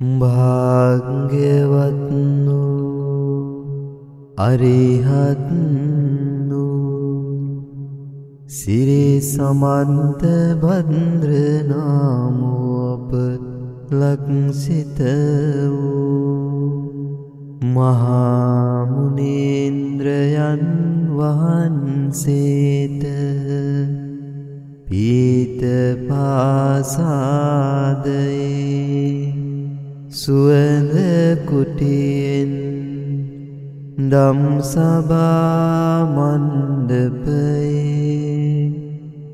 භාග්‍යවත්නු අරිහත්නු සිරි සමන්ත බද්‍රනාමෝප ලක්සිත වූ මහාමුණේන්ද්‍රයන් වහන්සේට පීත පාසාදයේ සුවඳ කුටියෙන් දම් සභාමණ්ඩපයේ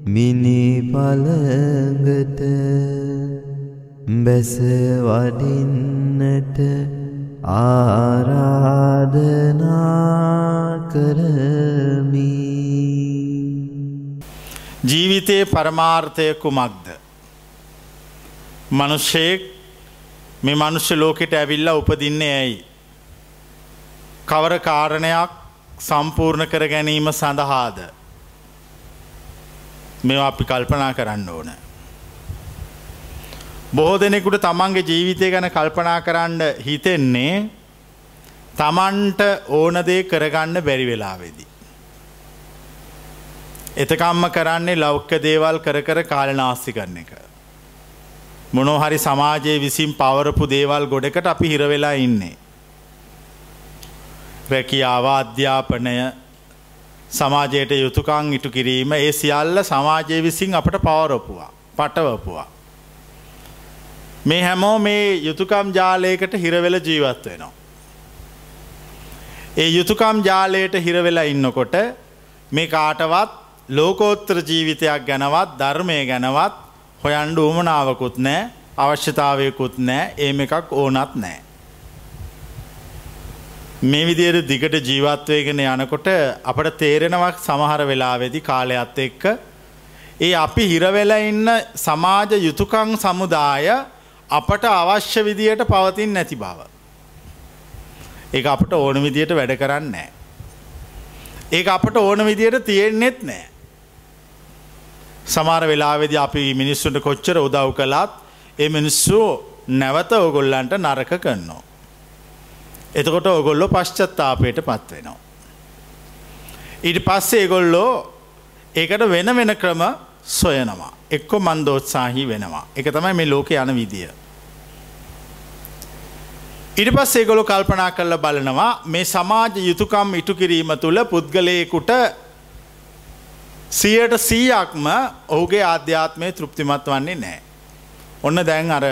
මිනි පළඟට බැස වඩින්නට ආරාධනා කරමි ජීවිතයේ පරමාර්ථය කුමක්ද. මනුෂ්‍යයෙක් මේ මනුෂ්‍ය ලෝකෙට ඇවිල්ලා උපදින්නේ ඇයි. කවර කාරණයක් සම්පූර්ණ කර ගැනීම සඳහාද. මෙ අපි කල්පනා කරන්න ඕන. බොහෝ දෙනෙකුට තමන්ගේ ජීවිතය ගැන කල්පනා කරන්න හිතෙන්නේ තමන්ට ඕනදේ කරගන්න බැරි වෙලාවෙදී. එතකම්ම කරන්නේ ලෞක්ක දේවල් කර කර කාලනාස්ති කරන එක. මොනොහරි සමාජයේ විසින් පවරපු දේවල් ගොඩකට අපි හිරවෙලා ඉන්නේ. රැකියාව අධ්‍යාපනය සමාජයට යුතුකං ඉටු කිරීම ඒ සියල්ල සමාජය විසින් අපට පවරොපුවා පටවපුවා. මේ හැමෝ මේ යුතුකම් ජාලයකට හිරවෙල ජීවත් වෙනවා. ඒ යුතුකම් ජාලයට හිරවෙලා ඉන්නකොට මේ කාටවත් ලෝකෝත්තර ජීවිතයක් ගැනවත් ධර්මය ගැනවත් හොයන්ඩ උමනාවකුත් නෑ අවශ්‍යතාවයකුත් නෑ ඒම එකක් ඕනත් නෑ. මේ විදියට දිගට ජීවත්වයගෙන යනකොට අපට තේරෙනවක් සමහර වෙලාවෙදි කාලයත් එක්ක ඒ අපි හිරවෙල ඉන්න සමාජ යුතුකං සමුදාය අපට අවශ්‍ය විදියට පවතින් නැති බව. ඒ අපට ඕන විදියට වැඩ කරන්නේ. ඒ අපට ඕන විදියට තියෙන්නෙත් නෑ. සමාර වෙලාවෙද අපි මිනිස්සුන්ට කොච්චර උදව් කළත් ඒ මිනිස්සු නැවත ඔගොල්ලන්ට නරක කරනවා. එතකොට ඔගොල්ලො පශ්චත්තාපයට පත්වෙනවා. ඊට පස්සේ ඒගොල්ලෝ ඒකට වෙන වෙන ක්‍රම සොයනවා. එක්කො මන්දෝත්සාහි වෙනවා. එක තමයි මේ ලෝක යන විදිය. ඉට පස් ඒගොලු කල්පනා කරල බලනවා මේ සමාජ යුතුකම් ඉටු කිරීම තුළ පුද්ගලයකුට සියයට සීයක්ම ඔහුගේ ආධ්‍යාත්මය තෘප්තිමත් වන්නේ නෑ. ඔන්න දැන් අර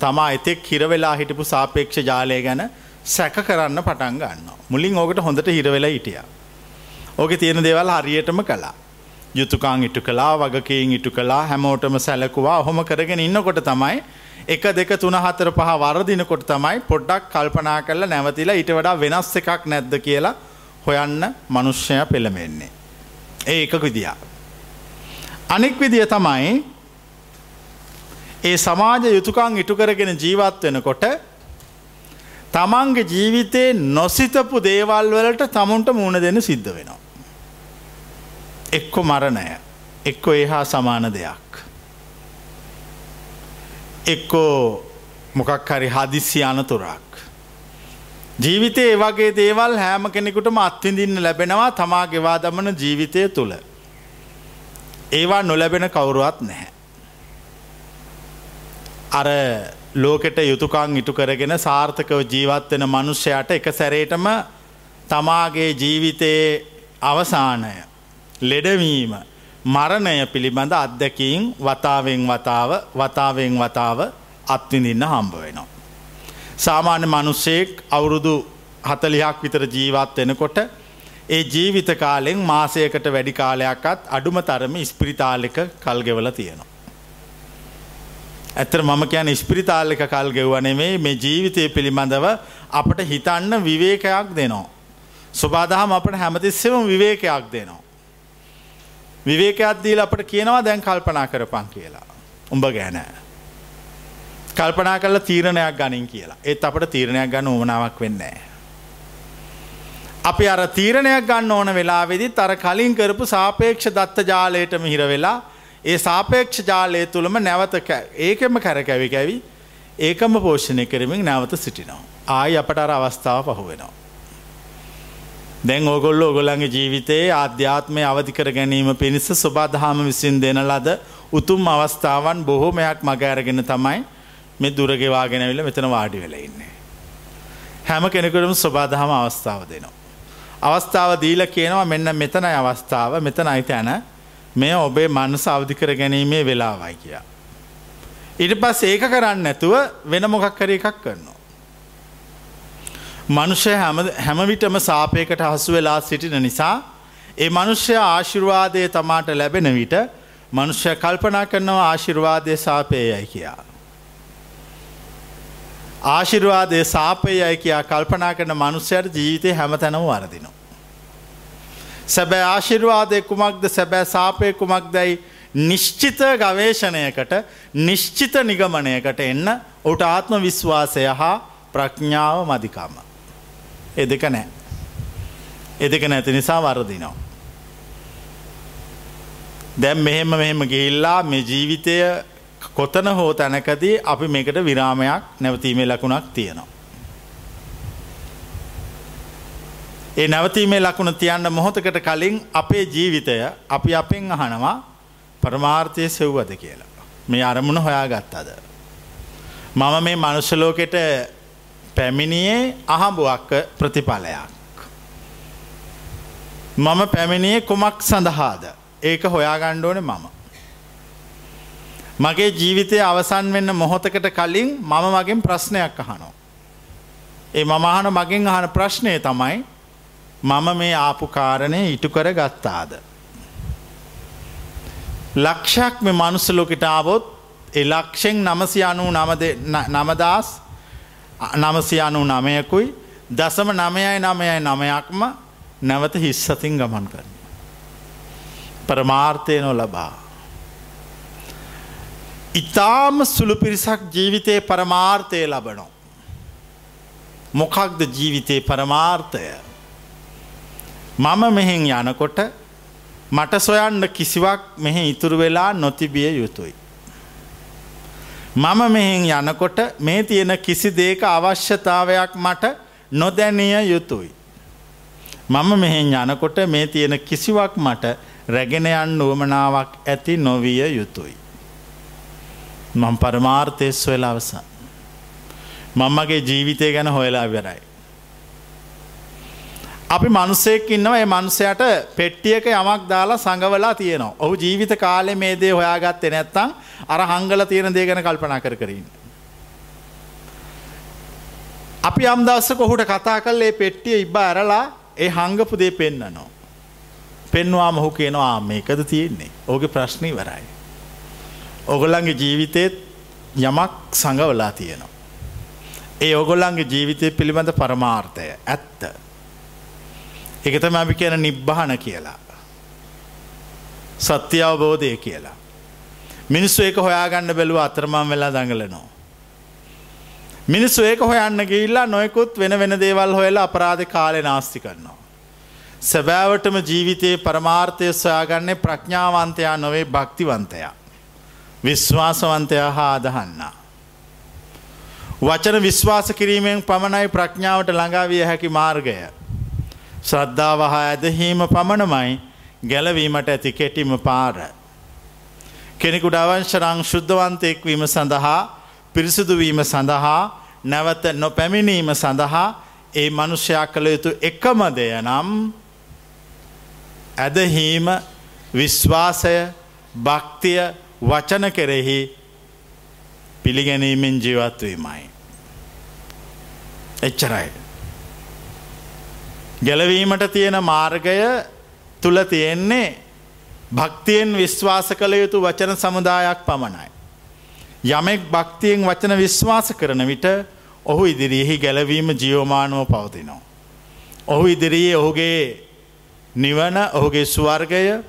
තමා එතෙක් හිරවෙලා හිටපු සාපේක්ෂ ජාලය ගැන සැක කරන්න පටන් ගන්න. මුලින් ඕකට හොඳට හිරවෙලා හිටිය. ඕක තියෙන දේවල් හරියටම කලා. යුතුකාං ඉටු කලා වගකයෙන් ඉටු කලා හැමෝටම සැලකුවා හොම කරගෙන ඉන්නකොට තමයි එක දෙක තුන හතර පහ වරදිනකොට තමයි පොඩ්ඩක් කල්පනා කරලා නැවතිලා ඊට වඩා වෙනස් එකක් නැද්ද කියලා හොයන්න මනුෂ්‍යය පෙළමෙන්නේ. ඒ එකක විදිිය. අනෙක් විදිය තමයි ඒ සමාජ යුතුකං ඉටු කරගෙන ජීවත් වෙනකොට තමන්ගේ ජීවිතයේ නොසිතපු දේවල් වලට තමුන්ට මුණ දෙන්න සිද්ධ වෙනවා. එක්කො මරණය එක්කො ඒහා සමාන දෙයක්. එක්කෝ මොකක් හරි හදිසි අනතුරක්. ජීවිතේ වගේ දේවල් හෑම කෙනෙකුටම අත්විඳින්න ලැබෙනවා තමා ගෙවා දමන ජීවිතය තුළ. ඒවා නොලැබෙන කවුරුවත් නැහැ. අර ලෝකෙට යුතුකං ඉටු කරගෙන සාර්ථකව ජීවත්වෙන මනුෂ්‍යයට එක සැරේටම තමාගේ ජීවිතයේ අවසානය ලෙඩවීම මරණය පිළිබඳ අත්දැකීම් වතාවෙන් වතාව වතාවෙන් වතාව අත්විඳින්න හම්බ වෙනවා. සාමාන්‍ය මනුස්සයෙක් අවුරුදු හතලියක් විතර ජීවත් වෙනකොට ඒ ජීවිත කාලෙෙන් මාසයකට වැඩි කාලයක්ත් අඩුම තරම ස්පිරිතාලික කල්ගෙවල තියෙනවා. ඇතර මම කියන ස්පිරිතාලික කල් ගෙව්වනෙමේ මේ ජීවිතය පිළිබඳව අපට හිතන්න විවේකයක් දෙනවා. සුබාදහම අපට හැමතිස්සෙම විවේකයක් දෙනවා. විවේකයක් දීල අපට කියනවා දැන් කල්පනා කරපන් කියලා. උඹ ගැනෑ. කල්පනා කල තීරණයක් ගනින් කියලා ඒත් අපට තීරණයක් ගන්න ඕමනාවක් වෙන්නේ. අපි අර තීරණයක් ගන්න ඕන වෙලාවෙදිත් අර කලින් කරපු සාපේක්ෂ දත්ත ජාලයටම හිර වෙලා ඒ සාපේක්ෂ ජාලය තුළම නැවත ඒකෙම කැරකැවි කැවි ඒකම පෝෂණය කරමින් නැවත සිටිනවා. ආයි අපට අර අවස්ථාව පහු වෙනවා. දැන් ඕගොල්ල ඔගොලන්ගේ ජීවිතයේ ආධ්‍යාත්මය අවධිකර ගැනීම පිණිස ස්වබාදහාම විසින් දෙන ලද උතුම් අවස්ථාවන් බොහෝමයක් මගඇරගෙන තමයි මේ දුරගෙවාගෙනවිල මෙතන වාඩි වෙල ඉන්නේ. හැම කෙනෙකුටම ස්වබාදහම අවස්ථාව දෙනවා. අවස්ථාව දීල කියනවා මෙන්න මෙතනයි අවස්ථාව මෙතන අයිත ඇන මේ ඔබේ මනස අවධිකර ගැනීමේ වෙලාවයි කියා. ඉට පස් ඒක කරන්න නැතුව වෙන මොකක් කර එකක් කරනවා. මනුෂ්‍ය හැමවිටම සාපයකට හසු වෙලා සිටින නිසා ඒ මනුෂ්‍ය ආශිර්වාදය තමාට ලැබෙන විට මනුෂ්‍ය කල්පනා කරනවා ආශිර්වාදය සාපයයයි කියා. ආශිර්වාදය සාපයයි කියා කල්පනා කරන මනුස්්‍යයට ජීවිතය හැමතැනම වරදිනවා. සැබෑ ආශිර්වාදය කුමක්ද සැබෑ සාපය කුමක් දැයි නිශ්චිත ගවේශණයකට නිශ්චිත නිගමනයකට එන්න ඔට ආත්ම විශ්වාසය හා ප්‍රඥාව මදිකාම. එදක නෑ. එදක නැති නිසා වරදිනවා. දැම් මෙහෙම මෙහෙම ගිහිල්ලා මේ ජීවිතය කොතන හෝ තැනකදී අපි මේකට විරාමයක් නැවතීමේ ලකුණක් තියෙනවා. ඒ නැවතීමේ ලකුණ තියන්න මොහොතකට කලින් අපේ ජීවිතය අපි අපෙන් අහනවා පරමාර්ථය සෙව්වද කියලා. මේ අරමුණ හොයා ගත්තද. මම මේ මනුෂලෝකෙට පැමිණියේ අහඹුවක්ක ප්‍රතිඵලයක්. මම පැමිණියේ කුමක් සඳහාද ඒක හොයාගණ්ඩෝන මම. මගේ ජීවිතය අවසන් වෙන්න මොහොතකට කලින් මම මගෙන් ප්‍රශ්නයක් අහනෝ. ඒ මමහන මගෙන් අහන ප්‍රශ්නය තමයි මම මේ ආපු කාරණය ඉටු කර ගත්තාද. ලක්ෂක් මේ මනුස්සලෝකට ආවොත් එ ලක්ෂෙන් නමසි අනු නමදස් නමසි අනු නමයකුයි දසම නමයයි නමයයි නමයක්ම නැවත හිස්සතින් ගමන් කරන. පරමාර්ථය නො ලබා. ඉතාම සුළු පිරිසක් ජීවිතයේ පරමාර්ථය ලබනෝ. මොකක්ද ජීවිතයේ පරමාර්ථය. මම මෙහෙන් යනකොට මට සොයන්න කිසිවක් මෙහෙ ඉතුරු වෙලා නොතිබිය යුතුයි. මම මෙහෙන් යනකොට මේ තියෙන කිසි දේක අවශ්‍යතාවයක් මට නොදැනිය යුතුයි. මම මෙහෙන් යනකොට මේ තියෙන කිසිවක් මට රැගෙන යන්න උවමනාවක් ඇති නොවිය යුතුයි. මං පරමාර්ථය සොයලා අවසන්. මංමගේ ජීවිතය ගැන හොයලා වෙරයි. අපි මනුසෙක් ඉන්නව ඒ මනුසයට පෙට්ටියක යමක් දාලා සඟවලා තියෙනවා. ඔහු ජීවිත කාලෙ මේ දේ හොයාගත්තේ නැත්තං අර හංගල තියෙන දේ ගැන කල්පනා කර කරන්න. අපි අම්දස්ස කොහුට කතා කල් ඒ පෙට්ටිය ඉබ්බ ඇරලා ඒ හංගපු දේ පෙන්න්නනවා. පෙන්වා මොහු කියනවා මේකද තියෙන්නේ ඕගේ ප්‍රශ්නී වරයි. ඔගොල්ලන්ගේ ජීවිතයත් යමක් සඟවලා තියෙනවා. ඒ ඔගොල්ලන්ගේ ජීවිතය පිළිබඳ පරමාර්ථය ඇත්ත. එකතම අපි කියන නිබ්බහන කියලා. සත්‍ය අවබෝධය කියලා. මිනිස්සු ඒක හොයාගන්න බැලුව අතරමම් වෙලා දඟලනවා. මිනිස්සු ඒක හොයන්න ගිල්ලා නොයකුත් වෙන වෙන දේවල් හොයලා අපරාධ කාලෙ නාස්ති කරනවා. සැබෑවටම ජීවිතයේ පරමාර්ථය සොයාගන්නේ ප්‍රඥාවන්තයා නොවේ භක්තිවන්තයා. විශ්වාසවන්තයා හා අදහන්නා. වචන විශ්වාස කිරීමෙන් පමණයි ප්‍රඥාවට ළඟාවිය හැකි මාර්ගය. ශ්‍රද්ධාව හා ඇදහීම පමණමයි ගැලවීමට ඇති කෙටිම පාර. කෙනෙකුට අවංශරං ශුද්ධවන්තයෙක් වීම සඳහා පිරිසිදුවීම සඳහා නැවත නොපැමිණීම සඳහා ඒ මනුෂ්‍යයා කළ යුතු එකම දෙය නම් ඇදහීම විශ්වාසය භක්තිය වචන කෙරෙහි පිළිගැනීමෙන් ජීවත්වීමයි. එච්චරයි. ගැලවීමට තියෙන මාර්ගය තුළ තියෙන්නේ භක්තියෙන් විශ්වාස කළ යුතු වචන සමුදායක් පමණයි. යමෙක් භක්තියෙන් වචන විශ්වාස කරන විට ඔහු ඉදිරියෙහි ගැලවීම ජියෝමානුව පවතිනවා. ඔහු ඉදිරියේ ඔහුගේ නිවන ඔහුගේ ස්වර්ගය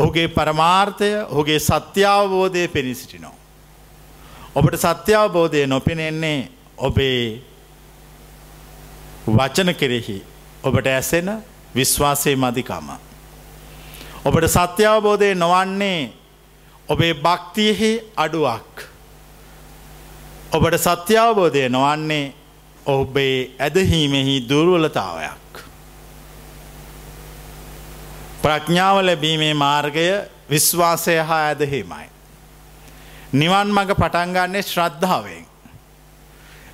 ඔහුගේ පරමාර්ථය ඔහුගේ සත්‍යාවබෝධය පිණිසිටිනෝ. ඔබට සත්‍යාවබෝධය නොපෙනෙන්නේ ඔබේ වචන කෙරෙහි ඔබට ඇසෙන විශ්වාසය මදිකම. ඔබට සත්‍යාවබෝධය නොවන්නේ ඔබේ භක්තියෙහි අඩුවක්. ඔබට සත්‍යාවබෝධය නොවන්නේ ඔබේ ඇදහීමෙහි දුර්වලතාවයක්. ප්‍රඥාව ලැබීමේ මාර්ගය විශ්වාසය හා ඇදහීමයි. නිවන් මඟ පටන්ගන්නේ ශ්‍රද්ධාවෙන්.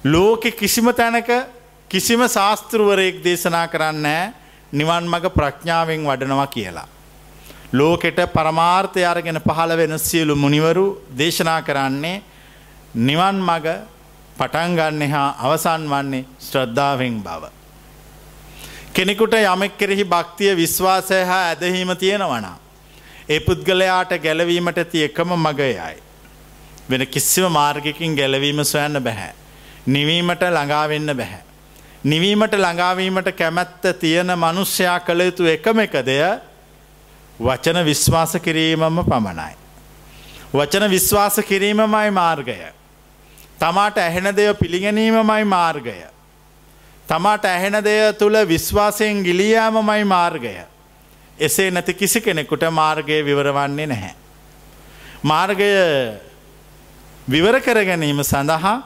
ලෝකෙ කිසිම තැනක කිසිම ශාස්තෘවරයෙක් දේශනා කරන්න නිවන් මඟ ප්‍රඥාවෙන් වඩනවා කියලා. ලෝකෙට පරමාර්ථය අරගෙන පහළ වෙන සියලු මුනිවරු දේශනා කරන්නේ නිවන් මග පටන්ගන්න හා අවසන් වන්නේ ශ්‍රද්ධාවෙන් බව. කෙනෙකුට යමෙක් කෙරෙහි භක්තිය විශ්වාසය හා ඇදහීම තියෙනවනා. ඒ පුද්ගලයාට ගැලවීමට ති එකම මගයයි. වෙන කිසිව මාර්ගකින් ගැලවීම සොයන්න බැහැ. නිවීමට ළඟාවෙන්න බැහැ. නිවීමට ළඟාවීමට කැමැත්ත තියෙන මනුෂ්‍යයා කළ යුතු එකම එක දෙය වචන විශ්වාස කිරීමම පමණයි. වචන විශ්වාස කිරීමමයි මාර්ගය. තමාට ඇහෙන දෙය පිළිගැනීමමයි මාර්ගය. තමාට ඇහෙන දෙය තුළ විශ්වාසයෙන් ගිලියෑමමයි මාර්ගය. එසේ නැති කිසි කෙනෙකුට මාර්ගය විවරවන්නේ නැහැ. මාර්ගය විවර කර ගැනීම සඳහා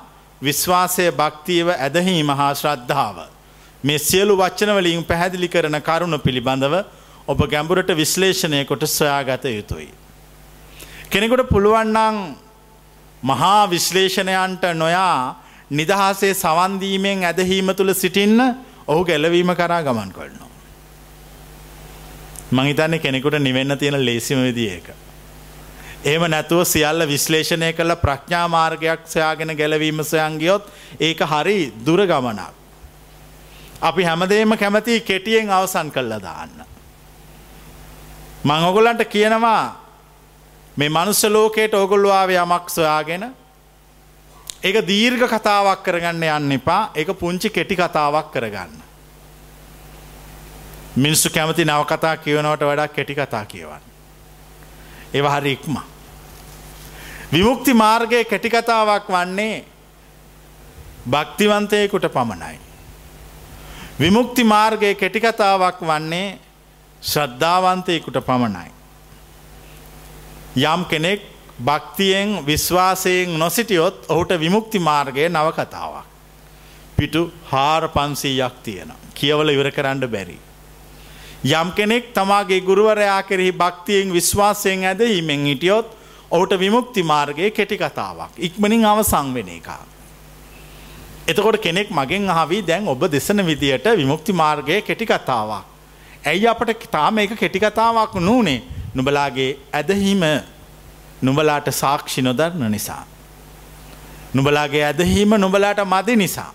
විශ්වාසය භක්තියව ඇදහීම හා ශ්‍රද්ධාව. මේ සියලු වච්චනවලින් පැහැදිලි කරන කරුණ පිළිබඳව ඔබ ගැඹුරට විශ්ලේෂණය කොට සොයාගත යුතුයි. කෙනෙකුට පුළුවන්නං මහා විශ්ලේෂණයන්ට නොයා නිදහසේ සවන්දීමෙන් ඇදහීම තුළ සිටින්න ඔහු ගැලවීම කරා ගමන් කොල්නවා. මහිතන්නේ කෙනෙකුට නිවෙන්න තියෙන ලේසිම විදිිය එක. එහෙම නැතුව සියල්ල විශ්ලේෂණය කළ ප්‍රඥා මාර්ගයක් සොයාගෙන ගැලවීම සොයන්ගියොත් ඒක හරි දුර ගමනක්. අපි හැමදේම කැමති කෙටියෙන් අවසන් කල්ල දාන්න. මං ඔගොලන්ට කියනවා මේ මනුස්ස ලෝකයට ඔගොල්ලවාව යමක් සොයාගෙන ඒක දීර්ඝ කතාවක් කරගන්න යන්න එපා එක පුංචි කෙටි කතාවක් කරගන්න. මිනිස්සු කැමති නව කතා කියවනවට වඩා කෙටි කතා කියවන්න. ඒව හරි ඉක්ම. විමුක්ති මාර්ගය කෙටිකතාවක් වන්නේ භක්තිවන්තයකුට පමණයි. විමුක්ති මාර්ගය කෙටිකතාවක් වන්නේ ශ්‍රද්ධාවන්තයකුට පමණයි. යම් කෙනෙක් භක්තියෙන් විශ්වාසයෙන් නොසිටියොත් ඔහුට විමුක්ති මාර්ගය නවකතාවක්. පිටු හාර පන්සීයක් තියෙන. කියවල ඉවර කරන්න බැරි. යම් කෙනෙක් තමාගේ ගුරුවරයා කෙරෙහි භක්තියෙන් විශ්වාසයෙන් ඇදීමෙන් හිටියොත් ඔහුට විමුක්ති මාර්ගයේ කෙටි කතාවක් ඉක්මනින් අවසං වෙන එක. එතකොට කෙනෙක් මගෙන් අහවී දැන් ඔබ දෙසන විදියට විමුක්ති මාර්ගයේ කෙටි කතාවක්. ඇයි අපට තාම එක කෙටි කතාවක් නූනේ නුබලාගේ ඇදහීම නුබලාට සාක්ෂි නොදරන නිසා. නුබලාගේ ඇදහීම නුබලාට මදි නිසා.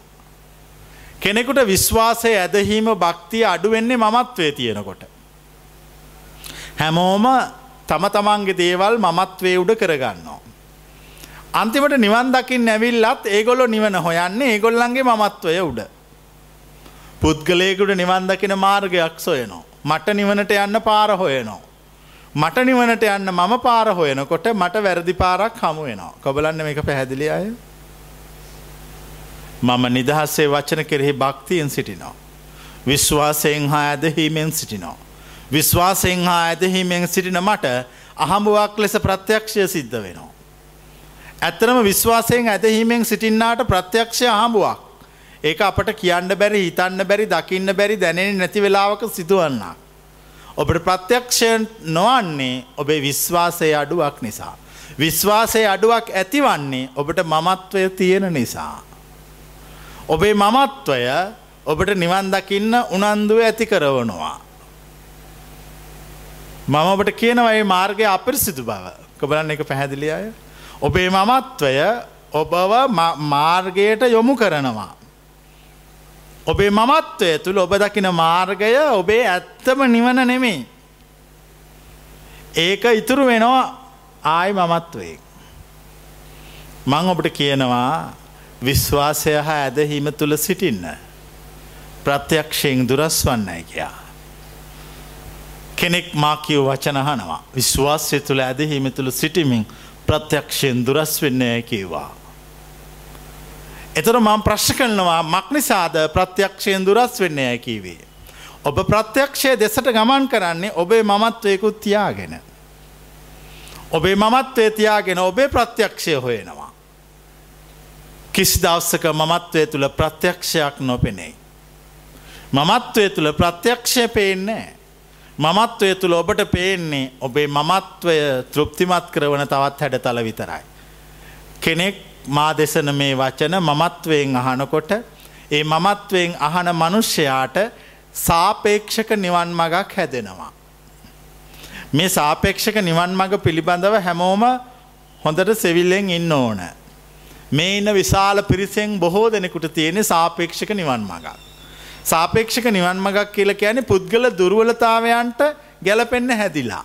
කෙනෙකුට විශ්වාසය ඇදහීම භක්තිය අඩුවෙන්නේ මමත්වය තියෙනකොට. හැමෝම තම තමන්ගේ දේවල් මමත්වේ උඩ කරගන්නවා. අන්තිමට නිවන් දකිින් නැවිල්ලත් ඒගොලො නිවන හොයන්නේ ඒගොල්ලන්ගේ මමත්වය උඩ. පුද්ගලයකුට නිවන් දකින මාර්ගයක් සොයනෝ. මට නිවනට යන්න පාර හොයනෝ. මට නිවනට යන්න මම පාර හොයනකොට මට වැරදි පාරක් හමුවෙනවා. කොබලන්න මේක පැහැදිලි අය. මම නිදහස්සේ වචන කෙරෙහි භක්තියෙන් සිටිනෝ. විශ්වාසයෙන් හා ඇදහීමෙන් සිටිනෝ. විශ්වාසයෙන් හා ඇදහීමෙන් සිටින මට අහඹුවක් ලෙස ප්‍රත්‍යක්ෂය සිද්ධ වෙනවා. ඇත්තරම විශ්වාසයෙන් ඇදහීමෙන් සිටින්නාට ප්‍රත්‍යක්ෂය අහඹුවක්. ඒක අපට කියන්න බැරි හිතන්න බැරි දකින්න බැරි දැනෙන නැති වෙලාවක සිදුවන්නා. ඔබට ප්‍රත්‍යක්ෂය නොවන්නේ ඔබේ විශ්වාසය අඩුවක් නිසා. විශ්වාසය අඩුවක් ඇතිවන්නේ ඔබට මමත්වය තියෙන නිසා. ඔබේ මමත්වය ඔබට නිවන් දකින්න උනන්දුව ඇති කරවනවා. මම ඔබට කියනවයි මාර්ගය අපිරිසිදු බව කොබලන්න එක පැහැදිලි අය. ඔබේ මමත්වය ඔබව මාර්ගයට යොමු කරනවා. ඔබේ මමත්වය තුළ ඔබ දකින මාර්ගය ඔබේ ඇත්තම නිවන නෙමේ. ඒක ඉතුරු වෙනවා ආයි මමත්වේ. මං ඔබට කියනවා විශ්වාසය හා ඇදහීම තුළ සිටින්න. ප්‍රත්‍යක්ෂයෙන් දුරස් වන්නයි කියා. කෙනෙක් මාකිව වචනහනවා. විශ්වාසය තුළ ඇදහීම තුළ සිටිමින් ප්‍රත්‍යක්ෂයෙන් දුරස් වෙන්නේ කිව්වා. එතර මං ප්‍රශ් කරනවා මක්නිසාද ප්‍රත්‍යක්ෂයෙන් දුරස් වෙන්නේ ඇකිවේ. ඔබ ප්‍රත්‍යක්ෂය දෙසට ගමන් කරන්නේ ඔබේ මමත්වයකුත් තියාගෙන. ඔබේ මමත්වය තියාගෙන ඔබේ ප්‍රත්‍යක්ෂය හොයෙනවා. කිසි දවස්සක මමත්වය තුළ ප්‍රත්‍යක්ෂයක් නොපෙනෙයි. මමත්වය තුළ ප්‍රත්‍යක්ෂය පේන්නේ මමත්වය තුළ ඔබට පේන්නේ ඔබේ මමත්වය තෘප්තිමත් කරවන තවත් හැඩතල විතරයි. කෙනෙක් මා දෙසන මේ වචන මමත්වයෙන් අහනකොට ඒ මමත්වයෙන් අහන මනුෂ්‍යයාට සාපේක්ෂක නිවන් මගක් හැදෙනවා. මේ සාපේක්ෂක නිවන් මඟ පිළිබඳව හැමෝම හොඳට සෙවිල්ලෙන් ඉන්න ඕන. මේ ඉන්න විශාල පිරිසෙන් බොහෝ දෙනෙකුට තියෙන සාපේක්ෂක නිවන් මගක්. සාපේක්ෂක නිවන් මගක් කියල කියන පුද්ගල දුර්වලතාවයන්ට ගැලපෙන්න හැදිලා.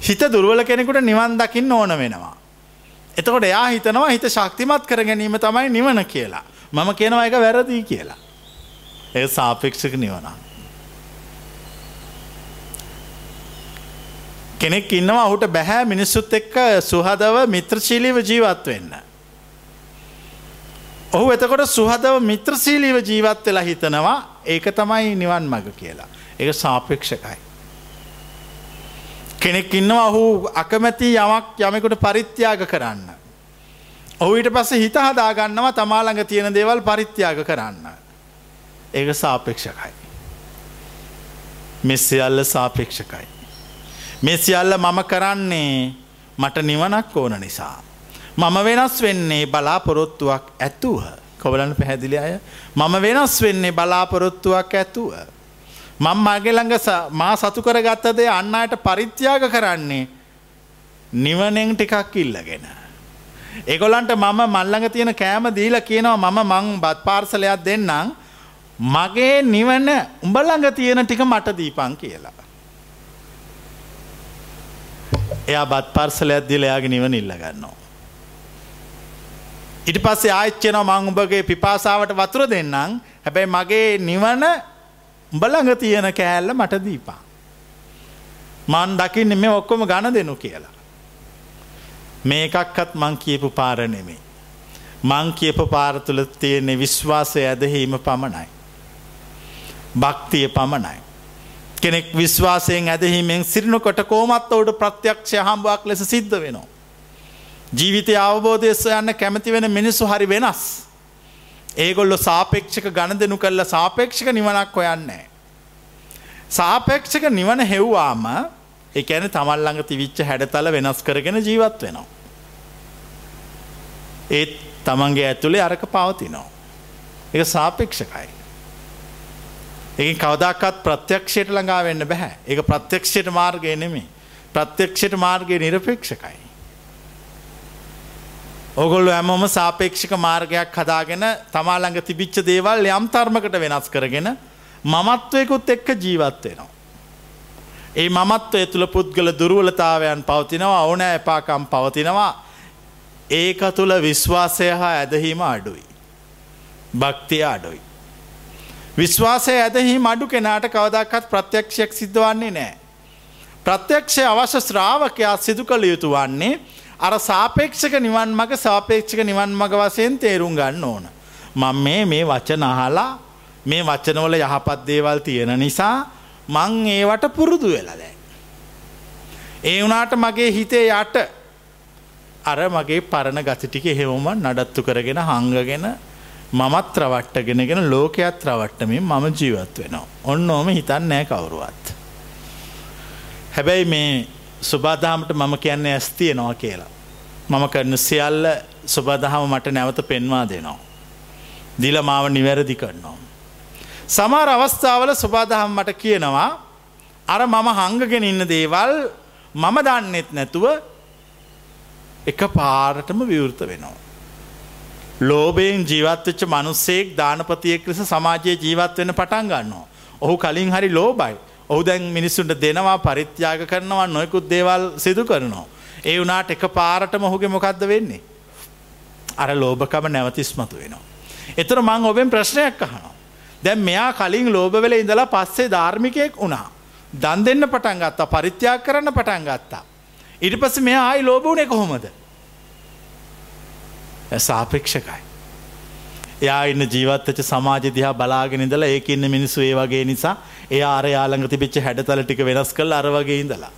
හිත දුර්වල කෙනෙකුට නිවන් දකින්න ඕන වෙනවා. එතකොට එයා හිතනවා හිත ශක්තිමත් කර ගැනීම තමයි නිවන කියලා. මම කියනවා එක වැරදිී කියලා. ඒ සාපේක්ෂක නිවනා. කෙනෙක් ඉන්නවා ඔහුට බැහැ මිනිස්සුත් එක්ක සුහදව මිත්‍රශීලීව ජීවත් වෙන්න. ඔහු එතකොට සුහදව මිත්‍රශීලීව ජීවත් වෙලා හිතනවා ඒක තමයි නිවන් මඟ කියලා. ඒක සාපේක්ෂකයි. කෙනෙක් ඉන්නවා ඔහු අකමැති යමක් යමෙකුට පරිත්‍යාග කරන්න. ඔහුට පස්ස හිත හදාගන්නවා තමාළඟ තියෙන දේවල් පරිත්‍යාග කරන්න. ඒක සාපේක්ෂකයි. මෙස්සයල්ල සාපේක්ෂකයි. මේ සියල්ල මම කරන්නේ මට නිවනක් ඕන නිසා. මම වෙනස් වෙන්නේ බලාපොරොත්තුවක් ඇතුව කොවලන්න පැහැදිලි අය මම වෙනස් වෙන්නේ බලාපොරොත්තුවක් ඇතුව. මං මගේළඟ මා සතු කර ගත්තදේ අන්න අයට පරිත්‍යාග කරන්නේ නිවනෙන් ටිකක් ඉල්ලගෙන. එගොලන්ට මම මල්ලඟ තියෙන කෑම දීල කියනවා මම මං බත් පාර්සලයක් දෙන්නම් මගේ නිවන උඹළඟ තියෙන ටික මට දීපන් කියලා. එයා බත් පර්සලයක් දිල එයාගේ නිවන ඉල්ල ගන්නවා. ඉට පස්සේ ආච්චන මං උඹගේ පිපාසාවට වතුර දෙන්නම් හැබැයි මගේ නිවන උඹළඟ තියෙන කෑල්ල මට දීපා. මන් දකින්න මේ ඔක්කොම ගණ දෙනු කියලා. මේකක්කත් මං කියපු පාර නෙමේ. මං කියප පාරතුළ තියෙන්නේ විශ්වාසය ඇදහීම පමණයි. භක්තිය පමණයි. කෙනෙක් විශ්වාසයෙන් ඇදහිමෙන් සිරිනකොට කෝමත් ඔවුට ප්‍රත්‍යක්ෂය හම්බුවක් ලෙස සිද්ධ වෙනවා. ජීවිතය අවබෝධයස්ස යන්න කැමති වෙන මිනිස්සු හරි වෙනස්. ඒගොල්ලො සාපේක්ෂක ගණදනු කරල සාපේක්ෂක නිවනක් හොයන්නේ. සාපේක්ෂක නිවන හෙව්වාම එකන තමල්ලඟ තිවිච්ච හැඩතල වෙනස් කරගෙන ජීවත් වෙනවා. ඒත් තමන්ගේ ඇතුළේ අරක පවතිනවා. එක සාපේක්ෂකයි. ඒ කවදක්ත් ප්‍රත්‍යක්ෂයට ළඟා වෙන්න බැහැ ඒ ප්‍රත්‍යක්ෂයට මාර්ගය නෙමේ ප්‍රත්‍යක්ෂයට මාර්ගය නිරපේක්ෂකයි. ඔගොල්ලු ඇමොම සාපේක්ෂික මාර්ගයක් හදාගෙන තමාළඟ තිබිච්ච දේවල් යම් තර්මකට වෙනස් කරගෙන මමත්වයකුත් එක්ක ජීවත් වෙනවා. ඒ මමත්වය තුළ පුද්ගල දුරුවලතාවයන් පවතිනවා ඕන එපාකම් පවතිනවා ඒක තුළ විශ්වාසය හා ඇදහීම අඩුයි. භක්තිය අඩුයි. විශ්වාසය ඇදහිම අඩු කෙනාට කවදක්කත් ප්‍රත්‍යක්ෂයක් සිද්ධවන්නේ නෑ. ප්‍රත්‍යක්ෂය අවශ්‍ය ශ්‍රාවකයා සිදු කළ යුතු වන්නේ අර සාපේක්ෂක නිවන් මග සාපේක්ෂක නිවන් මග වසයෙන් තේරුම් ගන්න ඕන. මං මේ මේ වචන අහලා මේ වචනවල යහපත් දේවල් තියෙන නිසා මං ඒවට පුරුදු වෙලා දැන්. ඒ වනාට මගේ හිතේ යට අර මගේ පරණ ගතිටික හෙවම නඩත්තු කරගෙන හංගගෙන මමත් රවට්ටගෙනගෙන ලෝකයත් රවට්ටමින් මම ජීවත් වෙනවා. ඔන්න ඕම හිතන් නෑ කවුරුවත්. හැබැයි මේ සුබාදහමට මම කියන්නේ ඇස් තියෙනවා කියලා. මම කරන සියල්ල සුබදහම මට නැවත පෙන්වා දෙනවා. දිල මාව නිවැරදි කරනවා. සමාර අවස්ථාවල සුබාදහම් මට කියනවා අර මම හංගගෙන ඉන්න දේවල් මම දන්නෙත් නැතුව එක පාරටම විවෘත වෙනවා. ලෝබයෙන් ජීවත්වෙච්ච මනුස්සෙක් දානපතියෙක් ලෙස සමාජයේ ජීවත් වෙන පටන් ගන්නවා. ඔහු කලින් හරි ලෝබයි. ඔහු දැන් මිනිස්සුන්ට දෙනවා පරිත්‍යාග කරනවා නොයකුත් දේවල් සිදු කරනවා. ඒ වනාට එක පාරට මොහුගේ මොකක්ද වෙන්නේ. අර ලෝභකම නැවතිස්මතු වෙනවා. එතර මං ඔබෙන් ප්‍රශ්නයක් අහනවා. දැන් මෙයා කලින් ලෝබවෙල ඉඳලා පස්සේ ධර්මිකයෙක් වුණා. දන් දෙන්න පටන් ගත්තා පරිත්‍යාග කරන්න පටන් ගත්තා. ඉට පස මෙයා ආයි ලෝබුණේ කොහොමද. සාපේක්ෂකයි. එයා ඉන්න ජීවත්තච සමාජ දිහා බලාගෙන ඉඳලා ඒක ඉන්න මිනිස්සු ඒ වගේ නිසා එයා අර යාළඟ තිබිච්ච හැඩතල ටික වෙනස් කළ අර වගේ ඉඳලා.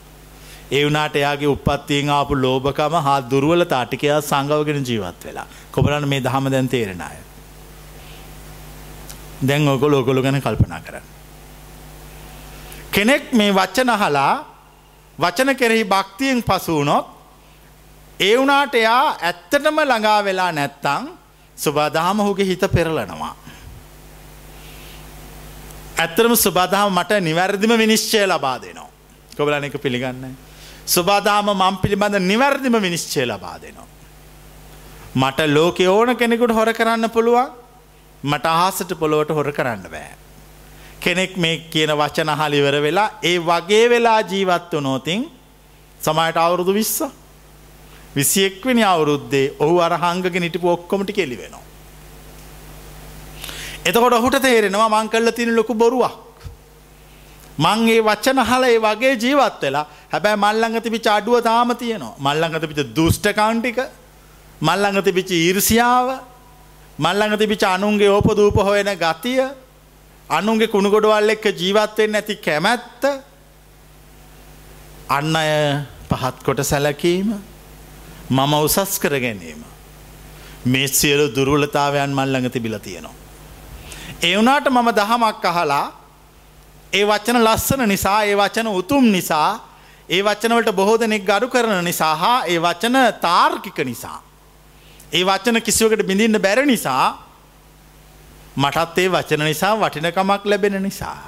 ඒ වුණාට එයාගේ උපත්තියෙන් ආපු ලෝභකම හා දුර්වල තාටිකයා සංගවගෙන ජීවත් වෙලා. කොබලන්න මේ දහම දැන් තේරෙන අය. දැන් ඔගොල්ලෝ ඔගොල්ලෝ ගැන කල්පනා කරන්න. කෙනෙක් මේ වචන අහලා වචන කෙරෙහි භක්තියෙන් පසු වුණොත් ඒ වුණාට එයා ඇත්තටම ළඟා වෙලා නැත්තං සුබාදහම හුගේ හිත පෙරලනවා. ඇත්තරම සුබාදහම මට නිවැරදිම විනිශ්චය ලබා දෙනවා. කොබලන එක පිළිගන්න. සුබාදාම මම් පිළිබඳ නිවැරදිම විනිශ්චය ලබා දෙනවා. මට ලෝකෙ ඕන කෙනෙකුට හොර කරන්න පුළුවන් මට අහසට පොළොවට හොර කරන්න බෑ. කෙනෙක් මේ කියන වචන හලිවර වෙලා ඒ වගේ වෙලා ජීවත්ව නෝතින් සමයට අවුරුදු විස්ස විසියෙක්වෙනි අවුරුද්දේ ඔහු අරහංගගෙන හිටපු ඔක්කොමටි කෙලි වෙනවා. එතකොට ඔහුට තේරෙනවා මං කල්ල තින ලොකු බොරුවක්. මංගේ වච්චන හල ඒ වගේ ජීවත් වෙලා හැබැයි මල්ලඟ තිබිච අඩුව තාම තියෙනවා මල්ලඟ තිබිච දුෂ්ටකවන්ටික මල්ලඟ තිබිච ඊර්සියාව මල්ලඟ තිබිච අනුන්ගේ ඕපදූප හොයන ගතිය අනුන්ගේ කුණුගොඩවල් එක්ක ජීවත්වෙන් ඇති කැමැත්ත අන්න අය පහත් කොට සැලකීම මම උසස් කර ගැනීම මේ සියලු දුරුලතාවයන් මල්ලඟ තිබිල තියෙනවා. ඒ වුනාට මම දහමක් අහලා ඒ වචන ලස්සන නිසා ඒ වචන උතුම් නිසා ඒ වචනවලට බොහෝ දෙනෙක් ගරු කරන නිසා හා ඒ වචන තාර්කික නිසා. ඒ වචන කිසිවකට බිඳින්න බැර නිසා මටත් ඒ වචන නිසා වටිනකමක් ලැබෙන නිසා.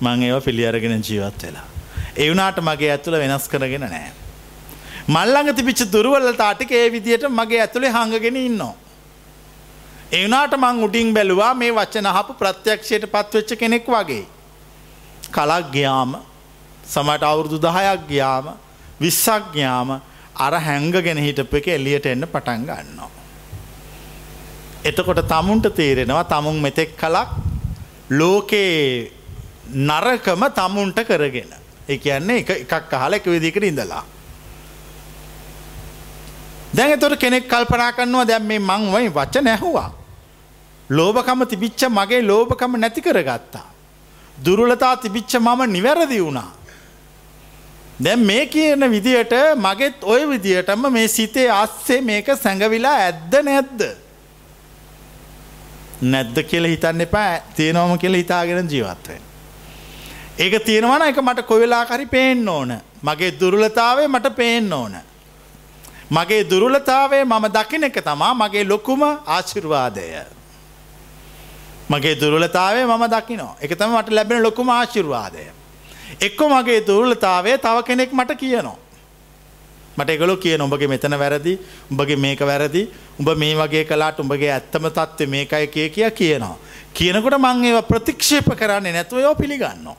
මං ඒව පිළියරගෙන ජීවත් වෙලා. එවුනාට මගේ ඇතුළ වෙනස් කරගෙන නෑ. මල්ලඟ තිබිච්ච දුරුවල්ල තාටික ඒ විදියට මගේ ඇතුළේ හඟගෙන ඉන්නවා. එවනාට මං උඩින් බැලුවා මේ වචන හපු ප්‍රත්‍යක්ෂයට පත්වෙච්ච කෙනෙක් වගේ. කලක් ගයාම සමට අවුරුදු දහයක් ගයාම විස්සක් ගයාම අර හැංගගෙන හිටප එක එලියට එන්න පටන් ගන්නවා. එතකොට තමුන්ට තේරෙනවා තමුන් මෙතෙක් කලක් ලෝකයේ නරකම තමුන්ට කරගෙන. එක කියන්නේ එකක් අහල එක විදිකට ඉඳලා. දැන් එතොට කෙනෙක් කල්පනා කරනවා දැම් මේ මංවයි වච්ච නැහුවා. ලෝභකම තිබිච්ච මගේ ලෝභකම නැති කරගත්තා. දුරුලතා තිබිච්ච මම නිවැරදි වුණා. දැන් මේ කියන විදියට මගෙත් ඔය විදියටම මේ සිතේ අස්සේ මේක සැඟවිලා ඇද්ද නැද්ද. නැද්ද කියල හිතන්න එපා තියෙනවම කියල හිතාගෙන ජීවත්වෙන්. ඒක තියෙනවන එක මට කොවෙලාකරි පේෙන් ඕන මගේ දුරුලතාවේ මට පේෙන් ඕන. මගේ දුරුලතාවේ මම දකින එක තමා මගේ ලොකුම ආශිර්වාදය. මගේ දුරලතාවේ මම දකිනවා එක තම මට ලැබෙන ලොකුම ආශිර්වාදය. එක්කො මගේ දුරලතාවේ තව කෙනෙක් මට කියනවා. මට එකලො කිය උඹගේ මෙතන වැරදි උඹගේ මේක වැරදි උඹ මේ වගේ කලාට උඹගේ ඇත්තම තත්ත්ව මේකයි කිය කිය කියනවා. කියනකොට මං ඒව ප්‍රතික්ෂේප කරන්නේ නැතුව යෝ පිළිගන්නවා.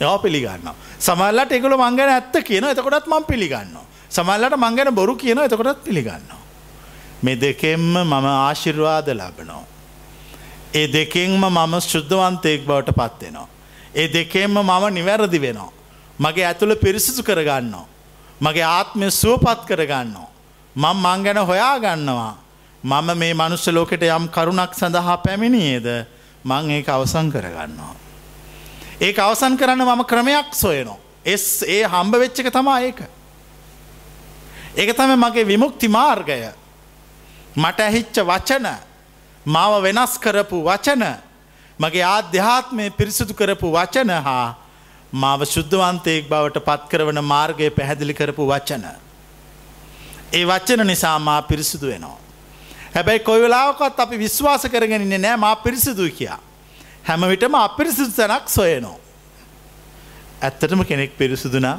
යෝ පිළිගන්න. සමල්ලට එකගොල මංගන ඇත්ත කියන එතකොටත් මං පිළිගන්න. සමල්ලට මංගන බොරු කියන එතකොටත් පිළිගන්නවා. මෙ දෙකෙන්ම මම ආශිර්වාද ලබනවා. ඒ දෙකෙන්ම මම ශුද්ධවන්තයෙක් බවට පත්වෙනවා. ඒ දෙකෙන්ම මම නිවැරදි වෙනවා. මගේ ඇතුළ පිරිසිසු කරගන්නවා. මගේ ආත්මය සුවපත් කරගන්නවා. මං මං ගැන හොයා ගන්නවා. මම මේ මනුස්්‍ය ලෝකෙට යම් කරුණක් සඳහා පැමිණියේද මං ඒක අවසං කරගන්නවා. ඒක අවසන් කරන්න මම ක්‍රමයක් සොයනවා. එස් ඒ හම්බ වෙච්චක තමා ඒක. ඒක තම මගේ විමුක්ති මාර්ගය මට ඇහිච්ච වචන මාව වෙනස් කරපු වචන මගේ ආධ්‍යාත්මය පිරිසිදු කරපු වචන හා මාව ශුද්ධවන්තයෙක් බවට පත් කරවන මාර්ගය පැහැදිලි කරපු වචන. ඒ වච්චන නිසා මා පිරිසිදු වෙනවා. හැබැයි කොයිවෙලාවකත් අපි විශ්වාස කරගෙනන්නේ නෑ මා පිරිසිදුයි කියා. හැම විටම අපිරිසිදු තැනක් සොයනෝ. ඇත්තටම කෙනෙක් පිරිසිදුනා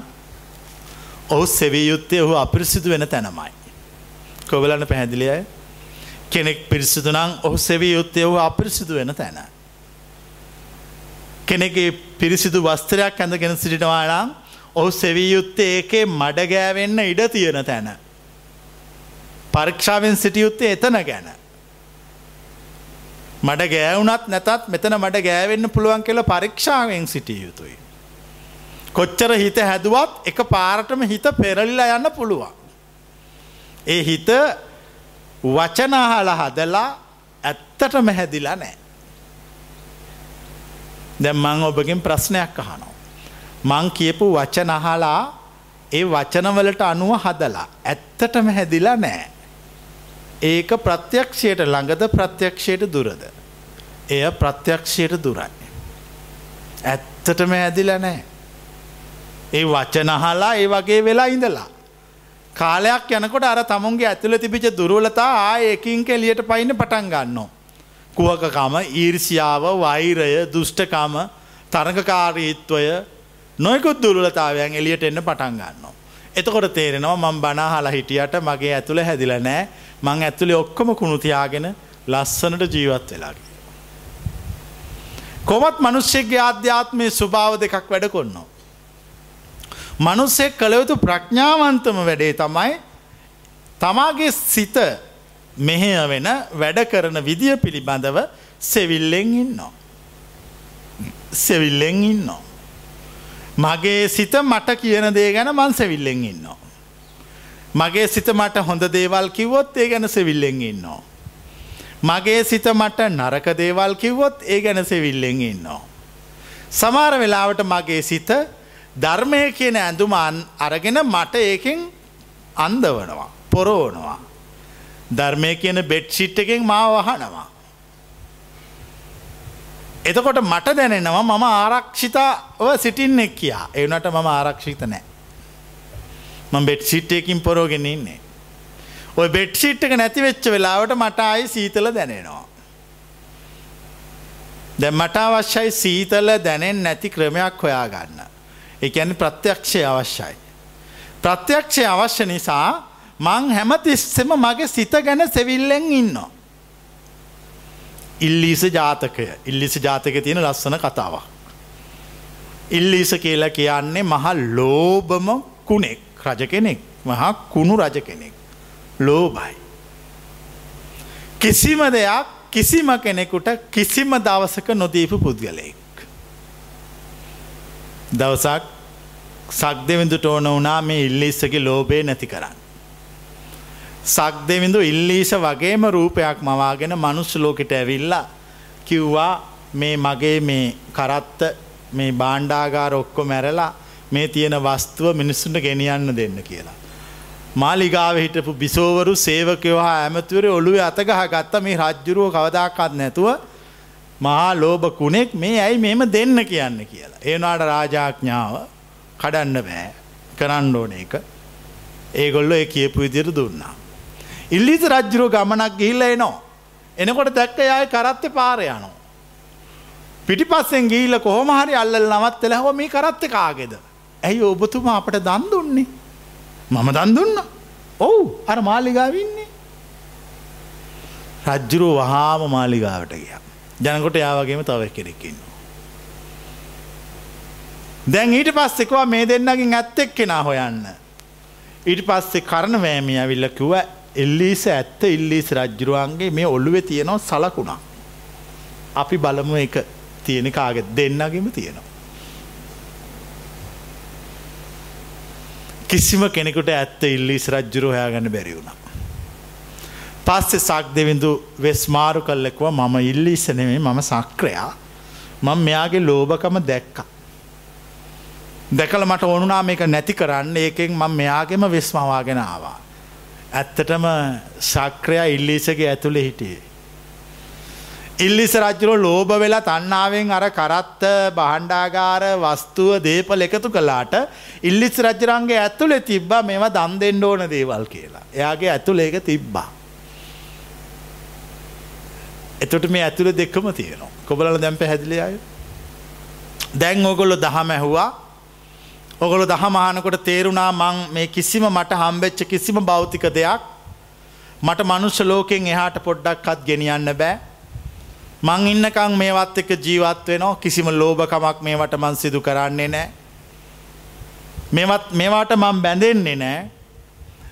ඔහු සෙවී යුත්තේ ඔහු අපිරිසිදු වෙන තැනමයි. කොවලන්න පැහැදිලියයි කෙනෙක් පිරිසිදු නම් ඔහු සෙවී යුත්තේ වූ අපිරිසිදු වෙන තැන. කෙනෙගේ පිරිසිදු වස්ත්‍රයක් ඇඳගෙන සිටිනවා නම් ඔහු සෙවී යුත්තේ ඒකේ මඩගෑවෙන්න ඉඩ තියෙන තැන. පරීක්ෂාවෙන් සිටියයුත්තේ එතන ගැන. මඩ ගෑවුනත් නැතත් මෙතන මඩ ගෑවෙන්න පුළුවන් කියල පරීක්ෂාවෙන් සිටිය යුතුයි. කොච්චර හිත හැදුවත් එක පාරටම හිත පෙරලිලා යන්න පුළුවන්. ඒ හිත වචනහල හදලා ඇත්තටම හැදිලා නෑ. දැම් මං ඔබගෙන් ප්‍රශ්නයක් අහනෝ. මං කියපු වචනහලා ඒ වචනවලට අනුව හදලා ඇත්තටම හැදිලා නෑ. ඒක ප්‍රත්‍යක්ෂයට ළඟද ප්‍රත්‍යක්ෂයට දුරද. එය ප්‍රත්‍යක්ෂයට දුරයි. ඇත්තටම ඇදිලා නෑ. ඒ වචනහලා ඒ වගේ වෙලා ඉඳලා. කාලයක් යනකොට අර තමුන්ගේ ඇතුළ තිබිච දුරුවලතා ආය එකින් කෙලියට පයින්න පටන් ගන්නවා. කුවකකම ඊර්ෂියාව වෛරය දුෘෂ්ටකම තරඟකාරීත්වය නොයකුත් දුරලතාවයන් එලියට එන්න පටන් ගන්නවා. එතකොට තේරෙනවා මං බනාහලා හිටියට මගේ ඇතුළ හැදිල නෑ මං ඇතුළේ ඔක්කොම කුණුතියාගෙන ලස්සනට ජීවත් වෙලාගේ. කොමත් මනුෂ්‍යගේ ආධ්‍යාත්මය ස්වභාව දෙකක් වැඩ කොන්නවා. මනුස්සෙක් කළයුතු ප්‍රඥාවන්තම වැඩේ තමයි තමාගේ සිත මෙහෙය වෙන වැඩ කරන විදිය පිළිබඳව සෙවිල්ලෙන් ඉන්නවා. සෙවිල්ලෙන් ඉන්නවා. මගේ සිත මට කියන දේ ගැන මන් සෙවිල්ලෙන් ඉන්නවා. මගේ සිත මට හොඳ දේවල් කිව්වොත් ඒ ගැන සෙවිල්ලෙන් ඉන්නවා. මගේ සිත මට නරක දේවල් කිව්වොත් ඒ ගැන සෙවිල්ලෙන් ඉන්නවා. සමාර වෙලාවට මගේ සිත ධර්මය කියන ඇඳුම අරගෙන මට ඒකෙන් අන්දවනවා පොරෝනවා. ධර්මය කියන බෙඩ්ෂිට් එකෙන් මාව වහනවා. එතකොට මට දැනෙනවා මම ආරක්ෂිතාව සිටින්නෙක් කියා එවනට මම ආරක්ෂිත නෑ. ම බෙට් සිට්ටයකින් පොරෝගෙන ඉන්නේ. ඔය බෙට් සිට්ක නැති වෙච්ච වෙලාවට මට අයි සීතල දැනෙනවා. දැ මට අවශ්‍යයි සීතල දැනෙන් නැති ක්‍රමයක් හොයා ගන්න. එකැන ප්‍රත්‍යක්ෂය අවශ්‍යයි. ප්‍රත්‍යක්ෂය අවශ්‍ය නිසා මං හැමතිස්සෙම මගේ සිත ගැන සෙවිල්ලෙන් ඉන්නවා. ඉල්ලීස ජාතකය ඉල්ලිස ජාතක තියෙන ලස්සන කතාවක්. ඉල්ලීස කියලා කියන්නේ මහ ලෝබම කුණෙක් රජ කෙනෙක් මහා කුණු රජ කෙනෙක්. ලෝබයි. කිසිම දෙයක් කිසිම කෙනෙකුට කිසිම දවසක නොදීපු පුද්ගලයෙක්. දවසක් සක් දෙවිඳුට ඕන වනා මේ ඉල්ලිස්සගේ ලෝබේ නැති කරන්න. සක්දෙවිඳු ඉල්ලීස වගේම රූපයක් මවාගෙන මනුස්ස ලෝකෙට ඇවිල්ලා කිව්වා මේ මගේ මේ කරත්ත මේ බාණ්ඩාගාර ඔක්කො මැරලා මේ තියෙන වස්තුව මිනිස්සුන්ට ගෙනියන්න දෙන්න කියලා. මාලිගාව හිටපු බිසෝවරු සේවකයෝ හා ඇමතුවර ඔළුව අතගහ ගත්ත මේ රජ්ජුරුව කවදාකත් නැතුව මහා ලෝභ කුණෙක් මේ ඇයි මෙම දෙන්න කියන්න කියලා. ඒනාට රාජාඥාව කඩන්න බෑ කරන්න ඕන එක ඒගොල්ලො ඒ කියපු විදිර දුන්නා. ඉල්ලිස රජ්ජුරුව ගමනක් ගිහිල්ල එනවා. එනකොට දැක්ක යාය කරත්ත පාර යනවා. පිටි පස්සෙන් ගීල කොහොම හරි අල්ල නවත් එලහව මේ කරත්ත කාගෙද. ඇයි ඔබතුමා අපට දන් දුන්නේ. මම දන් දුන්න. ඔවු අර මාලිගාවන්නේ. රජ්ජුරුව වහාම මාලිගාවට ගිය. ජනකොට යාවගේම තව කෙනෙක්කින්න. දැන් ඊට පස්සෙකවා මේ දෙන්නගින් ඇත්තෙක් කෙනා හොයන්න. ඊට පස්සේ කරන වෑමිය ඇවිල්ල කිව්ව එල්ලිස ඇත්ත ඉල්ලිස් රජ්ජුරුවන්ගේ මේ ඔල්ලුවෙ තියෙනවා සලකුණා. අපි බලමු එක තියෙන කාගෙ දෙන්නගෙම තියෙනවා. කිසිම කෙනෙකුට ඇත්ත ඉල්ලිස් රජ්ජුරු හොයාගන්න බැරි වුණා. පස්සෙ සක් දෙවිඳු වෙස්මාරු කල්ලෙක්ව මම ඉල්ලිස නෙමේ මම සක්‍රයා මං මෙයාගේ ලෝභකම දැක්ක. දැකල මට ඕනුනා මේක නැති කරන්න ඒකෙන් මං මෙයාගෙම වෙස්මවාගෙන ආවා. ඇත්තටම සක්‍රයා ඉල්ලිසගේ ඇතුළෙ හිටියේ. ඉල්ලිස රජ්ජුරෝ ලෝභ වෙලා තන්නාවෙන් අර කරත්ත බහන්්ඩාගාර වස්තුව දේපල එකතු කලාට ඉල්ලිස් රජරන්ගේ ඇතුළෙ තිබ්බා මෙම දම් දෙෙන්ඩ ඕන දේවල් කියලා. එයාගේ ඇතුළ ඒක තිබ්බා. එතොට මේ ඇතුළ දෙක්කම තියෙනවා. කොබල දැම් පැහැදිලි අය. දැන් ඕගොල්ලො දහම ඇහුවා ඔගොල දහමහනකොට තේරුණා මං මේ කිසිම මට හම්බෙච්ච කිසිම භෞතික දෙයක් මට මනුෂ්‍ය ලෝකෙන් එහාට පොඩ්ඩක්කත් ගෙනියන්න බෑ. මං ඉන්නකං මේවත් එක ජීවත් වෙනවා. කිසිම ලෝභකමක් මේවට මන් සිදු කරන්නේ නෑ. මෙවත් මේවාට මං බැඳෙන්නේ නෑ.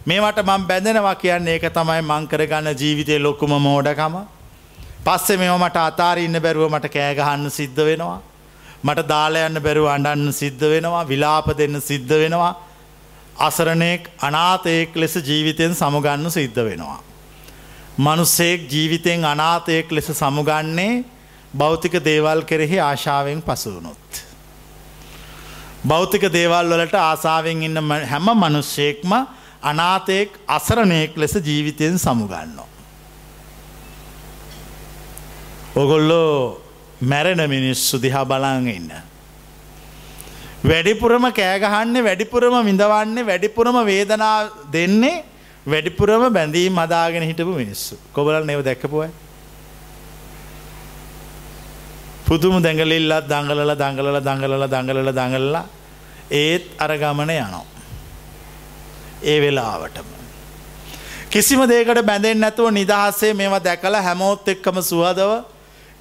මේවට මං බැඳෙනවා කියන්නේ ඒක තමයි මං කරගන්න ජීවිතය ලොකුම මෝඩකම. පස්සෙ මෙ මට අතාරඉන්න බැරුව මට කෑගහන්න සිද්ධ වෙනවා. මට දාලයන්න බැරුව අඩන්න සිද්ධ වෙනවා විලාප දෙන්න සිද්ධ වෙනවා අසරණයෙක් අනාතයෙක් ලෙස ජීවිතයෙන් සමුගන්න සිද්ධ වෙනවා. මනුස්සෙක් ජීවිතයෙන් අනාතයෙක් ලෙස සමුගන්නේ භෞතික දේවල් කෙරෙහි ආශාවෙන් පසුවනොත්. භෞතික දේවල් වලට ආසාාවෙන් ඉන්න හැම මනුෂ්‍යයෙක්ම අනාතයෙක් අසරණයෙක් ලෙස ජීවිතයෙන් සමුගන්නවා. ඔගොල්ලෝ මැරෙන මිනිස්සු දිහා බලාං ඉන්න. වැඩිපුරම කෑගහන්නේ වැඩිපුරම විඳවන්නේ වැඩිපුරම වේදනා දෙන්නේ වැඩිපුරම බැඳීම් හදාගෙන හිටපු මිනිස්සු කොබල නෙව දැක්කපුයි. පුදුම දැඟලිල්ලත් දඟලල දඟලල දඟලල දඟලල දඟල්ලා ඒත් අර ගමන යනවා. ඒ වෙලාවටම. කිසිම දේකට බැඳෙන් නැතුව නිදහස්සේ මේවා දැකල හැමෝත් එක්කම සුවදව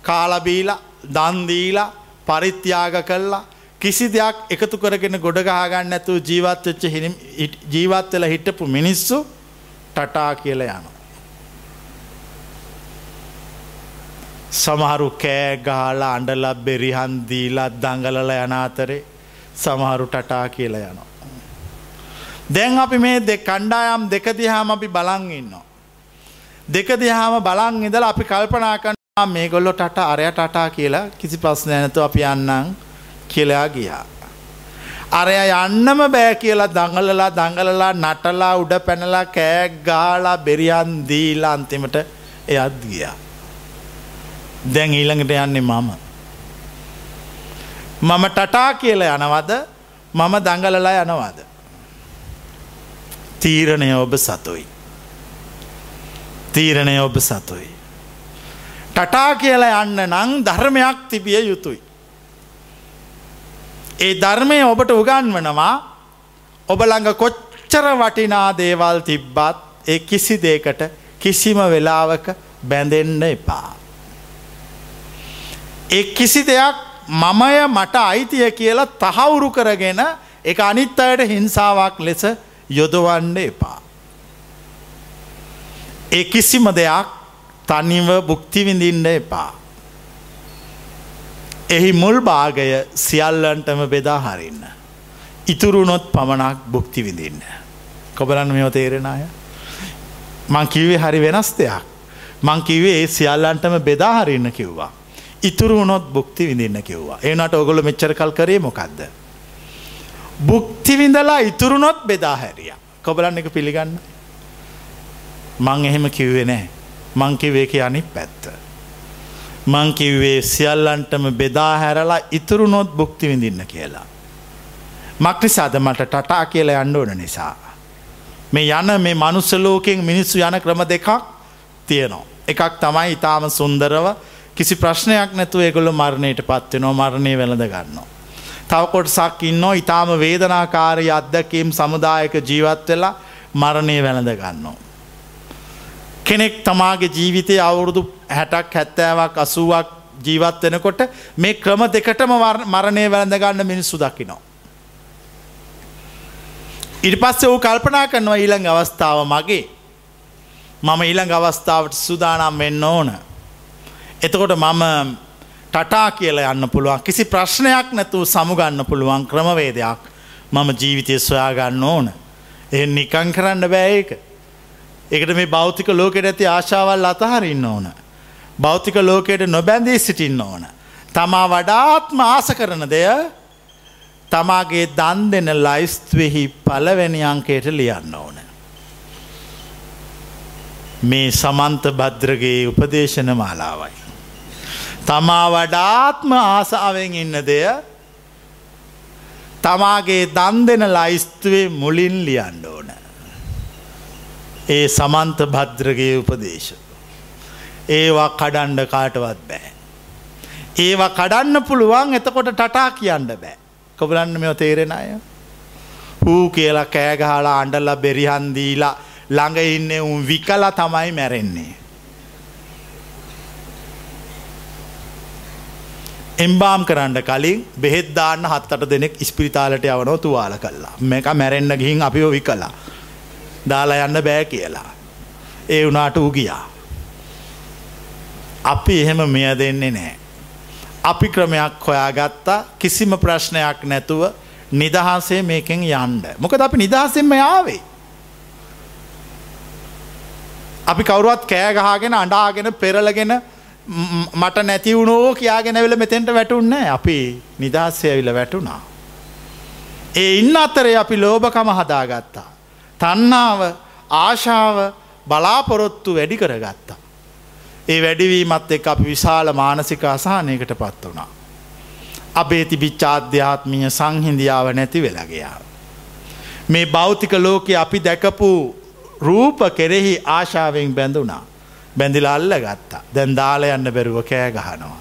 කාලබීලා දන්දීලා පරිත්‍යාග කල්ලා කිසි දෙයක් එකතු කරගෙන ගොඩගහගන්න ඇතු ජීවත්වෙච්ච ජීවත්වෙල හිටපු මිනිස්සු ටටා කියල යන. සමහරු කෑගාලා අඩල බෙරිහන්දීලා දංගලල යන අතරේ සමහරු ටටා කියල යනවා. දැන් අපි මේ දෙ කණ්ඩායම් දෙකදිහාම අපි බලං ඉන්නවා. දෙක දිහාම බලං ඉදල අපි කල්පනා කන්න මේ ගොල්ලො ටට අරය ටටා කියලා කිසි පස් නැනතු අපි යන්නම් කියලයා ගියා. අරය යන්නම බෑ කියලා දඟලලා දඟලලා නටලා උඩ පැනලා කෑක් ගාලා බෙරියන් දීලා අන්තිමට එයත් ගියා. දැන් ඊළඟට යන්නේ මම. මම ටටා කියල යනවද මම දඟලලා යනවාද. තීරණය ඔබ සතුයි. තීරණය ඔබ සතුයි. ටටා කියලා යන්න නං ධර්මයක් තිබිය යුතුයි. ඒ ධර්මය ඔබට උගන්වනවා ඔබළඟ කොච්චර වටිනා දේවල් තිබ්බත් ඒ කිසි දේකට කිසිම වෙලාවක බැඳෙන්න එපා. ඒ කිසි දෙයක් මමය මට අයිතිය කියලා තහවුරු කරගෙන එක අනිත් අයට හිංසාවක් ලෙස යොදවන්න එපා. ඒ කිසිම දෙයක් තනිව බුක්තිවිඳින්න එපා. එහි මුල් භාගය සියල්ලන්ටම බෙදා හරින්න. ඉතුරුනොත් පමණක් බුක්ති විඳින්න. කොබලන්න මෙව තේරෙන අය. මං කිවේ හරි වෙනස් දෙයක්. මං කිවේ ඒ සියල්ලන්ටම බෙදාහරින්න කිව්වා. ඉතුරු වුණොත් බුක්ති විඳින්න කිව්වා. ඒනට ඔගොල මෙච්චර කල් කරේ මොකක්ද. බුක්තිවිඳලා ඉතුරුනොත් බෙදා හැරිය. කොබලන්න එක පිළිගන්න. මං එහෙම කිව්වේ නෑ. මංකිවේ කිය අනි පැත්ත. මංකිව්වේ සියල්ලන්ටම බෙදා හැරලා ඉතුරුනොත් බුක්ති විඳින්න කියලා. මක්නිසාද මට ටටා කියලා යන්න ඕන නිසා. මේ යන මේ මනුස්සලෝකෙන් මිනිස්සු යන ක්‍රම දෙකක් තියනවා. එකක් තමයි ඉතාම සුන්දරව කිසි ප්‍රශ්නයක් නැතුව ඒගොල්ල මරණයට පත්වෙනවා මරණය වෙළඳ ගන්නවා. තවකොට සක් ඉන්නෝ ඉතාම වේදනාකාරී අත්දැකීම් සමුදායක ජීවත් වෙලා මරණය වැළඳ ගන්නවා. කෙනෙක් තමාගේ ජීවිතය අවුරුදු හැටක් හැත්තෑවක් අසුවක් ජීවත් වෙනකොට මේ ක්‍රම දෙකටම මරණය වැළඳගන්න මිනිස්සු දකිනවා. ඉට පස්සේ වූ කල්පනා කරනවා ඊළඟ අවස්ථාව මගේ මම ඊළඟ අවස්ථාවට සුදානම් වෙන්න ඕන. එතකොට මම ටටා කියල යන්න පුළුවන් කිසි ප්‍රශ්නයක් නැතුව සමුගන්න පුළුවන් ක්‍රමවේදයක් මම ජීවිතය සොයා ගන්න ඕන. එ නිකං කරන්න බෑ ඒක. එකට මේ භෞතික ලෝකෙට ඇති ආශාවල් අතහරින්න ඕන. භෞතික ලෝකයට නොබැඳී සිටින්න ඕන. තමා වඩාත්ම ආස කරන දෙය තමාගේ දන් දෙන ලයිස්ත්වෙහි පලවැනි අංකයට ලියන්න ඕන. මේ සමන්ත භද්‍රගේ උපදේශන මාලාවයි. තමා වඩාත්ම ආසාාවෙන් ඉන්න දෙය තමාගේ දන් දෙන ලයිස්තුවේ මුලින් ලියන්න ඕන. ඒ සමන්ත භද්‍රගේ උපදේශ. ඒවා කඩන්ඩ කාටවත් බෑ. ඒවා කඩන්න පුළුවන් එතකොට ටටා කියන්න බෑ. කොබලන්න මෙ තේරෙන අය. හූ කියලා කෑගහලා අන්ඩල්ල බෙරිහන්දීලා ළඟ ඉන්න උන් විකල තමයි මැරෙන්නේ. එම්බාම් කරන්න කලින් බෙහෙද්දාන්න හත්තට දෙනෙක් ස්පිරිතාලට යවනෝ තුවාල කල්ලා මේක මැරෙන්න්න ගිහින් අපිෝ විකලා. දාලා යන්න බෑ කියලා. ඒ වනාට උගියා. අපි එහෙම මෙය දෙන්නේ නෑ. අපි ක්‍රමයක් හොයා ගත්තා කිසිම ප්‍රශ්නයක් නැතුව නිදහසේ මේකෙන් යන්ඩ. මොකද අපි නිදහසෙන්ම යාවේ. අපි කවරුවත් කෑගහගෙන අඩාගෙන පෙරලගෙන මට නැති වුණෝ කියාගෙන වෙල මෙතෙන්ට වැටුන්න අපි නිදහස්සය ඇවිල වැටුණා. ඒ ඉන්න අතරේ අපි ලෝභකම හදාගත්තා. තන්නාව ආශාව බලාපොරොත්තු වැඩි කරගත්තා. ඒ වැඩිවීමත් එක් අපි විශාල මානසික අසානයකට පත් වනා. අපේ තිබිච්ච අධ්‍යාත්මීය සංහින්දියාව නැති වෙලගයා. මේ භෞතික ලෝකෙ අපි දැකපු රූප කෙරෙහි ආශාවෙන් බැඳුනා. බැඳිල අල්ල ගත්තා දැන් දාල යන්න බැරුව කෑ ගහනවා.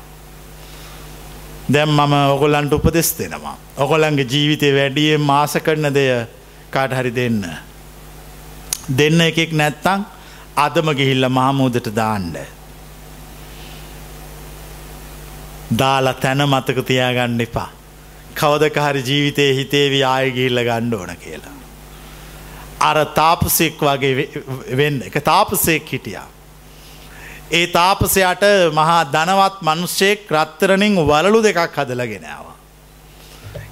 දැම් මම ඔගොල්ලන්ට උපදෙස් දෙෙනවා. ඔගොලන්ගේ ජීවිතය වැඩියෙන් මාස කරන දෙය කාට හරි දෙන්න. දෙන්න එකෙක් නැත්තං අදම ගිහිල්ල මහමූදට දාන්ඩ. දාලා තැන මතක තියාගන්න එපා. කවදක හරි ජීවිතය හිතේවි ආය ගිහිල්ල ගණ්ඩ ඕන කියලා. අර තාපසෙක් වගේ වෙන්න එක තාපසෙක් හිටියා. ඒ තාපසයට මහා ධනවත් මනුෂ්‍යයෙක් රත්තරනින් වලලු දෙකක් හදලගෙනවා.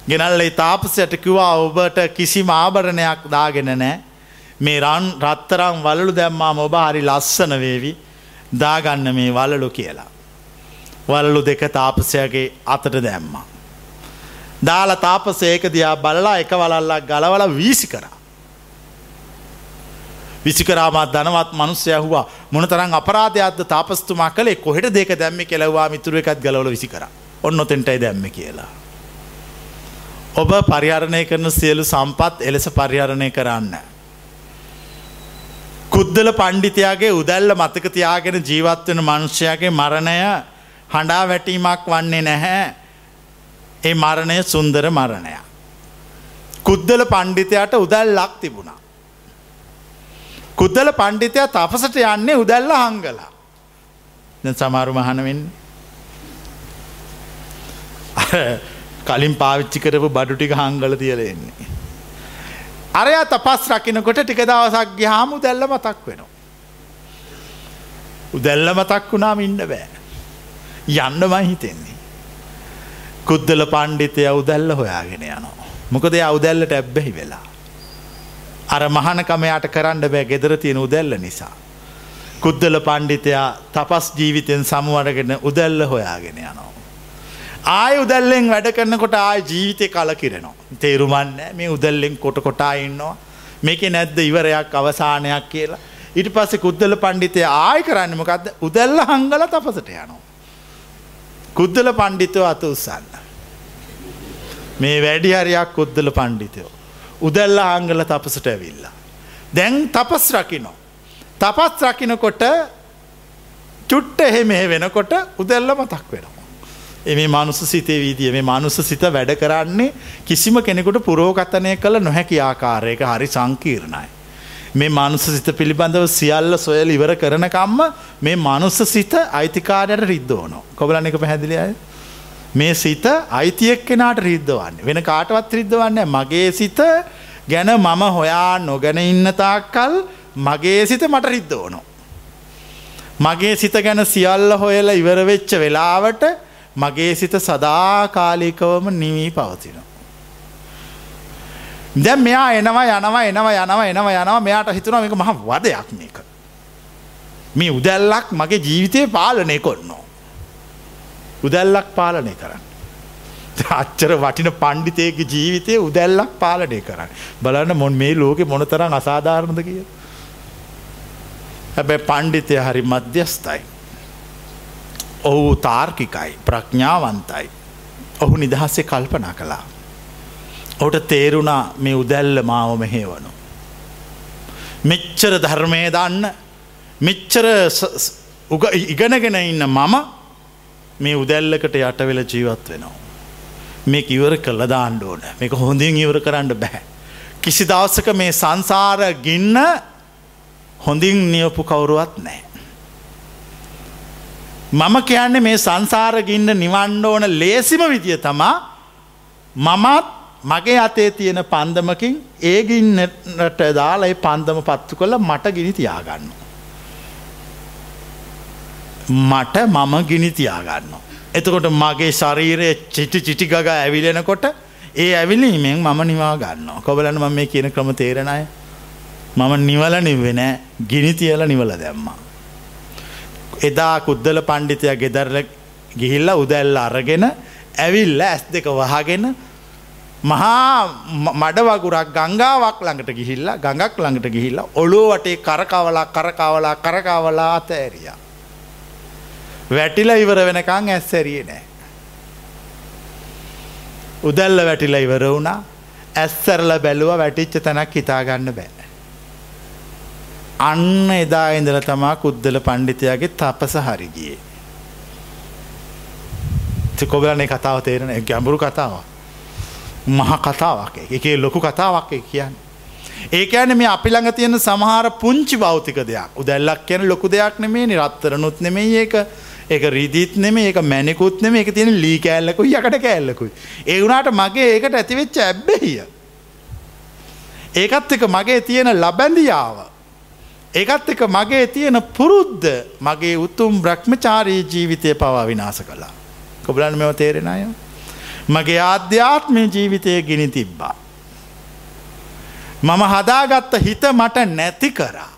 ගෙනල්ල ඒ තාපසයට කිවා ඔබට කිසි ආභරණයක් දාගෙන නෑ මේ රන් රත්තරම් වලලු දැම්මා මොබ හරි ලස්සන වේවි දාගන්න මේ වලලු කියලා. වලලු දෙක තාපසයගේ අතට දැම්මා. දාල තාපසේක දයා බලලා එක වලල්ලක් ගලවල වීසි කරා. විසිකරාමත් ධනවත් මනුස්්‍ය ඇහවා මොනතරං අපරාධයක්ද තාපස්තුමා කළේ කොහෙට දෙක දැම්ම කෙලවා මිතුර එකත් ගලවල විසි කර ඔන්න ඔතෙන්ටයි දැම්ම කියලා. ඔබ පරිහරණය කරන සියලු සම්පත් එලෙස පරිහරණය කරන්න. කුද්දල පණ්ඩිතයාගේ උදැල්ල මතක තියාගෙන ජීවත්වෙන මනුෂ්‍යයාගේ මරණය හඬා වැටීමක් වන්නේ නැහැ ඒ මරණය සුන්දර මරණය. කුද්දල පණ්ඩිතයට උදැල් ලක් තිබුණා. කුද්දල පණ්ඩිතයා තපසට යන්නේ උදැල්ල හංගලා දැ සමාරු මහනවෙන්න කලින් පාවිච්චි කරපු බඩු ටික හංගල තියල එන්නේ. අරයා තපස් රකිනකොට ටික දවසක් ගහාම උදැල්ල මතක් වෙනවා. උදැල්ල මතක් වුණාම ඉන්න බෑ. යන්න මහිතෙන්නේ. කුද්දල පණ්ඩිතය උදැල්ල හොයාගෙන යනවා. මොකද අවුදැල්ලට ඇබ්බැහි වෙලා. අර මහනකමයාට කරන්න බෑ ගෙදර තියෙන උදැල්ල නිසා. කුද්දල පණ්ඩිතයා තපස් ජීවිතයෙන් සමුවරගෙන උදැල්ල හොයාගෙන යනවා. ආය උදැල්ලෙන් වැඩ කරනකොට ආය ජීවිතය කලකිරෙනවා. තේරුමන්න මේ උදැල්ලෙන් කොට කොටා ඉන්නවා. මේක නැද්ද ඉවරයක් අවසානයක් කියලා. ඉට පස්සේ කුද්දල පණ්ඩිතය ආය කරන්න මොකක්ද උදැල්ල හංගල තපසට යනවා. කුද්දල පණ්ඩිතව අත උත්සන්න. මේ වැඩි හරයක් කුද්දල පණ්ඩිතයෝ. උදැල්ල ආංගල තපසට ඇවිල්ලා. දැන් තපස් රකිනෝ. තපස් රකිනකොට චුට්ට එහෙ මෙහෙ වෙනකොට උදැල්ල මතක් වෙනවා. එම මනුස සිතේ වීදිය මේ මනුස සිත වැඩ කරන්නේ කිසිම කෙනෙකුට පුරෝගතනය කළ නොහැකි ආකාරයක හරි සංකීර්ණයි. මේ මනුස සිත පිළිබඳව සියල්ල සොයල් ඉවර කරනකම්ම මේ මනුස්ස සිත අයිතිකාරයට රිද්දෝනෝ කොබලන්න එක පැහැදිලියයි. මේ සිත අයිතියෙක් කෙනාට රිද්ධවන්නේ වෙන කාටවත් රිද්ධවන්න මගේ සිත ගැන මම හොයා නොගැන ඉන්නතාක්කල් මගේ සිත මට රිද්ධ ඕනෝ. මගේ සිත ගැන සියල්ල හොයල ඉවරවෙච්ච වෙලාවට මගේ සිත සදාකාලිකවම නිවී පවතිනවා. දැ මෙයා එනවා යනවා එනවා යනවා එනවා යනවා මෙයාට හිතුනවා මේක මහ වදයක් මේක. මේ උදැල්ලක් මගේ ජීවිතය පාලනය කොන්නෝ. උදැල්ලක් පාලනය කරන්න. අච්චර වටින පණ්ඩිතයක ජීවිතය උදැල්ලක් පාලනය කරන්න. බලන්න මොන් මේ ලෝකෙ මොනතරම් අසාධාරණද කිය. හැබැ පණ්ඩිතය හරි මධ්‍යස්ථයි. ඔහු තාර්කිකයි ප්‍රඥාවන්තයි. ඔහු නිදහස්සේ කල්පනා කළා. ඔහුට තේරුණා මේ උදැල්ල මාව මෙහේවනු. මෙච්චර ධර්මය දන්න මෙච්චර ඉගෙනගෙන ඉන්න මම මේ උදැල්ලකට යටවෙල ජීවත් වෙනවා. මේ ඉවර කළ දාණ්ඩ ඕන මේක හොඳින් ඉවර කරන්න බැහැ. කිසි දවසක මේ සංසාර ගින්න හොඳින් නියපු කවුරුවත් නෑ. මම කියන්නේ මේ සංසාරගින්න නිවන්න ඕන ලේසිම විදිය තමා මමත් මගේ අතේ තියෙන පන්දමකින් ඒගින්නට දාලයි පන්දම පත්තු කොළ මට ගිනි තියාගන්න. මට මම ගිනි තියාගන්න. එතකොට මගේ ශරීරය චිටි චිටිගග ඇවිලෙනකොට ඒ ඇවිලීමෙන් මම නිවා ගන්න කොබලන්න මම මේ කියන ක්‍රම තේරණය මම නිවල නිවෙන ගිනි තියල නිවල දැම්මා. එදා කුද්දල පණ්ඩිතය ගෙදරල ගිහිල්ල උදැල්ල අරගෙන ඇවිල්ල ඇස් දෙක වහගෙන මහා මඩවගුරක් ගංගාවක් ළඟට ගිහිල්ලා ගඟක් ළඟට ගිහිල්ලා ඔලෝ වටේ කරකවලා කරකවලා කරකවලා අතඇරිය. වැටිල ඉවර වෙනකං ඇස්සැරිය නෑ. උදැල්ල වැටිල ඉවර වුණා ඇස්සරල බැලුව වැටිච්ච තැනක් හිතාගන්න බෑ. අන්න එදා ඉඳල තමා කුද්දල පණ්ඩිතයාගේ තපස හරිගියේ. කොබලනේ කතාව තේරෙන ගැඹුරු කතාව. මහ කතාවක් එකේ ලොකු කතාවක් කියන්න. ඒකෑන මේ අපි ළඟ තියෙන සමහර පුංචි භෞතික දෙයක් උදැල්ලක් කියන ලොකු දෙයක් නෙමේ නිරත්තරනුත් නෙමේ ඒක ඒක රීදීත් නෙම ඒක මැනිකුත් නෙම එක තියෙන ලී කෑල්ලකු යකට කෑල්ලකුයි. ඒ වුණට මගේ ඒකට ඇතිවෙච්ච ඇබ්බෙහිය. ඒකත් එක මගේ තියෙන ලබැඳියාව. ඒකත් එක මගේ තියෙන පුරුද්ධ මගේ උතුම් බ්‍රහ්මචාරී ජීවිතය පවා විනාස කළා. කොබලන් මෙව තේරෙන අය. මගේ ආධ්‍යාත්මය ජීවිතය ගිනි තිබ්බා. මම හදාගත්ත හිත මට නැති කරා.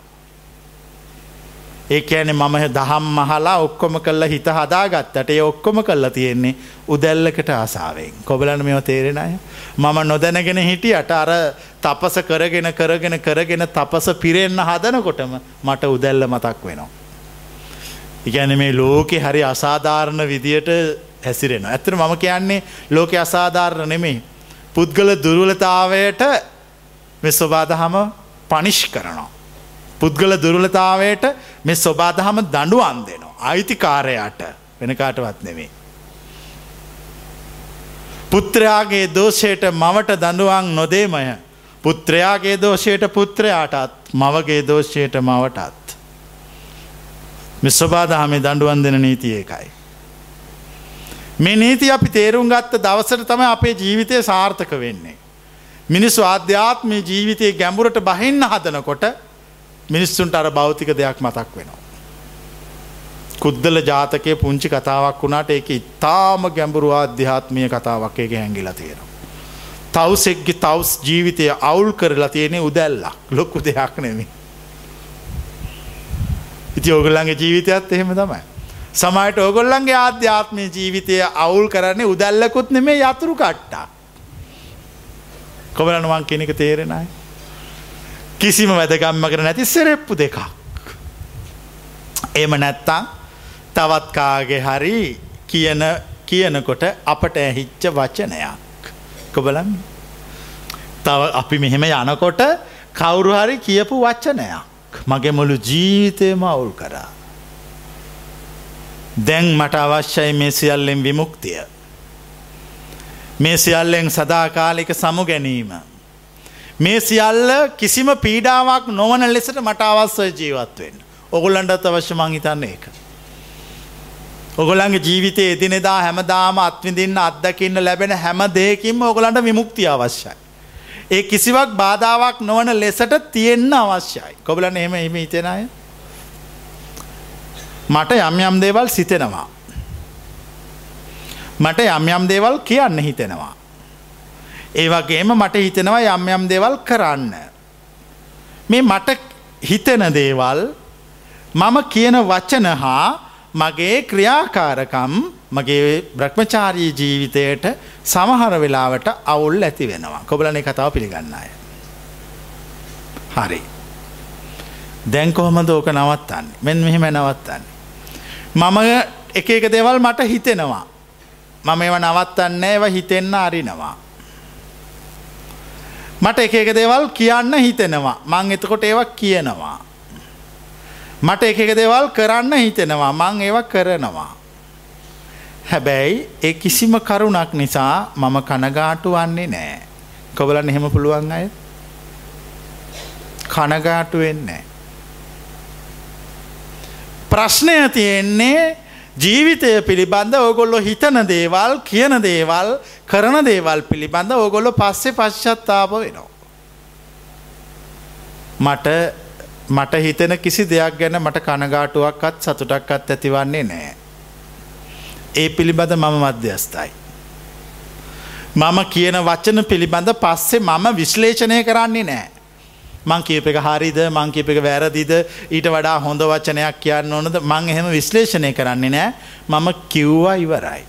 ඒ ඇන මම දහම් මහලා ඔක්කොම කල්ල හිත හදාගත්තට ඒ ඔක්කොම කල්ලා තියෙන්නේ උදැල්ලකට ආසාාවෙන් කොබලන මෙව තේරෙන අය මම නොදැනගෙන හිටියට අර තපස කරගෙන කරගෙන කරගෙන තපස පිරෙන්න්න හදනකොටම මට උදැල්ල මතක් වෙනවා. ඉගැන මේ ලෝකෙ හරි අසාධාරණ විදියට හැසිරෙන. ඇතර මම කියන්නේ ලෝකෙ අසාධාරණ නෙමේ. පුද්ගල දුරුලතාවයට මෙ ස්වබාදහම පනිෂ් කරනවා. පුද්ගල දුරලතාවයට මේ ස්වබාදහම දඩුවන් දෙනවා. අයිතිකාරයට වෙනකාටවත් නෙවේ. පුත්‍රයාගේ දෝෂයට මවට දඩුවන් නොදේමය. පුත්‍රයාගේ දෝෂයට පුත්‍රයාටත් මවගේ දෝෂයට මවටත්. මිස්වබාදහමේ දඩුවන් දෙන නීතිය එකයි. මේ නීති අපි තේරුම් ගත්ත දවසට තම අපේ ජීවිතය සාර්ථක වෙන්නේ. මිනිස්සු ආධ්‍යාත්මය ජීවිතය ගැඹුරට බහින්න හදනකොට මිනිස්සුන්ට අර භෞතික දෙයක් මතක් වෙනවා. කුද්දල ජාතකය පුංචි කතාවක් වුණට ඒක ඉතාම ගැඹුරු අධ්‍යාත්මය කතාවක් එක හැඟිලා තියෙනවා. තවසෙක්ගේ තවස් ජීවිතය අවුල් කරලා තියෙනෙ උදැල්ලක් ලොක්කු දෙයක් නෙමි. ඉති ඕගල්ලන්ගේ ජීවිතයත් එහෙම තමයි. සමයිට ඕගොල්ලන්ගේ ආධ්‍යාත්මය ජීවිතය අවුල් කරන්නේ උදැල්ලකුත් නෙමේ යතුරු කට්ටා. කොබලනුවන් කෙනෙක තේරෙනයි. කිසිම වැදගම්මකට නැති සෙරෙප්පු දෙකක්. එම නැත්තං තවත්කාගේ හරි කියන කියනකොට අපට ඇහිච්ච වචනයක්. කොබලන් තව අපි මෙහෙම යනකොට කවුරු හරි කියපු වච්චනයක් මගේ මුළු ජීවිතයම අවුල් කරා. දැන් මට අවශ්‍යයි මේ සියල්ලෙන් විමුක්තිය. මේ සියල්ලෙන් සදාකාලික සමු ගැනීම. මේ සියල්ල කිසිම පීඩාවක් නොවන ලෙසට මට අවස්සය ජීවත්වෙන්. ඔගොල්ලන්ටත් අවශ්‍ය මංහිතන්න ඒක. ඔගොලන්ගේ ජීවිතය එදිනෙදා හැමදාම අත්විඳින්න අත්දකින්න ලැබෙන හැම දෙයකින්ම ඔගලන්ට විමුක්තිය අවශ්‍යයි. ඒ කිසිවක් බාධාවක් නොවන ලෙසට තියෙන්න අවශ්‍යයි. කොබලන එහෙම එම හිතෙනය. මට යම් යම් දේවල් සිතෙනවා. මට යම් යම් දේවල් කියන්න හිතෙනවා. ඒ වගේම මට හිතෙනවා යම් යම් දේවල් කරන්න. මේ මට හිතෙන දේවල් මම කියන වචන හා මගේ ක්‍රියාකාරකම් මගේ බ්‍රහ්මචාරී ජීවිතයට සමහර වෙලාවට අවුල් ඇති වෙනවා. කොබලන කතාව පිළිගන්න අය. හරි. දැන් කොහොමද ඕක නවත්තන්නේ මෙන් මෙහෙම නවත්තන්නේ. මම එක එක දෙවල් මට හිතෙනවා. මම ඒව නවත්තන්න ඒව හිතෙන්න අරිනවා. මට එක එක දේවල් කියන්න හිතෙනවා මං එතකොට ඒවක් කියනවා. මට එක එක දේවල් කරන්න හිතෙනවා මං ඒව කරනවා. හැබැයි ඒ කිසිම කරුණක් නිසා මම කනගාටු වන්නේ නෑ. කොබලන් එහෙම පුළුවන් අය කනගාටු වෙන්නේ. ප්‍රශ්නය තියෙන්නේ ජීවිතය පිළිබඳ ඕගොල්ලො හිතන දේවල් කියන දේවල් කරන දේවල් පිළිබඳ ඕගොල්ලො පස්සේ පශ්චත්තාප වෙනවා. මට මට හිතෙන කිසි දෙයක් ගැන මට කනගාටුවක්කත් සතුටක්කත් ඇතිවන්නේ නෑ. ඒ පිළිබඳ මම මධ්‍යස්ථයි. මම කියන වචන පිළිබඳ පස්සේ මම විශ්ලේෂණය කරන්නේ නෑ. මං කියප එක හරිද මං කියප එක වැරදිද ඊට වඩා හොඳ වචනයක් කියන්න ඕනද මං එහෙම විශ්ලේෂණය කරන්නේ නෑ මම කිව්වා ඉවරයි.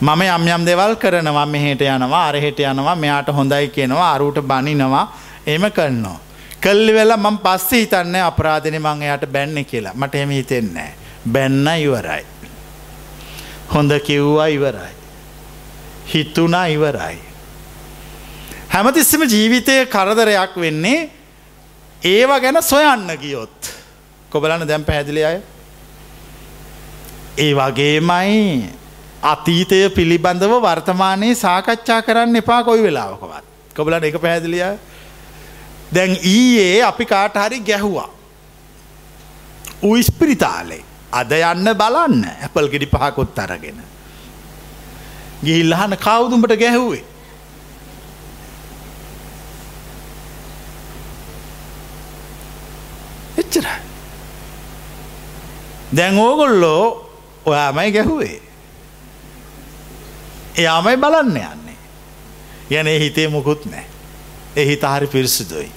මම යම් යම් දෙවල් කරනවා මෙහෙට යනවා අරහෙට යනවා මෙයාට හොඳයි කියනවා අරුට බනිනවා එම කරනවා. කල්ලි වෙලා මං පස්සේ හිතන්න අපරාධන මං එයට බැන්න කියලා මට එම හිතෙන්නේ. බැන්න ඉවරයි. හොඳ කිව්වා ඉවරයි. හිතුනා ඉවරයි. හැමතිස්සම ජීවිතය කරදරයක් වෙන්නේ ඒව ගැන සොයන්න ගියොත්. කොබලන්න දැම් පැහැදිලි අය. ඒ වගේමයි අතීතය පිළිබඳව වර්තමානයේ සාකච්ඡා කරන්න එපා කොයි වෙලාවකවත්. කොබලට එක පැහැදිලිය දැන් ඊයේ අපි කාට හරි ගැහුවා. උයිස්පිරිතාලේ අද යන්න බලන්න ඇපල් ගෙඩි පහකොත් අරගෙන. ගිහිල්ලහන කවුදුඹට ගැහුවේ. එච්චර. දැන් ඕගොල්ලෝ ඔයාමයි ගැහුවේ. එයාමයි බලන්න යන්නේ. යන හිතේ මුකුත් නෑ. එහිත හරි පිරිසිදුයි.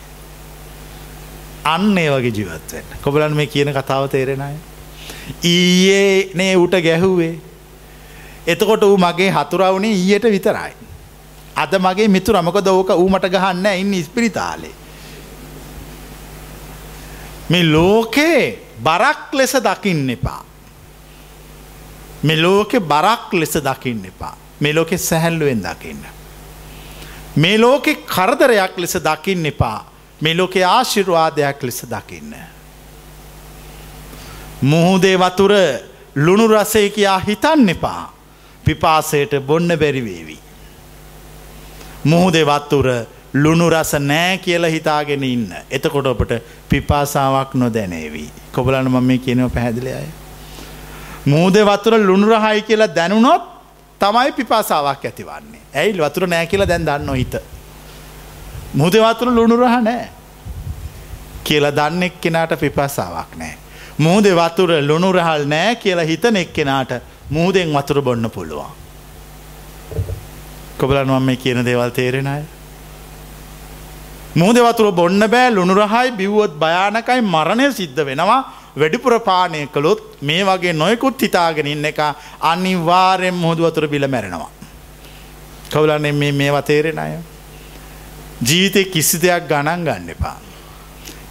අන්න ඒ වගේ ජීවත්වෙන් කොබලන් මේ කියන කතාව තේරෙනය. ඊයේ නේ උට ගැහුවේ. එතකොට ඌ මගේ හතුරවුණේ ඊයට විතරයි. අද මගේ මිතු රමක දෝක ඌමට ගහන්න ඉන්න ඉස්පිරිතාලේ. මේ ලෝකේ බරක් ලෙස දකින්න එපා. මෙ ලෝකෙ බරක් ලෙස දකින්න එපා. මේ ලෝකෙ සැහැල්ලුවෙන් දකින්න. මේ ලෝකෙ කරදරයක් ලෙස දකින්න එපා මේ ලෝකෙ ආශිර්වාදයක් ලෙස දකින්න. මුහුදේ වතුර ලුණු රසේ කියා හිතන්න එපා පිපාසයට බොන්න බැරිවේවි. මුහුදේ වත්තුර ලුණු රස නෑ කියල හිතාගෙන ඉන්න. එතකොට ඔපට පිපාසාවක් නොදැනේවී. කොබලන මම මේ කියනව පැහැදිලි අය. මූද වතුර ලුණුරහයි කියලා දැනුනොත් තමයි පිපාසාවක් ඇතිවන්නේ. ඇයි වතුර නෑ කියලා දැන් දන්න හිත. මුද වතුර ලුණුරහ නෑ. කියලා දන්න එක් කෙනාට පිපාසාවක් නෑ. මුහද වතුර ලුණුරහල් නෑ කියලා හිතන එක් කෙනාට මුහදෙන් වතුර බොන්න පුළුවන්. කොබලනුවම් මේ කියන දේවල් තේරෙන අය. මුහද වතුර බොන්න බෑ ලුණුරහයි බිව්වොත් භයානකයි මරණය සිද්ධ වෙනවා වැඩිපුර පානය කළොත් මේ වගේ නොයකුත් හිතාගෙන ඉන්න එක අනිවාර්යෙන් මුහදුවතුර බිල මැරෙනවා. කවුලන්නේ මේ මේ වතේරෙන අය. ජීවිතය කිසි දෙයක් ගණන් ගන්න එපා.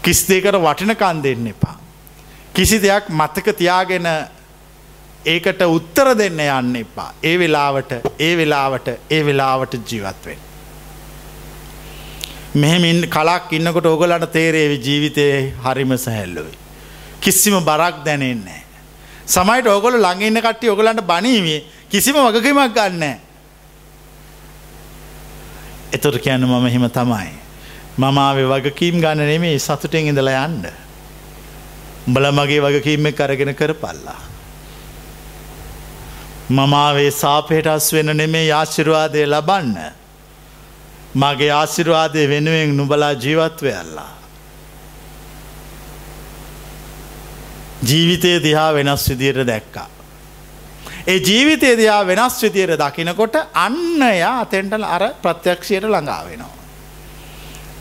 කිසි දෙකට වටිනකන් දෙන්න එපා. කිසි දෙයක් මතක තියාගෙන ඒකට උත්තර දෙන්න යන්න එපා. ඒ වෙලාවට ඒ වෙලාවට ඒ වෙලාවට ජීවත්වෙන්. මෙහෙමින් කලක් ඉන්නකොට ඔගලට තේරේවි ජීවිතය හරිම සැහැල්ලුවයි. කිසිම බරක් දැනෙන්නේ. සමයිට ඕගොල ළඟඉන්න කට්ටි ඔගලන්ට බනීමේ කිසිම වගකීමක් ගන්න. එතොට කියන්න මම හිම තමයි. මමාවේ වගකීම් ගන්න නෙමේ සතුටෙන් ඉඳලා යන්න. බල මගේ වගකීම කරගෙන කරපල්ලා. මමාවේ සාපයට අස් වෙන නෙමේ ආශිරවාදය ලබන්න. මගේ ආශිරවාදය වෙනුවෙන් නුබලා ජීවත්වය අල්ලා. ජීවිතය දිහා වෙනස් විදියට දැක්කා. ඒ ජීවිතය දිහා වෙනස් විදියට දකිනකොට අන්න යා අතෙන්ටල අර ප්‍රත්‍යක්ෂයට ළඟා වෙනවා.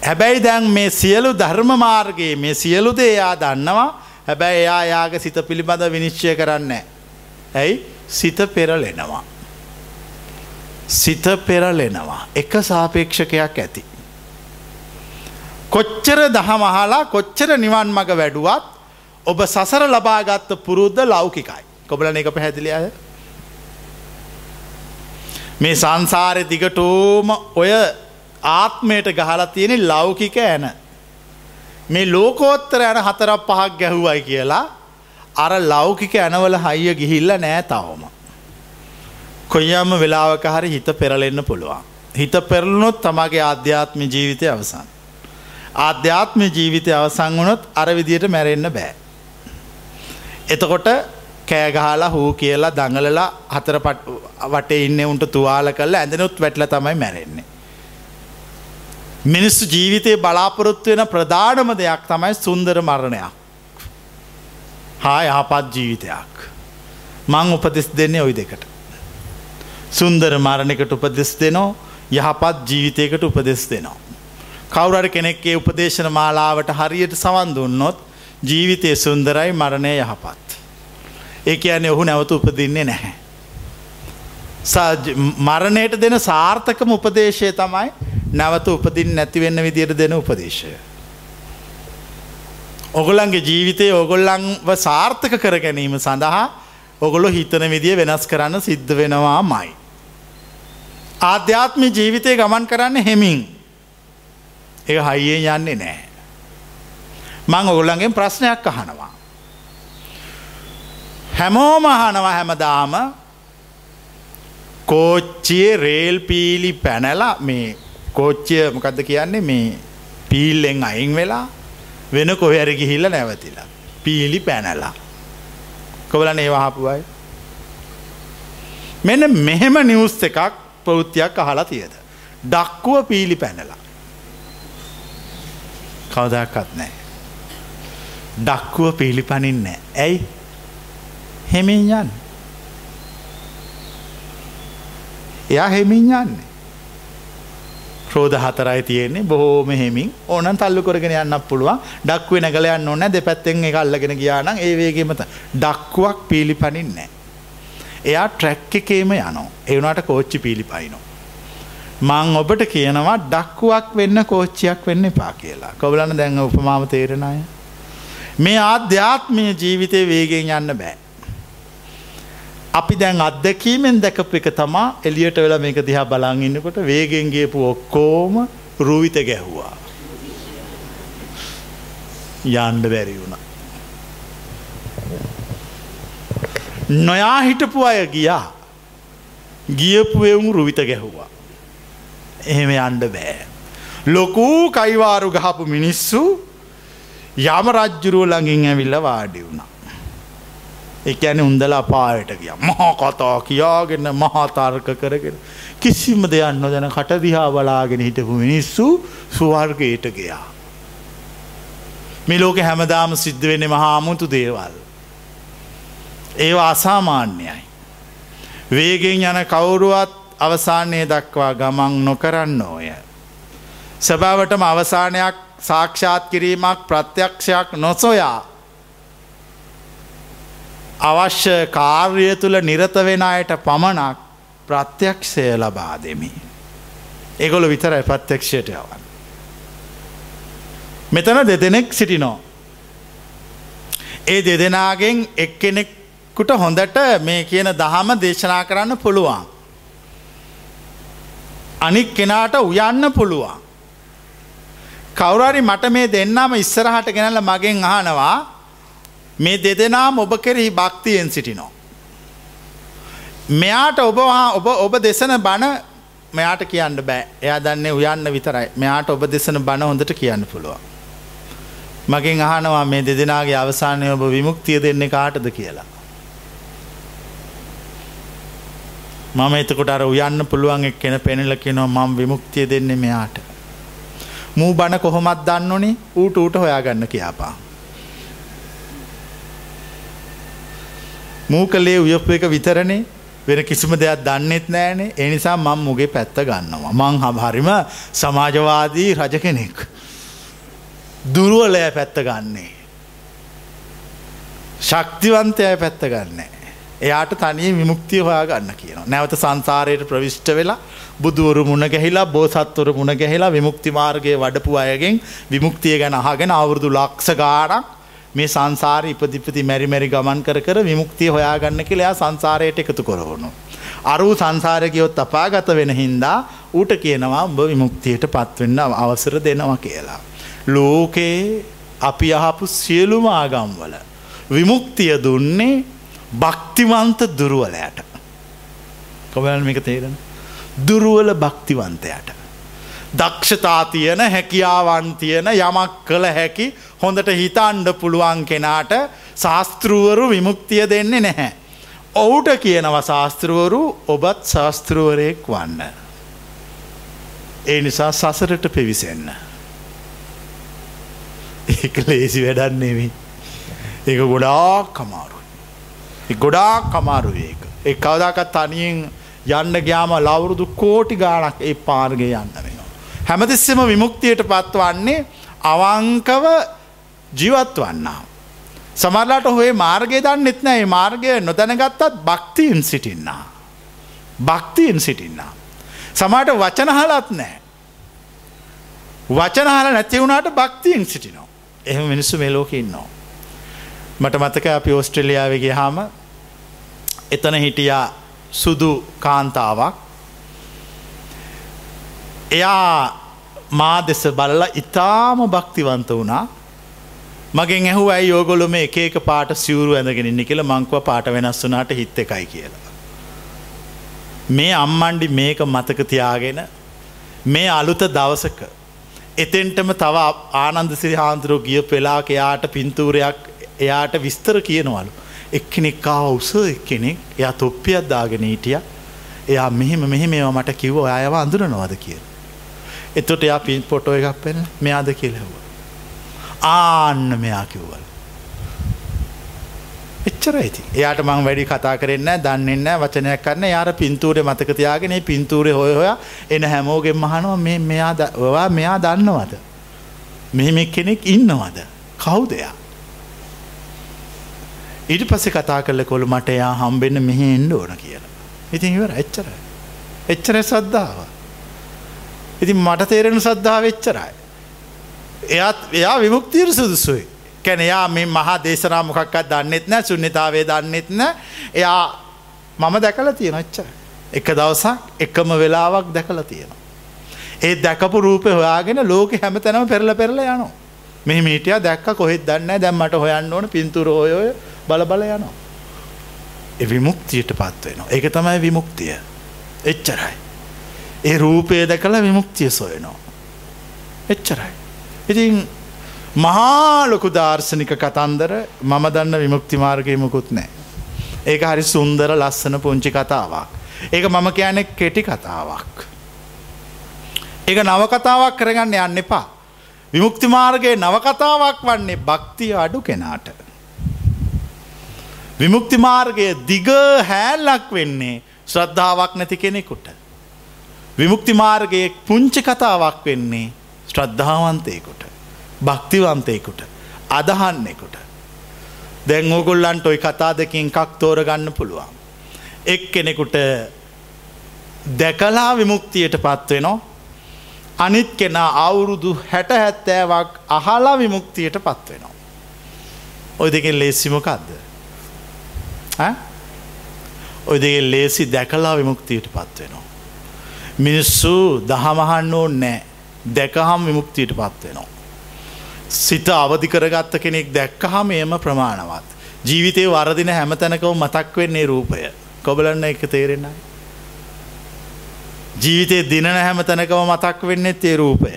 හැබැයි දැන් මේ සියලු ධර්ම මාර්ගයේ මේ සියලු දේයා දන්නවා හැබැයි එයා යාග සිත පිළිබඳ විනිශ්චය කරන්න. ඇයි සිත පෙරලෙනවා. සිත පෙරලෙනවා. එක සාපේක්ෂකයක් ඇති. කොච්චර දහමහලා කොච්චර නිවන් මඟ වැඩුවත් ඔබ සසර ලබාගත්ත පුරුද්ධ ලෞකිකයි. කොබලන එක පැහැදිලි අය. මේ සංසාරය දිගටෝම ඔය ආත්මයට ගහලා තියෙන ලෞකික ඇන. මේ ලෝකෝත්තර යන හතරක් පහක් ගැහුවයි කියලා අර ලෞකික ඇනවල හයිය ගිහිල්ල නෑ තවම. කොයම්ම වෙලාවක හරි හිත පෙරලෙන්න පුළුවන්. හිත පෙරලුණොත් තමගේ ආධ්‍යාත්ම ජීවිතය අවසන්. ආධ්‍යාත්ම ජීවිතය අවසං වනොත් අර විදියට මැරෙන්න්න බෑ. එතකොට කෑගහලා හූ කියලා දඟලලා හතර වටේ ඉන්න උන්ට තුවාල කල්ල ඇඳනුත් වැටල තමයි මැරෙන්නේ. මිනිස්සු ජීවිතය බලාපොරොත්තු වෙන ප්‍රධානම දෙයක් තමයි සුන්දර මරණයක්. හා යහපත් ජීවිතයක්. මං උපදෙස් දෙන්නේ ඔයි දෙකට. සුන්දර මරණකට උපදෙස් දෙනෝ යහපත් ජීවිතයකට උපදෙස් දෙනවා. කවුරර කෙනෙක්ගේ උපදේශන මාලාවට හරියට සවන් දුන්නොත් ජීවිතය සුන්දරයි මරණය යහපත්. ඒ කියන්නේ ඔහු නැවත උපදින්නේ නැහැ. මරණයට දෙන සාර්ථකම උපදේශය තමයි නැවත උපදින් නැතිවෙන්න විදියට දෙන උපදේශය. ඔගොල්ලන්ගේ ජීවිතය ඔගොල්ලන්ව සාර්ථක කර ගැනීම සඳහා ඔගොලො හිතන විදිිය වෙනස් කරන්න සිද්ධ වෙනවා මයි. ආධ්‍යාත්ම ජීවිතය ගමන් කරන්න හෙමින් ඒ හයියේ යන්නේ නෑ. මං ඔගොල්ලන්ගේ ප්‍රශ්නයක් අහනවා. හැමෝම අහනවා හැමදාම කෝච්චිය රේල් පීලි පැනලා මේ කෝච්චිය මොකක්ද කියන්නේ මේ පීල්ලෙන් අයින් වෙලා වෙන කොහර ගිහිල්ල නැවතිලා. පීලි පැනලා. කොවලන ඒවාහපුුවයි. මෙන්න මෙහෙම නිවස් එකක් ප්‍රෘතියක් අහලා තියද. ඩක්කුව පීලි පැනලා. කවදක්කත් නෑ. ඩක්කුව පිළිපනින්න ඇයි හෙමින් යන්න. එයා හෙමින් යන්නේ. ක්‍රෝධ හතරයි තියෙන්නේ බොහෝම හෙමින් ඕනන් තල්ලු කරගෙන යන්න පුළුවන් ඩක්වේ නැගලයන්න ඕන්න දෙපැත්තෙන් එක අල්ලගෙන ගියානම් ඒවේගේමත ඩක්කුවක් පීලිපනින්නේ. එයා ට්‍රැක් එකේම යනෝ එවනට කෝච්චි පීලිපයිනෝ. මං ඔබට කියනවා ඩක්කුවක් වෙන්න කෝච්චියක් වෙන්න එපා කියලා කොබලන්න දැන් උපමාව තේරෙනය. මේ ආධ්‍යාත්මය ජීවිතය වේගෙන් යන්න බෑ. අපි දැන් අත්දැකීමෙන් දැකප එක තමා එලියට වෙලා මේක දිහා බලාන් ඉන්නකොට වේගෙන් ගේපු ඔක්කෝම රූවිත ගැහ්වා. යන්ඩ බැරි වුණ. නොයා හිටපු අය ගියා ගියපු එවුම් රුවිත ගැහුවා. එහෙම යන්ඩ බෑ. ලොකූ කයිවාරු ගහපු මිනිස්සු යම රජ්ජුරුව ළඟින් ඇවිල්ල වාඩි වුණා. එකැන උන්දලා පායට ගිය මහා කතා කියාගෙන මහාතර්ක කරගෙන කිසිම දෙයක් නොදැන කටදිහා බලාගෙන හිටපු මිනිස්සු සුවර්ගයට ගයා. මේ ලෝක හැමදාම සිද්ධ වෙන මහාමුතු දේවල්. ඒවා අසාමාන්‍යයි. වේගෙන් යන කවුරුවත් අවසානයේ දක්වා ගමන් නොකරන්න ඕය. සැබාවටම අවසානයක් සාක්ෂාත් කිරීමක් ප්‍රත්‍යක්ෂයක් නොසොයා අවශ්‍ය කාර්ය තුළ නිරත වෙන අයට පමණක් ප්‍රත්‍යක්ෂය ලබා දෙමි. ඒගොල විතරයි ප්‍රත්‍යක්ෂයට යවන්. මෙතන දෙදෙනෙක් සිටිනෝ. ඒ දෙදෙනගෙන් එක්කෙනෙක්කුට හොඳට මේ කියන දහම දේශනා කරන්න පුළුවන්. අනික් කෙනාට උයන්න පුළුවන්. කවුරරි මට මේ දෙන්නම ඉස්සරහට ගෙනල්ල මගෙන් අහනවා මේ දෙදෙනාම ඔබ කෙරෙහි භක්තියෙන් සිටිනෝ. මෙයාට ඔබ ඔබ ඔබ දෙසන බණ මෙයාට කියන්න බෑ එයා දන්නේ උයන්න විතරයි මෙයාට ඔබ දෙසන බණ හොඳට කියන්න පුළුවන්. මගෙන් අහනවා මේ දෙදෙනගේ අවසානය ඔබ විමුක්තිය දෙන්නේ කාටද කියලා. මම එතකොට අර උයන්න පුළුවන් එක් කෙන පෙනල කෙනවා මම විමුක්තිය දෙන්නේ මෙයාට. මූ බණ කොහොමත් දන්නනේ ඌට ඌට හොයාගන්න කියාපා. මූ කලේ උයපු එක විතරනේ වෙන කිසිම දෙයක් දන්නෙත් නෑනේ එනිසා මං මුගේ පැත්ත ගන්නවා. මං හමහරිම සමාජවාදී රජ කෙනෙක්. දුරුවලය පැත්ත ගන්නේ. ශක්තිවන්තය පැත්ත ගන්නේ. එයාට තනිය විමුක්තිය හොයා ගන්න කියන. නැවත සංසාරයට ප්‍රවිෂ්ට වෙලා බුදුවරු මුණ ගැහිලා බෝසත්වර මුණ ගැහිලා විමුක්ති මාර්ගය වඩපු අයගෙන් විමුක්තිය ගැන අහගෙන අවුරුදු ලක්ෂ ගානක් මේ සංසාර ඉපදිපති මැරිමැරි ගමන් කර කර විමුක්තිය හොයාගන්න කියලයා සංසාරයට එකතු කොරවුණු. අරු සංසාරගයොත් අපාගත වෙන හින්දා ඌට කියනවා උඹ විමුක්තියට පත්වෙන්න අවසර දෙනවා කියලා. ලෝකයේ අපි අහපු සියලුම ආගම්වල. විමුක්තිය දුන්නේ භක්තිවන්ත දුරුවලයට. කොබල් මේක තේරෙන. දුරුවල භක්තිවන්තයට. දක්ෂතා තියෙන හැකියාවන් තියෙන යමක් කළ හැකි හොඳට හිතන්ඩ පුළුවන් කෙනාට ශාස්තෘවරු විමුක්තිය දෙන්නේ නැහැ. ඔවුට කියනව ශාස්තෘවරු ඔබත් ශාස්තෘවරයෙක් වන්න. ඒ නිසා සසරට පිවිසෙන්න. ඒක ලේසි වැඩන්නෙවි. ඒක ගොඩාක් කමාරුයි. ගොඩාක් කමාරුවේක. එ කවදාකත් තනියෙන් යන්න ගයාම ලවුරුදු කෝටි ගානක් ඒ පාර්ගය යන්න වෙනවා. හැමතිස්සෙම විමුක්තියට පත්වන්නේ අවංකව ජීවත් වන්නා. සමරලාට හොේ මාර්ගය දන්නෙත් නෑ මාර්ගය නොදැනගත්තත් භක්තියෙන් සිටින්නා. භක්තියෙන් සිටින්න. සමාට වචනහලත් නෑ. වචනහල නැති වුණට භක්තියෙන් සිටිනවා. එහෙම මිනිස්සු මෙලෝක ඉන්නවා. මට මතක අපි ඕස්ට්‍රලියාවගේ හාම එතන හිටියා සුදු කාන්තාවක් එයා මා දෙස බලලා ඉතාම භක්තිවන්ත වුණා මගෙන් ඇහු ඇයි යෝගොලොම එක එක පාට සිවුරු ඇඳගෙනන්න කියල මංකව පාට වෙනස් වනාට හිත්ත එකයි කියලා. මේ අම්මන්ඩි මේක මතක තියාගෙන මේ අලුත දවසක එතෙන්ටම තව ආනන්ද සිරි හාන්දුරුව ගිය පෙලාක එයාට පින්තූරයක් එයාට විස්තර කියනවලු. එක්කෙනෙක් උස එක්කෙනෙක් එයා තොප්පියක් දාගෙන හිටිය එයා මෙහෙම මෙහෙම ඒවා මට කිව්ව අයව අඳුරනවාද කියලා. එතොට එයා පින් පොටෝ එකක් පෙන මෙයාද කියලෙව. ආන්න මෙයා කිව්වල. එච්චර ඇති එයාට මං වැඩි කතා කරන්න දන්නන්න වචනයක් කරන්න යාර පින්තූරය මතකතියාගෙන පින්තූරය හොය හොය එන හැමෝගෙන් මහනුව මේ මෙයා ඔවා මෙයා දන්නවද. මෙහෙම කෙනෙක් ඉන්නවද. කවු දෙයක්. ඉට පස කතා කල කොළු මට එයා හම්බෙන්න මෙහ එන්ඩ ඕන කියලා. ඉතින් ඉවර එච්චර. එච්චර සද්ධාව. ඉතින් මට තේරෙන සද්ධාව එච්චරයි. එයත් එයා විමුක්තියට සුදුසුයි. කැන එයා මේ මහා දේශනා මොකක්කත් දන්නෙත් නෑ සුන්්‍යතාවේ දන්නෙත් නෑ එයා මම දැකල තියෙන එච්චර. එක දවසක් එකම වෙලාවක් දැකල තියෙනවා. ඒ දැකපු රූපය හොයාගෙන ලෝක හැම තැනම පෙරල පෙරල යනවා. මෙහි මීටිය දැක්ක කොහෙත් දන්න දැම්මට හොයන්න ඕන පින්තුර ඔයෝය බල බල යනවා. එ විමුක්තියට පත්වෙනවා. ඒක තමයි විමුක්තිය. එච්චරයි. ඒ රූපය දැකළ විමුක්තිය සොයනවා. එච්චරයි. ඉතින් මහාලොකු දර්ශනික කතන්දර මම දන්න විමුක්ති මාර්ගය මුකුත් නෑ. ඒක හරි සුන්දර ලස්සන පුංචි කතාවක්. ඒක මම කියන්නේ කෙටි කතාවක්. ඒක නවකතාවක් කරගන්න යන්න එපා. විමුක්ති මාර්ගයේ නවකතාවක් වන්නේ භක්තිය අඩු කෙනාට. විමුක්ති මාර්ගය දිග හැල්ලක් වෙන්නේ ශ්‍රද්ධාවක් නැති කෙනෙකුට. විමුක්ති මාර්ගයේ පුංචි කතාවක් වෙන්නේ ශ්‍රද්ධාවන්තයකුට භක්තිවන්තයකුට අදහන්නෙකුට දැන් ඕගොල්ලන්ට ඔයි කතා දෙකින් එකක් තෝරගන්න පුළුවන්. එක් කෙනෙකුට දැකලා විමුක්තියට පත්වෙනවා අනිත් කෙනා අවුරුදු හැට හැත්තෑවක් අහලා විමුක්තියට පත්වෙනවා. ඔය දෙකින් ලේසිමකක්ද. ඔය දෙගේ ලේසි දැකලා විමුක්තියට පත්වෙනවා. මිනිස්සු දහමහන්න ඕන් නෑ දැකහම් විමුක්තියට පත්වෙනවා. සිත අවධි කරගත්ත කෙනෙක් දැක්කහම එම ප්‍රමාණවත්. ජීවිතය වරදින හැම තැනකව මතක් වෙන්නේ රූපය කොබලන්න එක තේරෙනයි. ජීවිතය දිනන හැම තැනකව මතක් වෙන්නෙත් ඒ රූපය.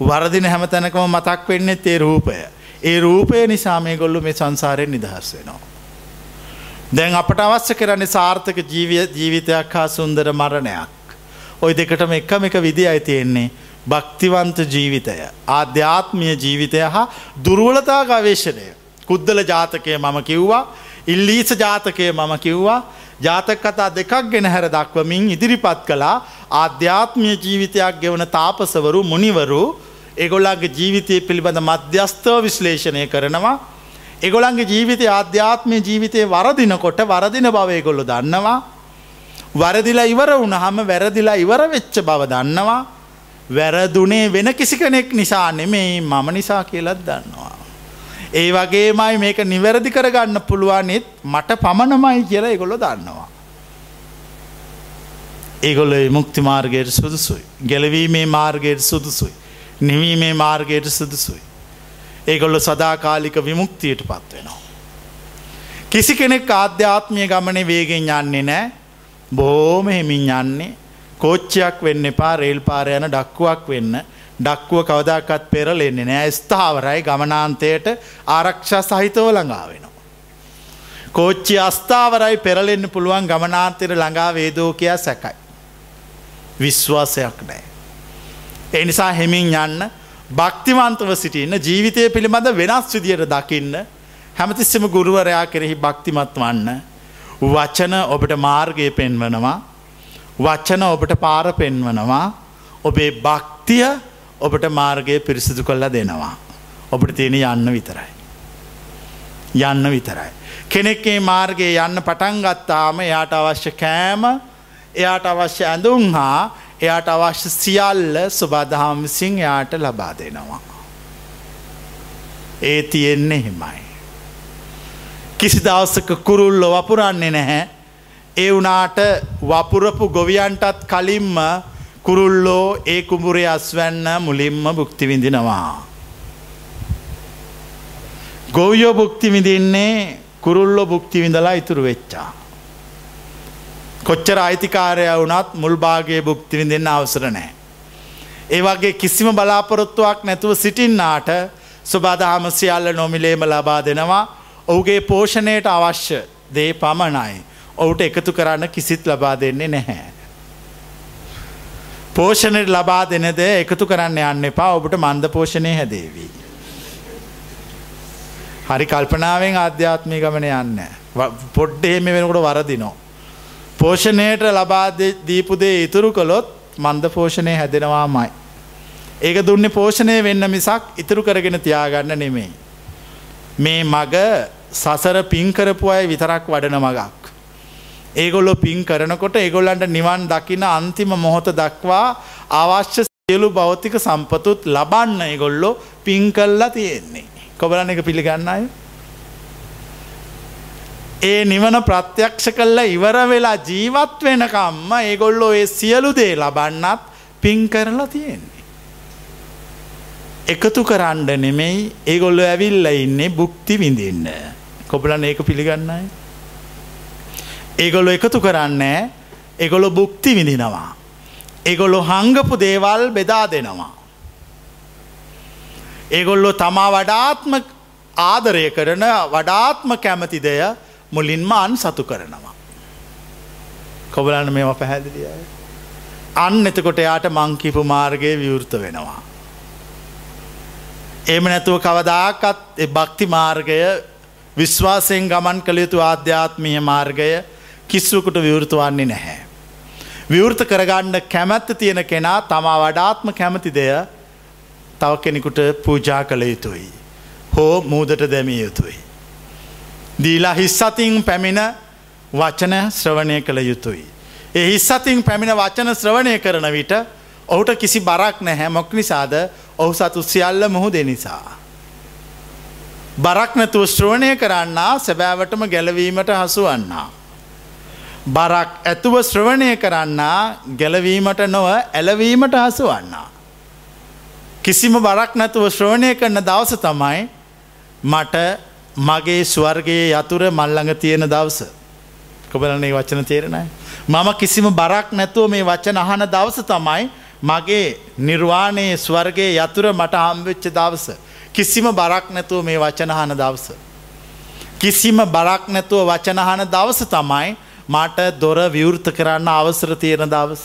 වරදින හැම තැනකම මතක් වෙන්නෙත් ඒ රූපය. ඒ රූපය නිසා මේ ගොල්ලු මේ සංසාරයෙන් නිදහස් වෙනවා. දැන් අපට අවශ්‍ය කරන්නේ සාර්ථක ජීවිතයක් හා සුන්දර මරණයක්. ඔය දෙකටම එකම එක විදි අයි තියෙන්නේ. භක්තිවන්ත ජීවිතය. ආධ්‍යාත්මය ජීවිතය හා දුරුවලතා ගවේශණය කුද්දල ජාතකය මම කිව්වා ඉල්ලීස ජාතකය මම කිව්වා. ජාතක කතා දෙකක් ගෙන හැර දක්වමින් ඉදිරිපත් කළා. ආධ්‍යාත්මය ජීවිතයක් ගෙවන තාපසවරු මුනිවරු එගොල්ලාගේ ජීවිතය පිළිබඳ මධ්‍යස්ථව විශ්ලේෂණය කරනවා. එගොලන්ගේ ජීවිතය ආධ්‍යාත්මය ජීවිතය වරදිනකොට වරදින බවය ගොල්ලො දන්නවා. වරදිලා ඉවර වුණහම වැරදිලා ඉවර වෙච්ච බව දන්නවා වැරදුනේ වෙන කිසි කෙනෙක් නිසා නෙමෙයි මම නිසා කියලත් දන්නවා. ඒ වගේමයි මේක නිවැරදි කරගන්න පුළුවන්නෙත් මට පමණමයි කියලා එගොලො දන්නවා. ඒගොල්ල මුක්ති මාර්ගයට සුදුසුයි. ගැලවීමේ මාර්ගයට සුදුසුයි. නිවීමේ මාර්ගයට සුදුසුයි. ඒගොල්ල සදාකාලික විමුක්තියට පත්වෙනවා. කිසි කෙනෙක් ආධ්‍යාත්මය ගමනේ වේගෙන් යන්නේ නෑ බෝම හෙමින් යන්නේ කෝච්චයක් වෙන්න එපා රේල් පාර යන ඩක්කුවක් වෙන්න ඩක්කුව කවදක්කත් පෙරලෙන්නේ නෑ ස්ථාවරයි ගමනාන්තයට ආරක්ෂා සහිතව ළඟා වෙනවා. කෝච්චි අස්ථාවරයි පෙරලෙන්න පුළුවන් ගමනාන්තයට ළඟා වේදෝකයා සැකයි. විශ්වාසයක් නෑ. එනිසා හෙමින් යන්න භක්තිවන්තව සිටින්න ජීවිතය පිළිබඳ වෙනස් විදියට දකින්න හැමතිස්සම ගුරුවරයා කෙරෙහි භක්තිමත් වන්න වචන ඔබට මාර්ගය පෙන්වනවා වචන ඔබට පාර පෙන්වනවා ඔබේ භක්තිය ඔබට මාර්ගය පිරිසිදු කොල්ලා දෙනවා. ඔබට තියෙන යන්න විතරයි. යන්න විතරයි. කෙනෙක්ගේ මාර්ගයේ යන්න පටන් ගත්තාම යාට අවශ්‍ය කෑම එයාට අවශ්‍ය ඇඳුම් හා එයාට අවශ්‍ය සියල්ල සුබදහම් විසින් එයාට ලබා දෙනවා. ඒ තියෙන්නේ එහෙමයි. කිසි දවසක කුරුල්ල වපුරන්නේ නැහැ. ඒ වනාට වපුරපු ගොවියන්ටත් කලින්ම කුරුල්ලෝ ඒ කුඹුරේ අස්වැන්න මුලින්ම බුක්තිවිඳිනවා. ගොවියෝ බුක්තිවිඳින්නේ කුරුල්ලො බුක්තිවිඳලා ඉතුරු වෙච්චා. කොච්චර අයිතිකාරය වනත් මුල්භාගේ බුක්තිවිඳන්න අවසර නෑ. ඒ වගේ කිසිම බලාපොරොත්තුවක් නැතුව සිටින්නාට සුබාදහම සියල්ල නොමිලේම ලබා දෙනවා ඔහුගේ පෝෂණයට අවශ්‍ය දේ පමණයි. ඔහුට එකතු කරන්න කිසිත් ලබා දෙන්නේ නැහැ. පෝෂණයට ලබා දෙනද එකතු කරන්න යන්න එපා ඔබට මන්ද පෝෂණය හැදේවී. හරි කල්පනාවෙන් අධ්‍යාත්මය ගමන යන්න. පොඩ්ඩ එහෙම වෙනකොට වරදිනෝ. පෝෂණයට ලබා දීපුදේ ඉතුරු කළොත් මන්ද පෝෂණය හැදෙනවාමයි. ඒක දුන්නේ පෝෂණය වෙන්න මිසක් ඉතුරු කරගෙන තියාගන්න නෙමෙයි. මේ මග සසර පින්කරපු අය විතරක් වඩන මගක්. ඒගොල්ලො පින් කරනකොට ඒගොල්ලන්ට නිවන් දකින අන්තිම මොහොත දක්වා අවශ්‍ය සියලු භෞතික සම්පතුත් ලබන්න ඒගොල්ලො පින් කල්ලා තියෙන්නේ. කොබලන එක පිළිගන්න අය. ඒ නිවන ප්‍රත්‍යක්ෂ කල්ල ඉවර වෙලා ජීවත් වෙනකම්ම ඒගොල්ලෝ ඒ සියලු දේ ලබන්නත් පින් කරලා තියෙන්නේ. එකතු කරන්න නෙමෙයි ඒගොල්ලො ඇවිල්ල ඉන්නේ බුක්ති විඳින්න. කොබලන් ඒක පිළිගන්නයි. ඒගොල්ලො එකතු කරන්නේ ඒගොලො බුක්ති විඳිනවා. ඒගොල්ලො හංගපු දේවල් බෙදා දෙනවා. ඒගොල්ලො තමා වඩාත්ම ආදරය කරන වඩාත්ම කැමති දෙය මුලින්ම අන් සතු කරනවා. කොබලන්න මේම පැහැදිලිය. අන්න එතකොට එයාට මංකිපු මාර්ගය විවෘත වෙනවා. එම නැතුව කවදාකත් භක්ති මාර්ගය විශ්වාසයෙන් ගමන් කළ යුතු ආධ්‍යාත්මය මාර්ගය කිස්සුකට විවෘත වන්නේ නැහැ. විවෘත කරගන්න කැමැත්ත තියෙන කෙනා තමා වඩාත්ම කැමති දෙය තව කෙනෙකුට පූජා කළ යුතුයි. හෝ මූදට දැමිය යුතුයි. දීලා හිස්සතින් පැමිණ වචන ශ්‍රවණය කළ යුතුයි. ඒ හිස්සතින් පැමිණ වචන ශ්‍රවණය කරන විට ඔහුට කිසි බරක් නැහැ මොක් නිසාද ඔහු සතු සියල්ල මුහු දෙනිසා. බරක් නැතුව ශ්‍රවණය කරන්නා සැබෑවටම ගැලවීමට හසුවන්නා. බරක් ඇතුව ශ්‍රවණය කරන්නා ගැලවීමට නොව ඇලවීමට හසුවන්නා. කිසිම බරක් නැතුව ශ්‍රවණය කරන දවස තමයි මට මගේ ස්වර්ගයේ යතුර මල්ලඟ තියෙන දවස. කොබලනේ වචන තේරෙනයි. මම කිසිම බරක් නැතුව මේ වචන අහන දවස තමයි මගේ නිර්වාණයේ ස්වර්ගයේ යතුර මට හම්වෙච්ච දවස. කිසිම බරක් නැතුව මේ වචනහන දවස. කිසිම බරක් නැතුව වචනහන දවස තමයි මට දොර විවෘත කරන්න අවසර තියෙන දවස.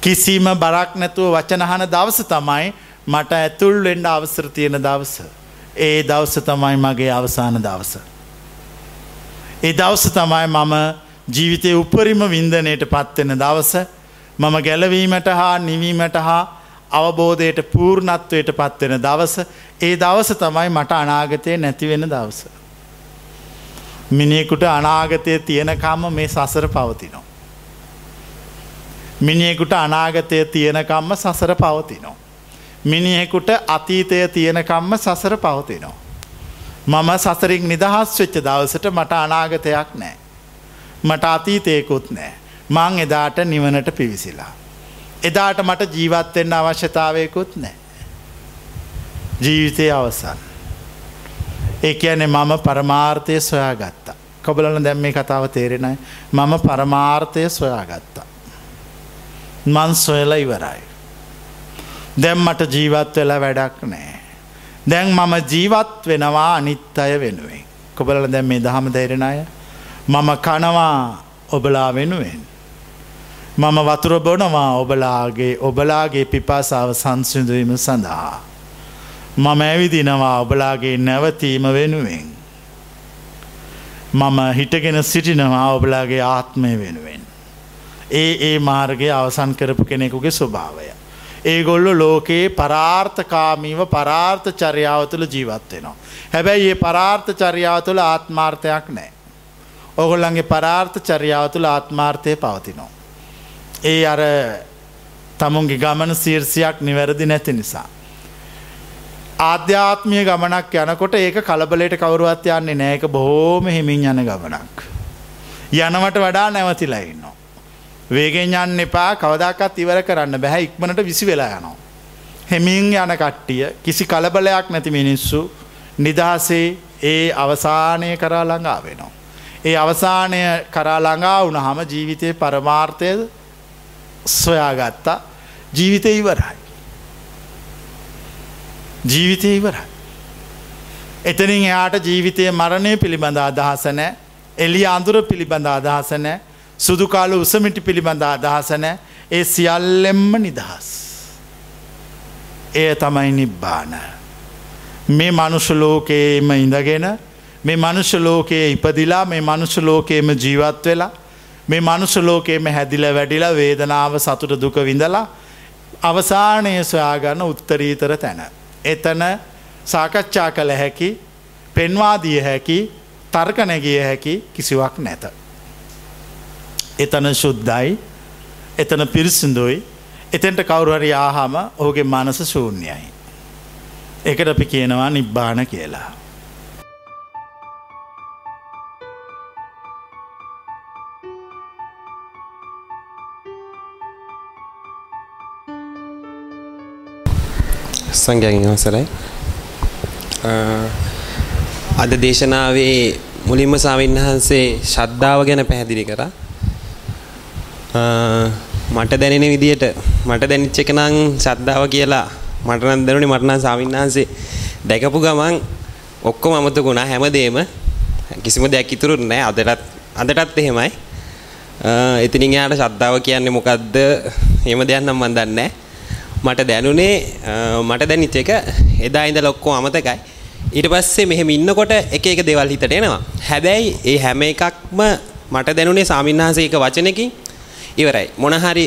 කිසිම බරක් නැතුව වචනහන දවස තමයි මට ඇතුල් වෙන්ඩ අවසර තියෙන දවස. ඒ දවස තමයි මගේ අවසාන දවස. ඒ දවස තමයි මම ජීවිතය උපරිම වින්දනයට පත්වෙන දවස මම ගැලවීමට හා නිවීමට හා අවබෝධයට පූර්ණත්වයට පත්වෙන දවස ඒ දවස තමයි මට අනාගතය නැතිවෙන දවස. මිනිෙකුට අනාගතය තියෙනකම්ම මේ සසර පවතිනෝ. මිනිෙකුට අනාගතය තියෙනකම්ම සසර පවතිනෝ. මිනිහෙකුට අතීතය තියෙනකම්ම සසර පවතිනවා. මම සසරින් නිදහස් වෙච්ච දවසට මට අනාගතයක් නෑ. මට අතීතයකුත් නෑ. මං එදාට නිවනට පිවිසිලා. එදාට මට ජීවත්වෙන්න අවශ්‍යතාවයකුත් නෑ. ජීවිතය අවසන්. ඒ ඇනෙ මම පරමාර්ථය සොයා ගත්තා. කොබලන දැම් මේ කතාව තේරෙනයි මම පරමාර්ථය සොයා ගත්තා. මන් සොයලා ඉවරයි. දැම් මට ජීවත් වෙලා වැඩක් නෑ. දැන් මම ජීවත් වෙනවා අනිත් අය වෙනුවෙන්. කොබල දැම් මේ දහම දෙරෙන අය. මම කනවා ඔබලා වෙනුවෙන්. මම වතුර බොනවා ඔබලාගේ ඔබලාගේ පිපාසාව සංසිදුවීම සඳහා. මම ඇවිදිනවා ඔබලාගේ නැවතීම වෙනුවෙන්. මම හිටගෙන සිටිනවා ඔබලාගේ ආත්මය වෙනුවෙන්. ඒ ඒ මාර්ගය අවසන් කරපු කෙනෙකුගේ ස්වභාවය. ඒගොල්ලො ලෝකයේ පරාර්ථකාමීව පරාර්ථ චරියාව තුළ ජීවත් වෙනවා. හැබැයි ඒ පරාර්ථ චරියාව තුළ ආත්මාර්ථයක් නෑ. ඔගොල්ලන්ගේ පරාර්ථ චරියාව තුළ ආත්මාර්ථය පවතිනවා. ඒ අර තමුන්ගේ ගමන සීර්සියක් නිවැරදි නැති නිසා. ආධ්‍යාත්මය ගමනක් යනකොට ඒක කලබලට කවරුවත් යන්නේ නෑක බොහෝම හිමින් යන ගමනක්. යනවට වඩා නැවතිලා ඉන්නවා. වේගෙන් යන්න එපා කවදක්ත් ඉවර කරන්න බැහැ ඉක්මනට විසි වෙලා යනවා. හෙමින් යන කට්ටිය කිසි කලබලයක් නැති මිනිස්සු නිදහසේ ඒ අවසානය කරා ළඟා වෙනවා. ඒ අවසානය කරා ළඟා වුණහම ජීවිතය පරමාර්ථය සොයාගත්තා ජීවිතය ඉවරයි. ජීවිතය ඉවරයි. එතනින් එයාට ජීවිතය මරණය පිළිබඳ අදහස නෑ එලි අඳුර පිළිබඳ අදහස නෑ සුදුකාල උසමිටි පිළිබඳ අදහස නෑ ඒ සියල්ලෙම්ම නිදහස්. එය තමයි නිබ්බාන. මේ මනුෂලෝකයේම ඉඳගෙන මේ මනුෂලෝකයේ ඉපදිලා මේ මනුෂලෝකයේම ජීවත් වෙලා මේ මනුෂලෝකයේම හැදිල වැඩිලා වේදනාව සතුට දුක විඳලා අවසානය සොයාගන්න උත්තරීතර තැන. එතන සාකච්ඡා කළ හැකි පෙන්වාදිය හැකි තර්කනැගිය හැකි කිසිවක් නැත. එතන ශුද්ධයි එතන පිරිසිදුයි එතෙන්ට කවුරුහරි ආහම ඔහුගේ මනස ශූන්‍යයි. එකට අපි කියනවා නිබ්බාන කියලා. සංඝයාගෙන් අවසරයි. අද දේශනාවේ මුලින්ම ස්වාමීන් වහන්සේ ශ්‍රද්ධාව ගැන පැහැදිලි කරා. මට දැනෙන විදියට මට දැනෙච්ච එක නම් ශ්‍රද්ධාව කියලා මට නම් දැනුනේ මට නම් ස්වාමීන් වහන්සේ දැකපු ගමන් ඔක්කොම අමතකුණා හැමදේම කිසිම දෙයක් ඉතුරු නැහැ අදටත් අදටත් එහෙමයි. එතනින් එහාට ශ්‍රද්ධාව කියන්නේ මොකද්ද? එහෙම දෙයක් නම් මම දන්නේ නැහැ. මට දැනුනේ මට දැනිච්ච එක එදා ඉඳලා ඔක්කොම අමතකයි. ඊට පස්සේ මෙහෙම ඉන්නකොට එක එක දේවල් හිතට එනවා. හැබැයි ඒ හැම එකක්ම මට දැනුනේ සාමින්හාසයක වචනකින් ඉවරයි. මොන හරි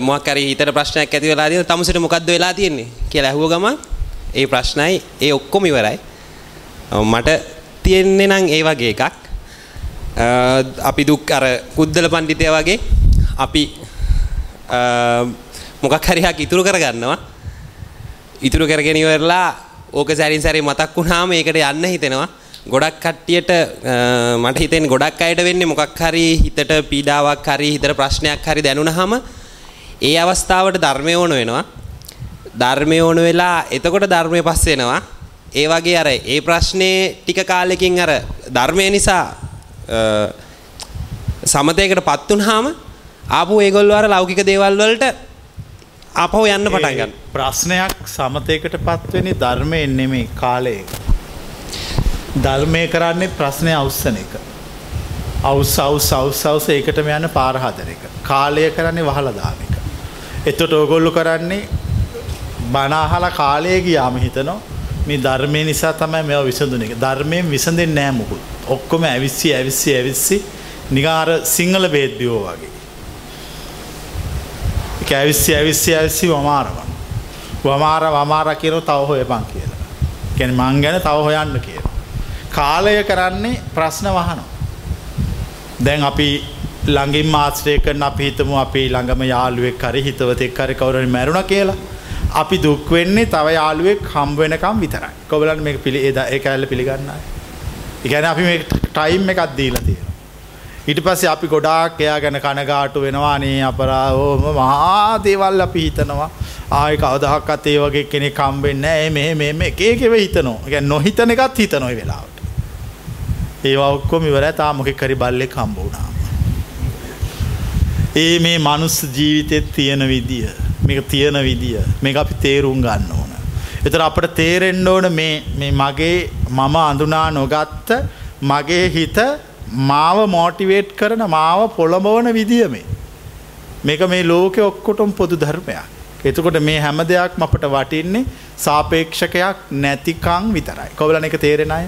මොකක් හරි හිතට ප්‍රශ්නයක් ඇති වෙලා තියෙන තමුසෙට මොකද්ද වෙලා තියෙන්නේ කියලා අහුව ගමන් ඒ ප්‍රශ්නයි ඒ ඔක්කොම ඉවරයි. මට තියෙන්නේ නම් ඒ වගේ එකක්. අපි දුක් අර කුද්දල පඬිතයා වගේ අපි මොකක් හරියක් ඉතුරු කරගන්නවා. ඉතුරු කරගෙන ඉවරලා ඕක සැරින් සැරේ මතක් වුණාම ඒකට යන්න හිතෙනවා. ගොඩක් කට්ටියට මට හිතෙන්නේ ගොඩක් අයට වෙන්නේ මොකක් හරි හිතට පීඩාවක් හරි හිතට ප්‍රශ්නයක් හරි දැනුණාම ඒ අවස්ථාවට ධර්මය ඕන වෙනවා. ධර්මය ඕන වෙලා එතකොට ධර්මය පස්ස වෙනවා. ඒ වගේ අර ඒ ප්‍රශ්නේ ටික කාලෙකින් අර ධර්මය නිසා සමතයකට පත් වුනහම ආපහු ඒගොල්ලෝ අර ලෞකික දේවල් වලට අපහු යන්න පටන් ගන්න. ප්‍රශ්නයක් සමතයකට පත්වෙනි ධර්මයෙන් නෙමේ කාලයේ. ධර්මය කරන්නේ ප්‍රශ්නය අවස්සන එක. අවුස් අවුස් අවුස් අවුස ඒකටම යන්න පාරහදර එක. කාලය කරන්නේ වහලදාන එක. එතොට ඔගොල්ලු කරන්නේ බනාහල කාලය ගියාම හිතනවා මේ ධර්මය නිසා තමයි මෙ විසඳුන එක ධර්මයෙන් විසඳෙන් නෑමුකුත්. ඔක්කොම ඇවිස්සි ඇවිස්සි ඇවිස්සි නිගාර සිංහල බේද්‍යෝ වගේ. ඇවිස්සි ඇවිස්සි ඇවිස්සි වමාරවන්. වමාර වමාර කියනු තව හොයපන් කියලා. කැන මං ගැන තව හොයන්න කියලා. කාලය කරන්නේ ප්‍රශ්න වහනෝ. දැන් අපි ළඟින් මාස්ත්‍රය කරන අපි හිතමු අපි ළඟම යාළුවෙක් හරි හිතවතෙක් හරි කවුරුහරි මැරුණ කියලා. අපි දුක් වෙන්නේ තව යාළුවෙක් හම්බ වෙනකම් විතරයි. කොබලන් මේක පිළි එදා ඒක ඇල්ල පිළිගන්නයි. ඒ කියන්නේ අපි මේ ටයිම් එකක් දීලා තියෙනවා. ඊට පස්සේ අපි ගොඩාක් එයා ගැන කනගාටු වෙනවා අනේ අපරාධෝම මහා දේවල් අපි හිතනවා. ආයි කවදාහක්වත් ඒ වගේ කෙනෙක් හම්බෙන්නේ නැහැ. මේ මේ මේ එක එකව හිතනවා. ඒ කියන්නේ නොහිතන එකත් හිතනවා ඒ වෙලාවට. ඒවා ඔක්කොම ඉවරයි. තාම මොකෙක් හරි බල්ලෙක් හම්බ වුණා. ඒ මේ මනුස්ස ජීවිතෙත් තියෙන විදිය මේක තියෙන විදිය මේක අපි තේරුම් ගන්න ඕන. එතර අපට තේරෙන්ඩ ඕන මේ මගේ මම අඳුනා නොගත්ත මගේ හිත මාව මෝටිවේට් කරන මාව පොළඹවන විදිහමේ. මේක මේ ලෝකෙ ඔක්කොටම් පොදු ධර්මයක්. එතකොට මේ හැම දෙයක් අපට වටින්නේ සාපේක්ෂකයක් නැතිකං විතරයි. කොවලන එක තේරෙන අය.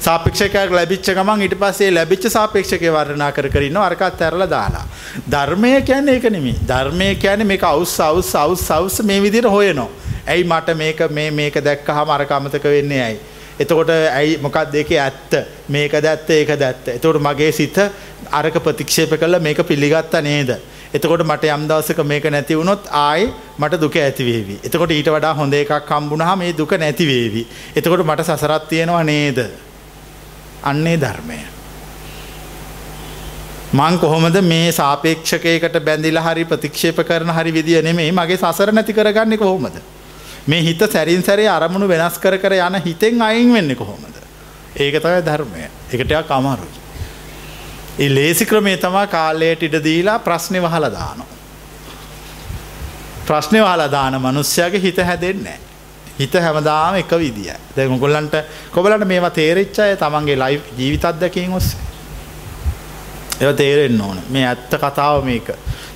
සාපේක්ෂකයක් ලැබිච්ච ගමන් ඊට පස්සේ ලැබිච්ච සාපේක්ෂකය වර්ණනා කර කරන්න අරකත් ඇරලා දාලා. ධර්මය කියන්නේ ඒක නෙමෙයි. ධර්මය කියන්නේ මේක අවුස් අවුස් අවුස් අවුස් මේ විදිහට හොයනවා. ඇයි මට මේක මේ මේක දැක්කහම අරක අමතක වෙන්නේ ඇයි? එතකොට ඇයි මොකක්ද ඒකේ ඇත්ත මේක දැත්ත ඒක දැත්ත. එතකොට මගේ සිත අරක ප්‍රතික්ෂේප කළා මේක පිළිගත්තා නේද? එතකොට මට යම් දවසක මේක නැති වුණොත් ආයි මට දුක ඇති වේවි. එතකොට ඊට වඩා හොඳ එකක් හම්බුනහම මේ දුක නැති වේවි. එතකොට මට සසරක් තියෙනවා නේද? අන්නේ ධර්මය. මං කොහොමද මේ සාපේක්ෂකයකට බැඳිලා හරි ප්‍රතික්ෂේප කරන හරි විදිය නෙමෙයි මගේ සසර නැති කරගන්නේ කොහොමද? මේ හිත සැරින් සැරේ අරමුණු වෙනස් කර කර යන හිතෙන් අයින් වෙන්නේ කොහොමද? ඒක තමයි ධර්මය. ඒක ටිකක් අමාරුයි. ඒ ලේසි ක්‍රමේ තමයි කාලයට ඉඩ දීලා ප්‍රශ්නේ වහලා දානවා. ප්‍රශ්නේ වහලා දාන මිනිස්සයාගේ හිත හැදෙන්නේ හිත හැමදාම එක විදියයි. දැන් ඔයගොල්ලන්ට කොබලන්ට මේවා තේරිච්ච අය තමන්ගේ ලයිව් ජීවිත අත්දැකීම් ඔස්සේ. ඒවා තේරෙන්න ඕන. මේ ඇත්ත කතාව මේක.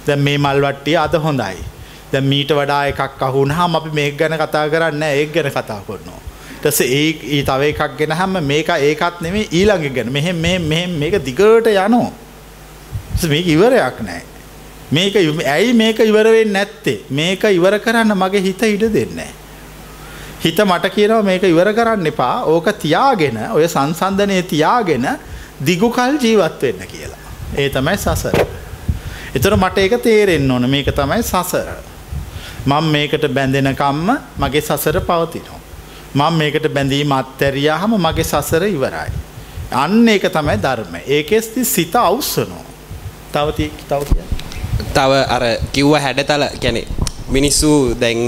දැන් මේ මල් වට්ටිය අද හොඳයි. දැන් මීට වඩා එකක් අහුනහම අපි මේක ගැන කතා කරන්නේ නැහැ ඒක ගැන කතා කරනවා. ඊට පස්සේ ඒ ඊ තව එකක් ගෙනහම මේක ඒකත් නෙමෙයි ඊළඟ ගැන. මෙහෙම මෙහෙම මෙහෙම මේක දිගට යනවා. මේක ඉවරයක් නැහැ. මේක ඇයි මේක ඉවර වෙන්නේ නැත්තේ? මේක ඉවර කරන්න මගේ හිත ඉඩ දෙන්නේ හිත මට කියනවා මේක ඉවර කරන්න එපා. ඕක තියාගෙන ඔය සංසන්දනයේ තියාගෙන දිගු කල් ජීවත් වෙන්න කියලා. ඒ තමයි සසර. එතකොට මට ඒක තේරෙන්න ඕන මේක තමයි සසර. මම මේකට බැඳෙනකම්ම මගේ සසර පවතිනවා. මම මේකට බැඳීම අත්හැරියාම මගේ සසර ඉවරයි. අන්න ඒක තමයි ධර්ම. ඒකෙස්ති සිත අවුස්සනවා. තව තව තව අර කිව්ව හැඩතල කියන්නේ මිනිස්සු දැන්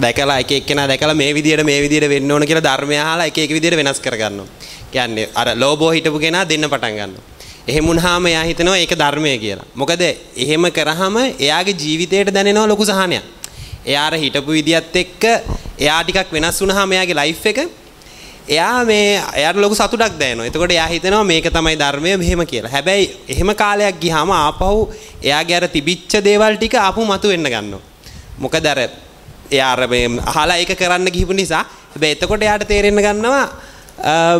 දැකලා එක එක්කෙනා දැකලා මේ විදියට මේ විදියට වෙන්න ඕන කියලා ධර්මය අහලා එක එක විදියට වෙනස් කරගන්නවා. කියන්නේ අර ලෝභෝ හිටපු කෙනා දෙන්න පටන් ගන්නවා. එහෙම වුණාම එයා හිතනවා ඒක ධර්මය කියලා. මොකද එහෙම කරාම එයාගේ ජීවිතයට දැනෙනවා ලොකු සහනයක්. එයාර හිටපු විදියත් එක්ක එයා ටිකක් වෙනස් වුණාම එයාගේ ලයිෆ් එක එයා මේ එයාට ලොකු සතුටක් දැනෙනවා. එතකොට එයා හිතනවා මේක තමයි ධර්මය මෙහෙම කියලා. හැබැයි එහෙම කාලයක් ගියාම ආපහු එයාගේ අර තිබිච්ච දේවල් ටික ආපහු මතුවෙන්න ගන්නවා. මොකද අර එයා අර මේ අහලා ඒක කරන්න ගිහපු නිසා හැබැයි එතකොට එයාට තේරෙන්න ගන්නවා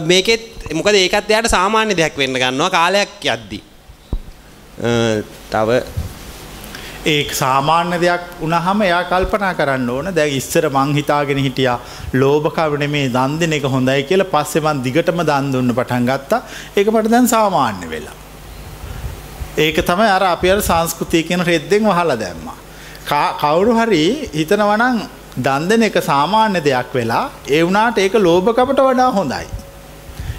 මේකෙත් මොකද ඒකත් එයාට සාමාන්‍ය දෙයක් වෙන්න ගන්නවා කාලයක් යද්දී. තව. ඒ සාමාන්‍ය දෙයක් වුණාම එයා කල්පනා කරන්න ඕන. දැන් ඉස්සර මං හිතාගෙන හිටියා ලෝභකම නෙමේ දන් දෙන එක හොඳයි කියලා. පස්සේ මං දිගටම දන් දුන්න පටන් ගත්තා. ඒක මට දැන් සාමාන්‍ය වෙලා. ඒක තමයි අර අපි අර සංස්කෘතිය කියන රෙද්දෙන් වහලා දැම්මා. කවුරු හරි හිතනවා නම් දන් දෙන එක සාමාන්‍ය දෙයක් වෙලා ඒ වුණාට ඒක ලෝභකමට වඩා හොඳයි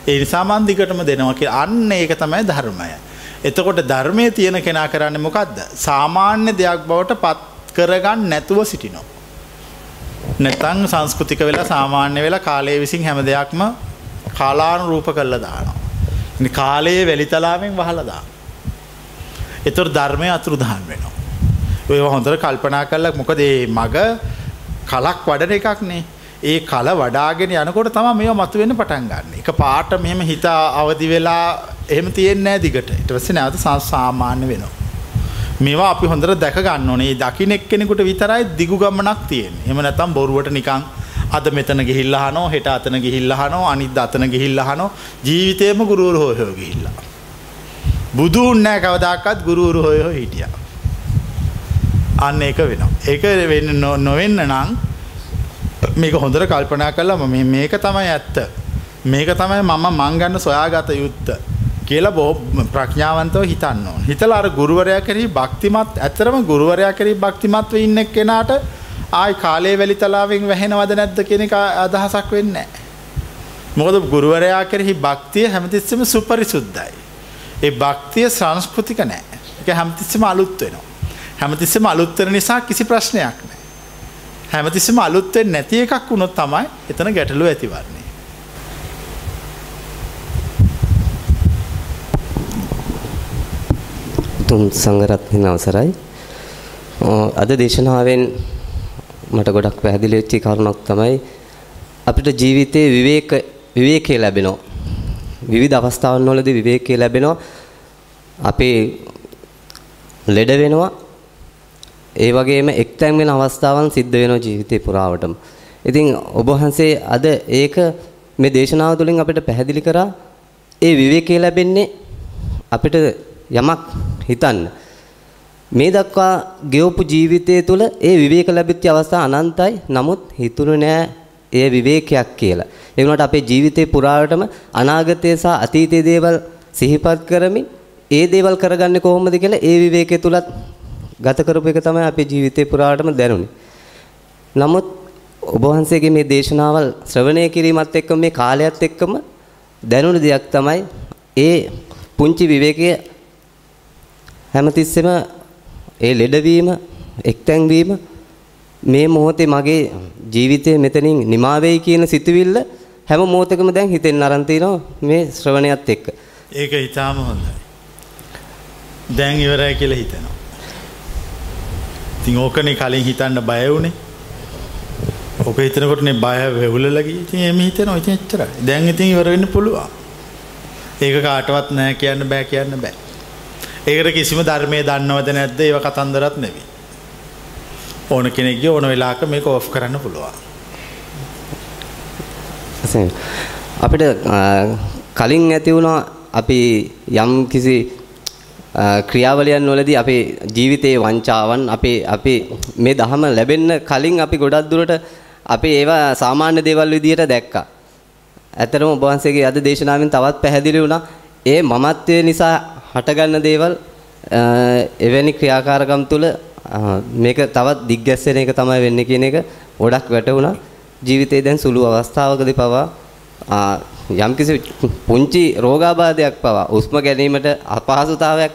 ඒ නිසා මන් දිගටම දෙනවා කියලා අන්න ඒක තමයි ධර්මය එතකොට ධර්මයේ තියෙන කෙනා කරන්නේ මොකද්ද? සාමාන්‍ය දෙයක් බවට පත් කරගන්න නැතුව සිටිනවා. නැත්නම් සංස්කෘතික වෙලා සාමාන්‍ය වෙලා කාලය විසින් හැම දෙයක්ම කාලානුරූප කරලා දානවා. ඉතින් කාලයේ වැලිතලාවෙන් වහලා දානවා. ඒතර ධර්මයේ අතුරුදහන් වෙනවා. ඔය හොඳට කල්පනා කරලා මොකද මේ මග කලක් වඩන එකක් නේ. ඒ කල වඩාගෙන යනකොට තමයි මේවා මතුවෙන්න පටන් ගන්න. එක පාට මෙහෙම හිත අවදි වෙලා එහෙම තියෙන්නේ නැහැ දිගට. ඊට පස්සේ නැවත සාමාන්‍ය වෙනවා. මේවා අපි හොඳට දැක ගන්න ඕනේ. මේ දකින්න එක්කෙනෙකුට විතරයි දිගු ගමනක් තියෙන්නේ. එහෙම නැත්නම් බොරුවට නිකන් අද මෙතන ගිහිල්ලා අහනවා, හෙට අතන ගිහිල්ලා අහනවා, අනිත් අතන ගිහිල්ලා අහනවා. ජීවිතේම ගුරුවරු හොය හොය ගිහිල්ලා. බුදුන් නැහැ කවදාකවත් ගුරුවරු හොය හොය හිටියා. අන්න ඒක වෙනවා. ඒක වෙන්න නොවෙන්න නම් මේක හොඳට කල්පනා කළා මේ මේක තමයි ඇත්ත. මේක තමයි මම මං ගන්න සොයාගත යුත්ත කියලා බොහෝ ප්‍රඥාවන්තව හිතන්න ඕන. හිතලා අර ගුරුවරයා කෙරෙහි භක්තිමත් ඇත්තරම ගුරුවරයා කෙරෙහි භක්තිමත්ව ඉන්න කෙනාට ආයි කාලේ වැලි තලාවෙන් වැහෙනවද නැද්ද කියන එක අදහසක් වෙන්නේ නැහැ. මොකද ගුරුවරයා කෙරෙහි භක්තිය හැමතිස්සෙම සුපරිසුද්ධයි. ඒ භක්තිය සංස්කෘතික නැහැ. ඒක හැමතිස්සෙම අලුත් වෙනවා. හැමතිස්සෙම අලුත් වෙන නිසා කිසි ප්‍රශ්නයක් නැහැ. හැමතිස්සෙම අලුත් වෙන්නේ නැති එකක් වුණොත් තමයි එතන ගැටලුව ඇතිවන්නේ. තුන් සංඝරත්නයන් අවසරයි. අද දේශනාවෙන් මට ගොඩක් පැහැදිලි වෙච්ච කාරණාවක් තමයි අපිට ජීවිතේ විවේක විවේකයේ ලැබෙනවා. විවිධ අවස්ථාවන් වලදී විවේකයේ ලැබෙනවා. අපේ ලෙඩ වෙනවා ඒ වගේම එක්තැන් වෙන අවස්ථාවන් සිද්ධ වෙනවා ජීවිතේ පුරාවටම. ඉතින් ඔබ වහන්සේ අද ඒක මේ දේශනාව තුළින් අපිට පැහැදිලි කරා ඒ විවේකයේ ලැබෙන්නේ අපිට යමක් හිතන්න. මේ දක්වා ගෙවපු ජීවිතය තුළ ඒ විවේක ලැබිච්ච අවස්ථා අනන්තයි. නමුත් හිතුනේ නෑ ඒ විවේකයක් කියලා. ඒ වුණාට අපේ ජීවිතේ පුරාවටම අනාගතයේ සහ අතීතයේ දේවල් සිහිපත් කරමින් ඒ දේවල් කරගන්නේ කොහොමද කියලා ඒ විවේකයේ තුලත් ගත කරපු එක තමයි අපේ ජීවිතේ පුරාටම දැනුනේ. නමුත් ඔබ වහන්සේගේ මේ දේශනාවල් ශ්‍රවණය කිරීමත් එක්කම මේ කාලයත් එක්කම දැනුණ දෙයක් තමයි ඒ පුංචි විවේකයේ හැමතිස්සෙම ඒ ලෙඩවීම එක්තැන් වීම මේ මොහොතේ මගේ ජීවිතය මෙතනින් නිමා වෙයි කියන සිතුවිල්ල හැම මොහොතකම දැන් හිතෙන් අරන් තිනවා මේ ශ්‍රවණයත් එක්ක. ඒක හිතාම හොඳයි. දැන් ඉවරයි කියලා හිතනවා. ඉතින් ඕකනේ කලින් හිතන්න බය වුණේ. ඕක හිතනකොටනේ බය වෙවුලලා ගියේ. ඉතින් එමෙ හිතනවා ඉතින් එච්චරයි. දැන් ඉතින් ඉවර වෙන්න පුළුවන්. ඒක කාටවත් නෑ කියන්න බෑ කියන්න බෑ. ඒකට කිසිම ධර්මයේ දන්නවද නැද්ද ඒව කතන්දරත් නෙවෙයි. ඕන කෙනෙක්ගේ ඕන වෙලාවක මේක ඕෆ් කරන්න පුළුවන්. එසේ අපිට අ, කලින් ඇති වුණා අපි යම් කිසි අ, ක්‍රියාවලියන් වලදී අපේ ජීවිතයේ වංචාවන් අපේ අපේ මේ දහම ලැබෙන්න කලින් අපි ගොඩක් දුරට අපි ඒවා සාමාන්‍ය දේවල් විදියට දැක්කා. ඇත්තටම ඔබ වහන්සේගේ අද දේශනාවෙන් තවත් පැහැදිලි වුණා ඒ මමත්වයේ නිසා හටගන්න දේවල් අ, එවැනි ක්‍රියාකාරකම් තුළ අ, මේක තවත් දිග්ගැස්සෙන එක තමයි වෙන්නේ කියන එක ගොඩක් වැටහුණා. ජීවිතේ දැන් සුළු අවස්ථාවකදී පවා ආ, යම්කිසි පුංචි රෝගාබාධයක් පවා උස්ම ගැනීමට අපහසුතාවයක්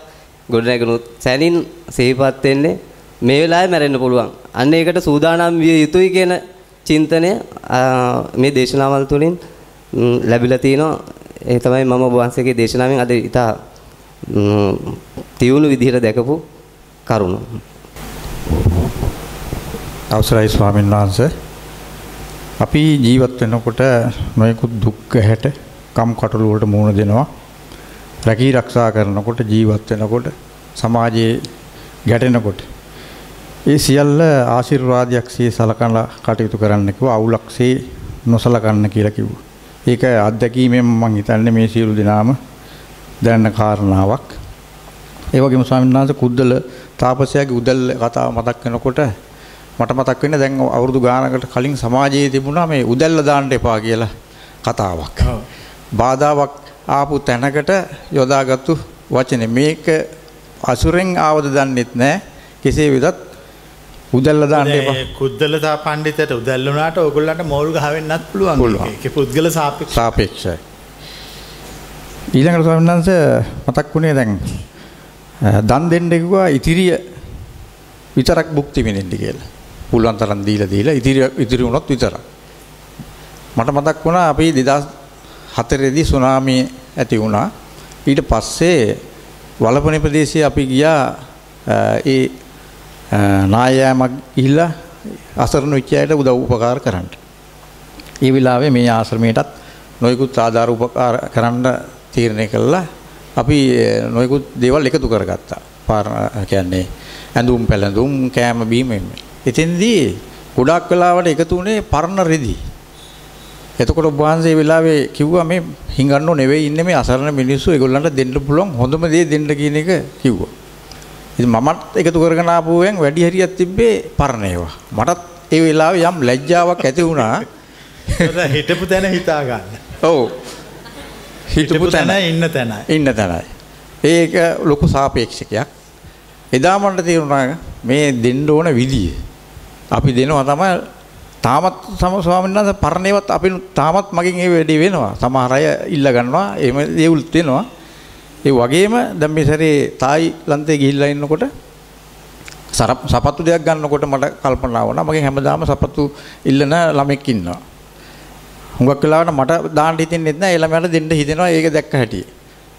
ගොඩනැගුණොත් සැනින් සිහිපත් වෙන්නේ මේ වෙලාවේ මැරෙන්න පුළුවන්. අන්න ඒකට සූදානම් විය යුතුයි කියන චින්තනය ආ, මේ දේශනාවල් තුළින් ම්, ලැබිලා තිනවා. ඒ තමයි මම ඔබ වහන්සේගේ දේශනාවෙන් අද ඉතා ම්, තියුණු විදිහට දැකපු කරුණ. අවසරයි ස්වාමීන් වහන්සේ අපි ජීවත් වෙනකොට නොයෙකුත් දුක් හැට කම් කටළු වලට මුහුණ දෙනවා රැකී ආරක්ෂා කරනකොට ජීවත් වෙනකොට සමාජයේ ගැටෙනකොට ඒ සියල්ල ආශිර්වාදයක් සේ සලකන කටයුතු කරන්න කිව්වා අවුලක් සේ නොසලකන්න කියලා කිව්වා. ඒක අත්දැකීමෙන් මම හිතන්නේ මේ සියලු දෙනාම දැනන කාරණාවක්. ඒ වගේම ස්වාමීන් වහන්සේ කුද්දල තාපසයාගේ උදැල්ල කතාව මතක් වෙනකොට මට මතක් වෙන්නේ දැන් අවුරුදු ගානකට කලින් සමාජයේ තිබුණා මේ උදැල්ල දාන්න එපා කියලා කතාවක්. බාධාවක් ආපු තැනකට යොදාගත්තු වචනේ මේක අසුරෙන් ආවද දන්නෙත් නැහැ. කෙසේ වෙතත් උදැල්ල දාන්න එපා. කුද්දලතා පණ්ඩිතට උදැල්ලුනාට ඔයගොල්ලන්ට මෝල් ගහවෙන්නත් පුළුවන්. ඒකේ පුද්ගල සාපේක්ෂ. සාපේක්ෂයි. ඊළඟට ස්වාමීන් වහන්සේ මතක් වුණේ දැන් දන් දෙන්න කිව්වා ඉතිරිය විතරක් භුක්ති විඳින්න කියලා. පුළුවන් තරම් දීලා දීලා ඉතිරි ඉතිරි වුණොත් විතරක්. මට මතක් වුණා අපි 2004 දී සුනාමිය ඇති වුණා. ඊට පස්සේ වලපනේ ප්‍රදේශයේ අපි ගියා අ, ඒ අ, නායෑමක් ගිහිල්ලා අසරණ වෙච්ච අයට උදව් උපකාර කරන්න. ඒ වෙලාවේ මේ ආශ්‍රමයටත් නොයෙකුත් ආධාර උපකාර කරන්න තීරණය කළා. අපි eh, නොයෙකුත් දේවල් එකතු කරගත්තා. පාර කියන්නේ ඇඳුම් පැළඳුම් කෑම බීම එන්න. එතෙන්දී ගොඩක් වෙලාවට එකතු වුණේ පරණ රෙදි. එතකොට ඔබ වහන්සේ වෙලාවේ කිව්වා මේ හිඟන්නෝ නෙවෙයි ඉන්නේ මේ අසරණ මිනිස්සු ඒගොල්ලන්ට දෙන්න පුළුවන් හොඳම දේ දෙන්න කියන එක කිව්වා. ඉතින් මමත් එකතු කරගෙන ආපුවෙන් වැඩි හරියක් තිබ්බේ පරණ ඒවා. මටත් ඒ වෙලාවේ යම් ලැජ්ජාවක් ඇති වුණා. හිටපු තැන හිතා ගන්න. ඔව්. හිටපු තැන ඉන්න තැනයි. ඉන්න තැනයි. ඒක ලොකු සාපේක්ෂකයක්. එදා මට තේරුණා මේ දෙන්න ඕන විදිය. අපි දෙනවා තමයි තාමත් සම ස්වාමීන් වහන්සේ පරණේවත් අපි තාමත් මගෙන් ඒ වැඩේ වෙනවා. සමහර අය ඉල්ල ගන්නවා. එහෙම දේවලුත් වෙනවා. ඒ වගේම දැන් මේ සැරේ තායිලන්තේ ගිහිල්ලා ඉන්නකොට සරප් සපත්තු දෙයක් ගන්නකොට මට කල්පනා වුණා මගෙන් හැමදාම සපත්තු ඉල්ලන ළමෙක් ඉන්නවා. හුඟක් වෙලාවට මට දාන්න හිතෙන්නේ නැහැ ඒ ළමයාට දෙන්න හිතෙනවා ඒක දැක්ක හැටි.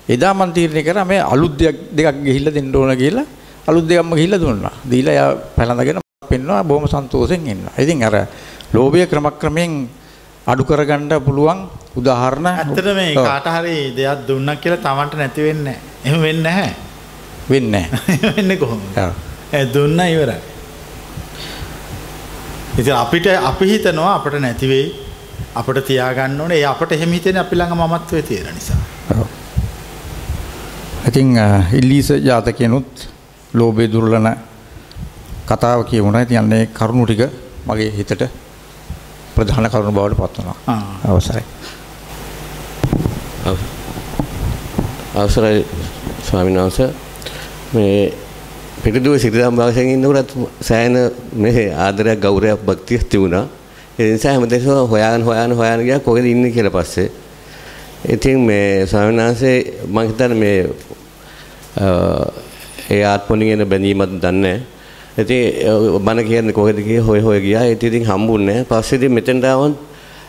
එදා මම තීරණය කරා මේ අලුත් දෙයක් දෙකක් ගිහිල්ලා දෙන්න ඕන කියලා අලුත් දෙයක්ම ගිහිල්ලා දුන්නා. දීලා එයා පැලඳගෙන පෙන්නවා බොහොම සන්තෝෂෙන් ඉන්නවා. ඉතින් අර ලෝභය ක්‍රමක්‍රමයෙන් අඩු කරගන්න පුළුවන් උදාහරණ ඇත්තට මේ. කාට හරි දෙයක් දුන්නක් කියලා Tamanට නැති වෙන්නේ නැහැ. එහෙම වෙන්නේ නැහැ. වෙන්නේ නැහැ. වෙන්නේ කොහොමද? ඔව්. ඒ දුන්න ඉවරයි. ඉතින් අපිට අපි හිතනවා අපිට නැති වෙයි. අපිට තියාගන්න ඕනේ. ඒ අපිට එහෙම හිතෙන්නේ අපි ළඟ මමත්වයේ තියෙන නිසා. ඔව්. ඉතින් අ, ඉල්ලීස ජාතකයනුත් ලෝභය දුර්ලන කතාව කියවුණා. ඉතින් අන්නේ කරුණු ටික මගේ හිතට ප්‍රධාන කරුණු බවට පත්. ආ. අවසරයි. අවසරයි ස්වාමීන් වහන්සේ මේ පිටුදුව සිරිදම් භාෂයෙන් ඉන්නකොටත් සෑහෙන මේ ආදරයක් ගෞරවයක් භක්තියක් තිබුණා. ඒ නිසා හැමදේම හොයාගෙන හොයාගෙන හොයාගෙන ගියා කොහෙද ඉන්නේ කියලා පස්සේ. ඉතින් මේ ස්වාමීන් වහන්සේ මම හිතන්නේ මේ ඒ ආත්මණිගෙන බැඳීමක් දන්නේ ඉතින් බණ කියන්නේ කොහෙද ගියේ හොය හොය ගියා. ඒත් ඉතින් හම්බුන්නේ නැහැ. පස්සේ ඉතින් මෙතෙන්ට ආවොත්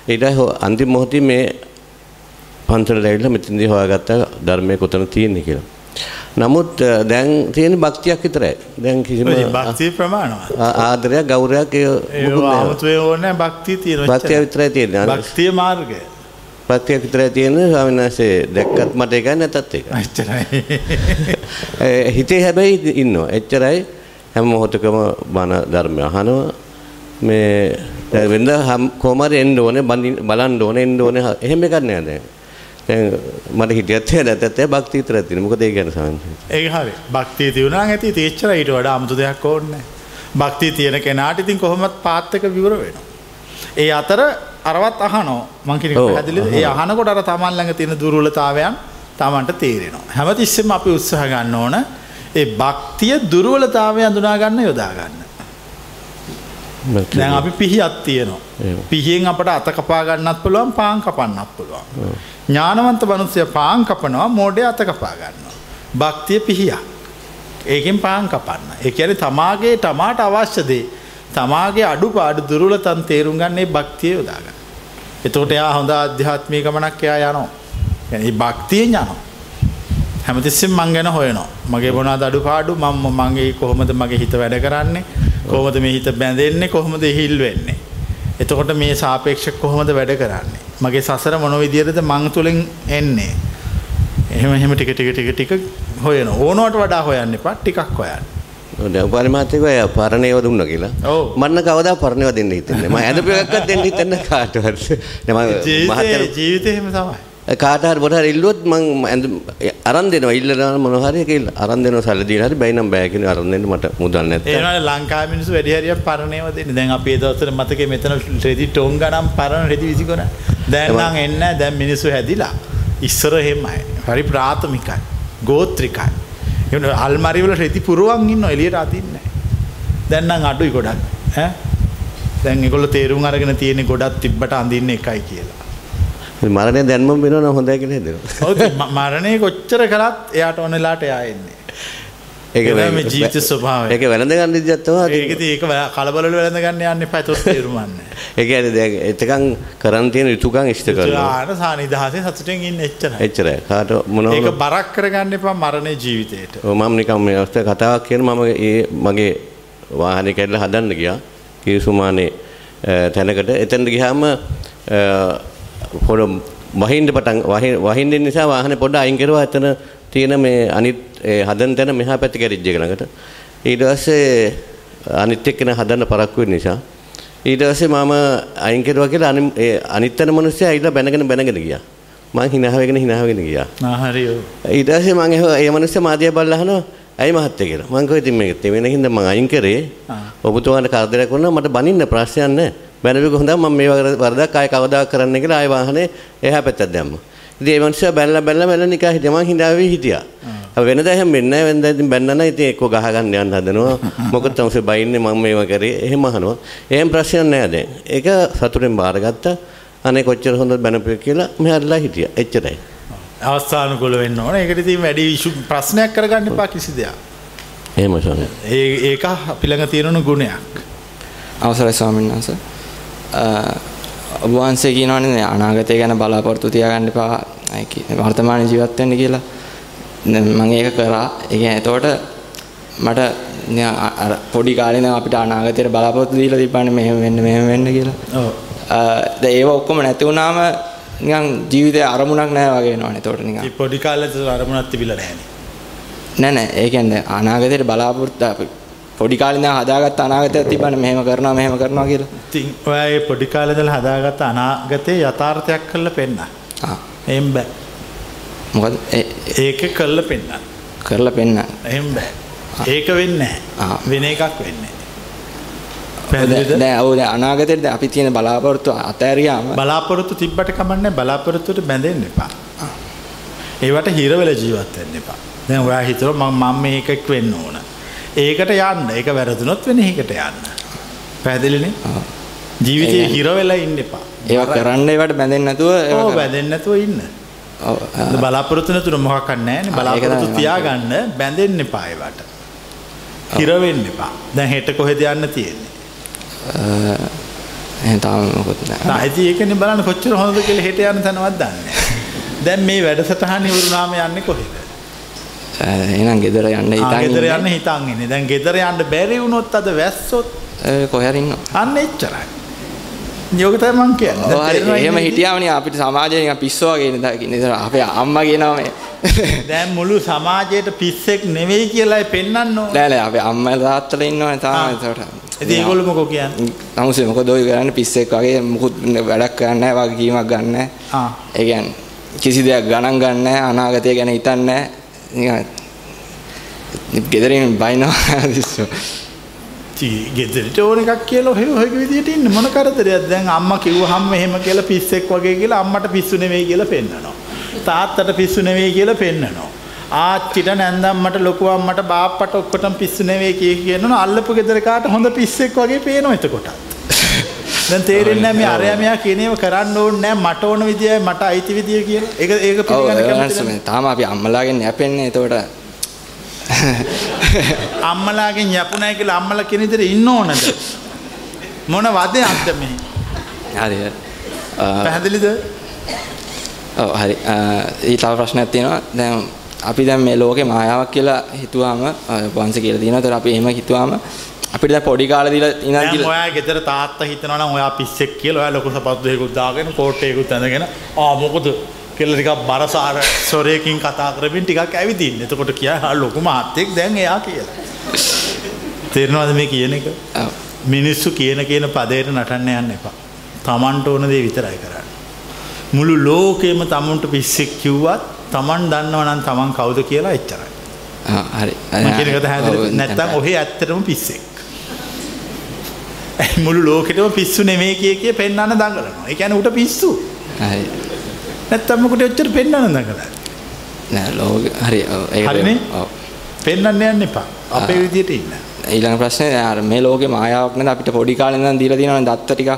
ඊට අන්තිම මොහොතේ මේ පන්සලට ඇවිල්ලා මෙතනදී හොයාගත්ත ධර්මයේ කොතන තියෙන්නේ කියලා. නමුත් දැන් තියෙන භක්තියක් විතරයි. දැන් කිසිම භක්තිය ප්‍රමාණවත්. ආදරයක් ගෞරවයක් ඒ ආමතුවේ ඕනේ භක්තිය තියෙනවා. භක්තිය විතරයි තියෙන්නේ. භක්තිය මාර්ගය. භක්තිය විතරයි තියෙන්නේ ස්වාමීන් වහන්සේ දැක්කත් මට එකයි නැතත් එකයි. එච්චරයි. හිතේ හැබැයි ඉන්නවා. එච්චරයි හැම මොහොතකම බණ ධර්මය අහනවා. මේ වෙනද කොහොම හරි එන්න ඕනේ බලන්න ඕනේ එන්න ඕනේ එහෙම එකක් නෑ දැන්. දැන් මට හිටියත් නැත්ත් භක්තිය විතරක් තියෙනවා. මොකද ඒ කියන්නේ සාංශ. ඒක හරි. භක්තිය තියුණා නම් ඇති තේච්චර ඊට වඩා 아무තු දෙයක් ඕනේ භක්තිය තියෙන කෙනාට ඉතින් කොහොමත් පාත් එක විවර වෙනවා. ඒ අතර අරවත් අහනවා. මං කියන පැහැදිලිද? ඒ අහනකොට අර තමන් ළඟ තියෙන දුර්වලතාවයන් තමන්ට තේරෙනවා. හැමතිස්සෙම අපි උත්සාහ ගන්න ඕන ඒ භක්තිය දුරුවලතාවය අඳුනාගන්න යොදාගන්න. දැන් අපි පිහිත් තියනවා. පිහියෙන් අපට අතකපා ගන්නත් පුළුවන් පාන් කපන්නත් පුළුවන්. ඥානවන්ත මනුස්සය පාන් කපනවා මෝඩය අතකපා ගන්නවා. භක්තිය පිහියක්. ඒකෙන් පාන් කපන්න. ඒ ඇන තමාගේ තමාට අවශ්‍යදේ තමාගේ අඩු පාඩු දුරුලතන් තේරුම් ගන්නේ භක්තිය යොදාගන්න. එතෝට එයා හොඳ අධ්‍යාත්මී ගමනක් එයා යනවා. ඒ භක්තියෙන් යනවා. හැමතිස්සෙම මං ගැන හොයනවා. මගේ මොනවාද අඩුපාඩු මම මගේ කොහොමද මගේ හිත වැඩ කරන්නේ? කොහොමද මේ හිත බැඳෙන්නේ? කොහොමද හිල් වෙන්නේ? එතකොට මේ සාපේක්ෂක කොහොමද වැඩ කරන්නේ? මගේ සසර මොන විදියටද මං තුලින් එන්නේ? එහෙම එහෙම ටික ටික ටික ටික හොයන. ඕනවට වඩා හොයන්න එපා. ටිකක් හොයන්න. දැන් පරිමාත්‍රිකව අය පරණේව දුන්නා කියලා. මන්න කවදා පරණේව දෙන්න හිතන්නේ. මම ඇඳපු එකක්වත් දෙන්න හිතන්නේ කාටවත්. ජීවිතේ ජීවිතේ එහෙම තමයි. කාට හරි මොකද හරි ඉල්ලුවොත් මං අරන් දෙනවා ඉල්ලනවා මොන හරි ඒක අරන් දෙනවා සල්ලි හරි බැයි නම් බෑ කියන අරන් දෙන්න මට මුදල් නැත්නම් ඒ වුණාට ලංකාවේ මිනිස්සු වැඩි හරියක් පරණේව දෙන්නේ. දැන් අපි ඒ දවස්වල මතකේ මෙතන රෙදි ටෝන් ගණන් පරණ රෙදි විසිකරන. දැන් නම් එන්නේ. දැන් මිනිස්සු හැදිලා. ඉස්සර එහෙමයි. හරි ප්‍රාථමිකයි. ගෝත්‍රිකයි. එවන අල්මරි වල රෙදි පුරවන් ඉන්නවා එළියට අදින්නේ නැහැ. දැන් නම් අඩුයි ගොඩක්. දැන් ඒගොල්ලෝ තේරුම් අරගෙන තියෙන්නේ ගොඩක් තිබ්බට අඳින්න එකයි කියලා. මරණය දැන්ම නම් හොඳයි හිතෙනවා. ඔව් මරණය කොච්චර කළත් එයාට ඕන වෙලාවට එයා එන්නේ. ඒක මේ ජීවිත ස්වභාවය. ඒක වැළඳ ගන්න තමයි. ඒක කලබල වැළඳ ගන්න යන්න. ඒක තේරුම්න්නේ. ඒ කියන්නේ දැන් එතකන් කරන් තියෙන යුතුයකම් ඉෂ්ට කරනවා. ආන සානිදහසේ සතුටෙන් ඉන්න එච්චරයි. එච්චරයි. කාට මොනවා ඒක බරක් කරගන්න එපා මරණේ ජීවිතේට. ඔව් මම නිකන් මේ අවස්ථාවේ කතාවක් කියන මම ඒ මගේ වාහනේ කැඩලා හදන්න ගියා. කිරිසුමානේ තැනකට. එතනට ගියාම පොඩ වහින්න පටන් වහින්න නිසා වාහනේ පොඩ අයින් කරුවා. එතන තියෙන මේ අනිත් හදන තැන මෙහා පැත්ත කැරිජ් එක ළඟට. ඊට පස්සේ අනිත් එක්කෙනා හදන්න පරක්කු වෙන නිසා. ඊට පස්සේ මම අයින් කරුවා කියලා අනිත් තැන මිනිස්සයා ඇවිල්ලා බැනගෙන බැනගෙන ගියා. මං hina වෙගෙන hina වෙගෙන ගියා. ආ හරි ඔව්. ඊට පස්සේ මං ඒ මිනිස්සයා මාදියා බලලා අහනවා ඇයි මහත්තයා කියලා. මං කිව්වා ඉතින් මේක තෙවෙන හින්දා මං අයින් කරේ. ඔබතුමාට කරදරයක් වුණා මට බනින්න ප්‍රශ්නයක් නැහැ බැනවික හොඳ මම මේ වරදක් ආය කවදා කරන්න කියලා ආය වාහනේ එහා පැත්තට දැම්මා. ඉතින් ඒ මනුස්සයා බැලලා බැලලා බැලලා නිකන් හිටියා මං හිඳාවේ හිටියා. වෙනදා එහෙම වෙන්නේ නැහැ වෙනදා ඉතින් බැන්නන ඉතින් එක්ක ගහ ගන්න යන්න හදනවා. මොකද තමයි බයින්නේ මම මේව කරේ එහෙම අහනවා. එහෙම ප්‍රශ්නයක් නැහැ දැන්. ඒක සතුටෙන් බාරගත්තා. අනේ කොච්චර හොඳ බැනපු කියලා මෙහරලා හිටියා. එච්චරයි. අවස්ථානුකූල වෙන්න ඕන. ඒකට ඉතින් වැඩි ප්‍රශ්නයක් කරගන්න එපා කිසි දෙයක්. එහෙම ස්වාමී. ඒ ඒක අපි ළඟ තියෙන ගුණයක්. අවසරයි ස්වාමීන් වහන්සේ. ඔබ වහන්සේ කියනවනේ අනාගතය ගැන බලාපොරොත්තු තියාගන්න එපා වර්තමාන ජීවත් වෙන්න කියලා. මම ඒක කරා. ඒ කියන්නේ එතකොට මට පොඩි කාලේ නම් අපිට අනාගතයට බලාපොරොත්තු දීලා තිබ්බනේ මෙහෙම වෙන්න මෙහෙම වෙන්න කියලා. ඔව්. දැන් ඒව ඔක්කොම නැති වුණාම නිකන් ජීවිතේ අරමුණක් නැහැ වගේ වෙනවනේ එතකොට නිකන්. පොඩි කාලේ අරමුණක් තිබිලා නැහැනේ. නෑ නෑ ඒ කියන්නේ අනාගතයට බලාපොරොත්තු පොඩි කාලේ ඉඳන් හදාගත්ත අනාගතයක් තිබ්බනේ මෙහෙම කරනවා මෙහෙම කරනවා කියලා. ඉතින් ඔයා ඒ පොඩි කාලේ ඉඳලා හදාගත්ත අනාගතේ යථාර්ථයක් කරලා පෙන්නන්න. ආ. එහෙම බෑ. මොකද ඒක කරලා පෙන්නන්න. කරලා පෙන්නන්න. එහෙම බෑ. ඒක වෙන්නේ නැහැ. වෙන එකක් වෙන්නේ. දැන් ඔව් දැන් අනාගතේට දැන් අපි තියෙන බලාපොරොත්තු අතෑරියාම බලාපොරොත්තු තිබ්බට කමන්නේ බලාපොරොත්තුට බැඳෙන්න එපා. ඒවට හිර වෙලා ජීවත් වෙන්න එපා. දැන් ඔයා හිතුවා මම මම මේකෙක් වෙන්න ඕන. ඒකට යන්න ඒක වැරදුනොත් වෙන ඒකට යන්න. පැහැදිලිනේ? ජීවිතේ හිර වෙලා ඉන්න එපා. ඒවා කරන්න ඒවට බැඳෙන්නේ නැතුව ඔව්. බැඳෙන්නේ නැතුව ඉන්න. ඔව් බලාපොරොත්තු නැතුව මොකක් නැහැ. බලාපොරොත්තු. තියාගන්න බැඳෙන්න එපා ඒවට. හිර වෙන්න එපා. දැන් හෙට කොහෙද යන්න තියෙන්නේ? එහෙනම් තාම මොකොත් නැහැ. තායිති ඒකනේ බලන්න කොච්චර හොඳද කියලා හෙට යන තැනවත් දන්නේ නැහැ. දැන් මේ වැඩසටහන ඉවරුනාම යන්නේ කොහෙද? එහෙනම් ගෙදර යන්න ගෙදර. යන්න හිතන් ඉන්නේ. දැන් ගෙදර යන්න බැරි වුණොත් අද වැස්සොත් ඒ කොහේ හරි ඉන්නවා. අන්න එච්චරයි. යෝග තමයි මං කියන්නේ. එහෙම මේ හිටියාමනේ අපිට සමාජයේ නිකන් පිස්සෝ වගේ නේද ඉතින් අපේ අම්මා කියනවා මේ දැන් මුළු සමාජයට පිස්සෙක් නෙවෙයි කියලායි පෙන්වන්න ඕන. නෑ නෑ අපේ අම්මලා තාත්තලා ඉන්නවනේ තාම ඒකට ඉතින් ඒගොල්ලෝ මොකෝ කියන්නේ? නමුසේ මොකද ඔය කරන්නේ පිස්සෙක් වගේ මුකුත් වැඩක් කරන්නේ වගකීමක් ගන්න නැහැ. ආ. ඒ කියන්නේ කිසි දෙයක් ගණන් ගන්න අනාගතය ගැන හිතන්නේ ගෙදරින් බයිනවා පිස්සෝ. චී ගෙදරට ඕන එකක් කියලා ඔහෙ ඔහෙ විදියට ඉන්න මොන කරදරයක්ද දැන් අම්මා කිව්වහම එහෙම කියලා පිස්සෙක් වගේ කියලා අම්මට පිස්සු නෙවෙයි කියලා පෙන්නනවා තාත්තට පිස්සු නෙවෙයි කියලා පෙන්නනවා ආච්චිට නැන්දම්මට ලොකු අම්මට බාප්පට ඔක්කොටම පිස්සු නෙවෙයි කිය කියනවා අල්ලපු ගෙදර කාට හොඳ පිස්සෙක් වගේ පේනවා එතකොට දැන් තේරෙන්නේ නැහැ මේ අරයා මෙයා කියන ඒවා කරන්න ඕනේ නැහැ. මට ඕන විදියයි මට අයිති විදිය කියලා ඒක ඒක පිළිගන්න කැමති මේ තාම අපි අම්මලාගෙන් යැපෙන්නේ. එතකොට අම්මලාගෙන් යපුණයි කියලා අම්මලා කියන විදිහට ඉන්න ඕනද? මොන වදයක්ද මේ? හරි. පැහැදිලිද? ඔව් හරි. අ, ඊ තව ප්‍රශ්නයක් තියෙනවා. දැන් අපි දැන් මේ ලෝකේ මායාවක් කියලා හිතුවාම වංශ කියලා තියෙනවා. ඒතර අපි එහෙම හිතුවාම අපිට දැන් පොඩි කාලේ දීලා ඉඳන් දැන් දීලා ඔයා ගෙදර තාත්තා හිතනවා නම් ඔයා පිස්සෙක් කියලා ඔයා ලොකු සපත්තු දෙකකුත් දාගෙන කෝට් එකකුත් ඇඳගෙන ආ මොකද කියලා ටිකක් බරසාර සොරේකින් කතා කරමින් ටිකක් ඇවිදින්න. එතකොට කියයි ලොකු මහත්තයෙක් දැන් එයා කියලා. තේරෙනවද මේ කියන එක? මිනිස්සු කියන කියන පදයට නටන්න යන්න එපා. Tamanට ඕන දේ විතරයි කරන්න. මුළු ලෝකෙම tamunට පිස්සෙක් කිව්වත් Taman දන්නව නම් Taman කවුද කියලා එච්චරයි. හරි මම කියන එක හැදෙන්නේ නැත්තම් දැන් ඔහේ ඇත්තටම පිස්සෙක්. ඇයි මුළු ලෝකෙටම පිස්සු නෙමෙයි කිය කිය පෙන්වන්න දඟලනවා. ඒ කියන්නේ උට පිස්සු. හරි නැත්තම් මොකට එච්චර පෙන්වන්න දඟලන්නේ. නෑ ලෝක හරි ඒක හරිනේ? පෙන්වන්න යන්න එපා. අපේ විදියට ඉන්න. ඊළඟ ප්‍රශ්නේ අර මේ ලෝකේ මායාවක් නේද අපිට පොඩි කාලේ ඉඳන් දීලා තියෙනවනේ දත්ත ටිකක්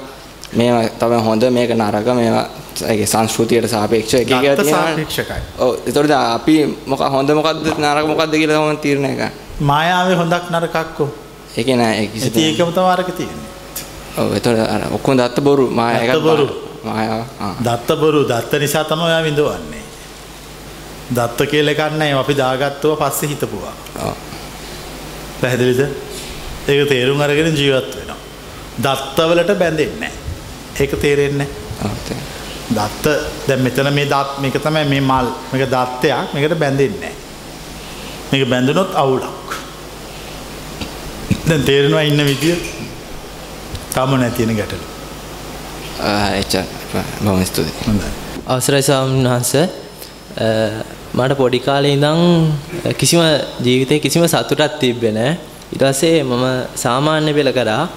මේවා තමයි හොඳ මේක නරක මේවා ඒකේ සංස්කෘතියට සාපේක්ෂව එක එක තියෙනවා සාපේක්ෂකයි. ඔව් ඒතකොට අපි මොක හොඳ මොකද්ද නරක මොකද්ද කියලා තමයි තීරණය කරන්නේ මායාවේ හොඳක් නරකක්කෝ. ඒකේ නෑ ඒ කිසි ඒකම තමයි අරක තියෙන්නේ. ඔව් ඒතකොට අර ඔක්කොම දත්ත බොරු මායා දත්ත බොරු. මායාව දත්ත බොරු දත්ත නිසා තමයි ඔයා විඳවන්නේ. දත්ත කියලා එකක් නැහැ අපි දාගත්තව පස්සේ හිතපුවා. ඔව් පැහැදිලිද? ඒක තේරුම් අරගෙන ජීවත් වෙනවා. දත්තවලට බැඳෙන්නේ නැහැ. ඒක තේරෙන්නේ දත්ත දැන් මෙතන මේ දත් මේක තමයි මේ මල් මේක දත්තයක් මේකට බැඳෙන්නේ නැහැ. මේක බැඳුනොත් අවුලක්. දැන් තේරෙනවා ඉන්න විදිය තම නැති වෙන ගැටලු. බොහොම ස්තුතියි හොඳයි. අවසරයි අ, මට පොඩි කාලේ ඉඳන් කිසිම ජීවිතේ කිසිම සතුටක් තිබ්බේ නැහැ. ඊට පස්සේ මම සාමාන්‍ය පෙළ කරා.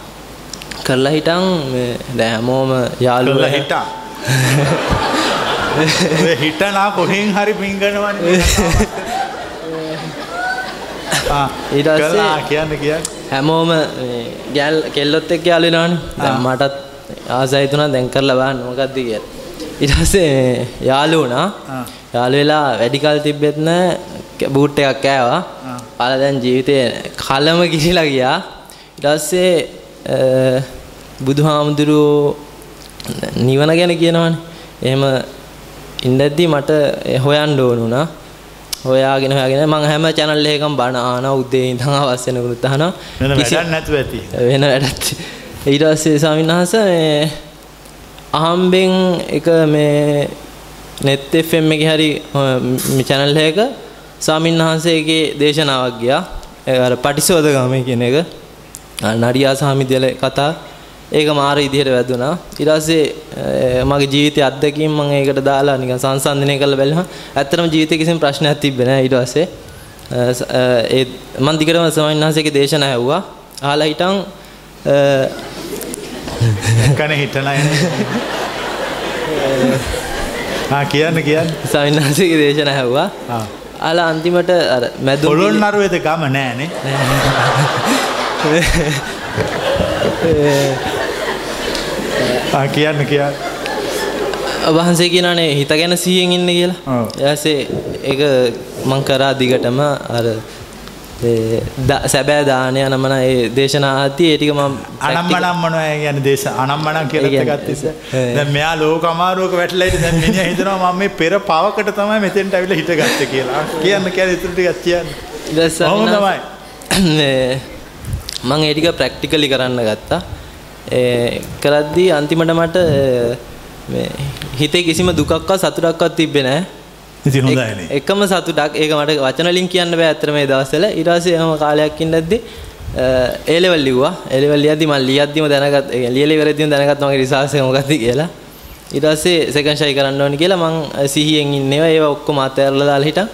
කරලා හිටන් මේ දැන් හැමෝම යාළුවෝ හිටා. හිටනා කොහෙන් හරි පිංගනවන්නේ. ආ ඊට පස්සේ- කළා කියන්න කියන්න. හැමෝම ගැල් කෙල්ලොත් වෙනවනේ. දැන් මටත් ආසයි තුනක් දැන් කරලා බලන්න මොකක්ද කියලා. ඊට පස්සේ මේ යාළු වුණා. යාළු වෙලා වැඩි කල් තිබ්බෙත් නෑ බූට් එකක් කෑවා. කාලා දැන් ජීවිතේ කලම ගිහිලා ගියා. ඊට පස්සේ අ, බුදුහාමුදුරුවෝ නිවන ගැන කියනවනේ. එහෙම ඉඳද්දි මට හොයන්න ඕන වුණා. හොයාගෙන හොයාගෙන මම හැම channel එකකම බණ අහනවා උදේ ඉඳන් හවස වෙනකන් අහනවා. වෙන වැඩක් නැතුව ඇති. වෙන වැඩක් ඊට පස්සේ ස්වාමීන් වහන්සේ මේ අහම්බෙන් එක මේ net fm එකේ හරි මේ channel එකක ස්වාමීන් වහන්සේගේ දේශනාවක් ගියා අර පටිසෝදගාමී කියන එක නඩියා සාමිදල කතා ඒක මාර විදිහට වැදුනා. ඊට පස්සේ මගේ ජීවිතයේ අත්දැකීම් මම ඒකට දාලා නිකන් සංසන්දනය කරලා බැලුවා. ඇත්තටම ජීවිතේ කිසිම ප්‍රශ්නයක් තිබ්බේ නැහැ ඊට පස්සේ. ඒ මම දිගටම ස්වාමීන් වහන්සේගේ දේශනා ඇහුවා. අහලා හිටන් කන අය. ආ කියන්න කියන්න. ස්වාමීන් වහන්සේගේ දේශනා ඇහුවා. ආ. අලා අන්තිමට අර මැදුම් පොළොන් නරුවේද ගම නෑනේ? ආ කියන්න කියන්න වහන්සේ කියනනේ හිත ගැන සිහියෙන් ඉන්න කියලා. ඊයසේ ඒක මං කරා දිගටම අර සැබෑ දානය නමන ඒ දේශනා ආදී ඒ ටික මම අනම්මනම් මොනවා කියන්නේ දේශ අනම්මනම් කියලා ඒ එකක් කියන්නේ- තිස්ස. ඒ. දැන් මෙයා ලෝක අමාරුවක වැටලා ඉතින් දැන් මිනිහා හිතනවා මම මේ පෙර පවකට තමයි මෙතෙන්ට ඇවිල්ලා හිටගත්තේ කියලා. කියන්න කියන්නේ ඉතුරු ටිකක් කියන්න. ඔහොම තමයි. මේ මං ඒ ටික ප්‍රැක්ටිකලි කරන්න ගත්තා. කරද්දී අන්තිමට මට හිතේ කිසිම දුකක්වත් සතුටක්වත් තිබ්බේ නැහැ. ඉතින් හොඳයිනේ. එකම සතුටක්. ඒක මට වචන වලින් කියන්න බෑ අතර මේ දවස්වල. ඊට පස්සේ එහෙම කාලයක් ඉඳද්දි ඒ ලෙවල් ලිව්වා. ඒ ලෙවල් ලියද්දි මම ලියද්දිම දැනගත් ලියලා ඉවරෙද්දිම දැනගත් මගේ රිසර්ච් එක මොකක්ද කියලා. ඊට පස්සේ සෙකන්ඩ් ෂයි කරන්න ඕනි කියලා මං සිහියෙන් ඉන්නේවා. ඒවා ඔක්කොම අතහැරලා දාලා හිටන්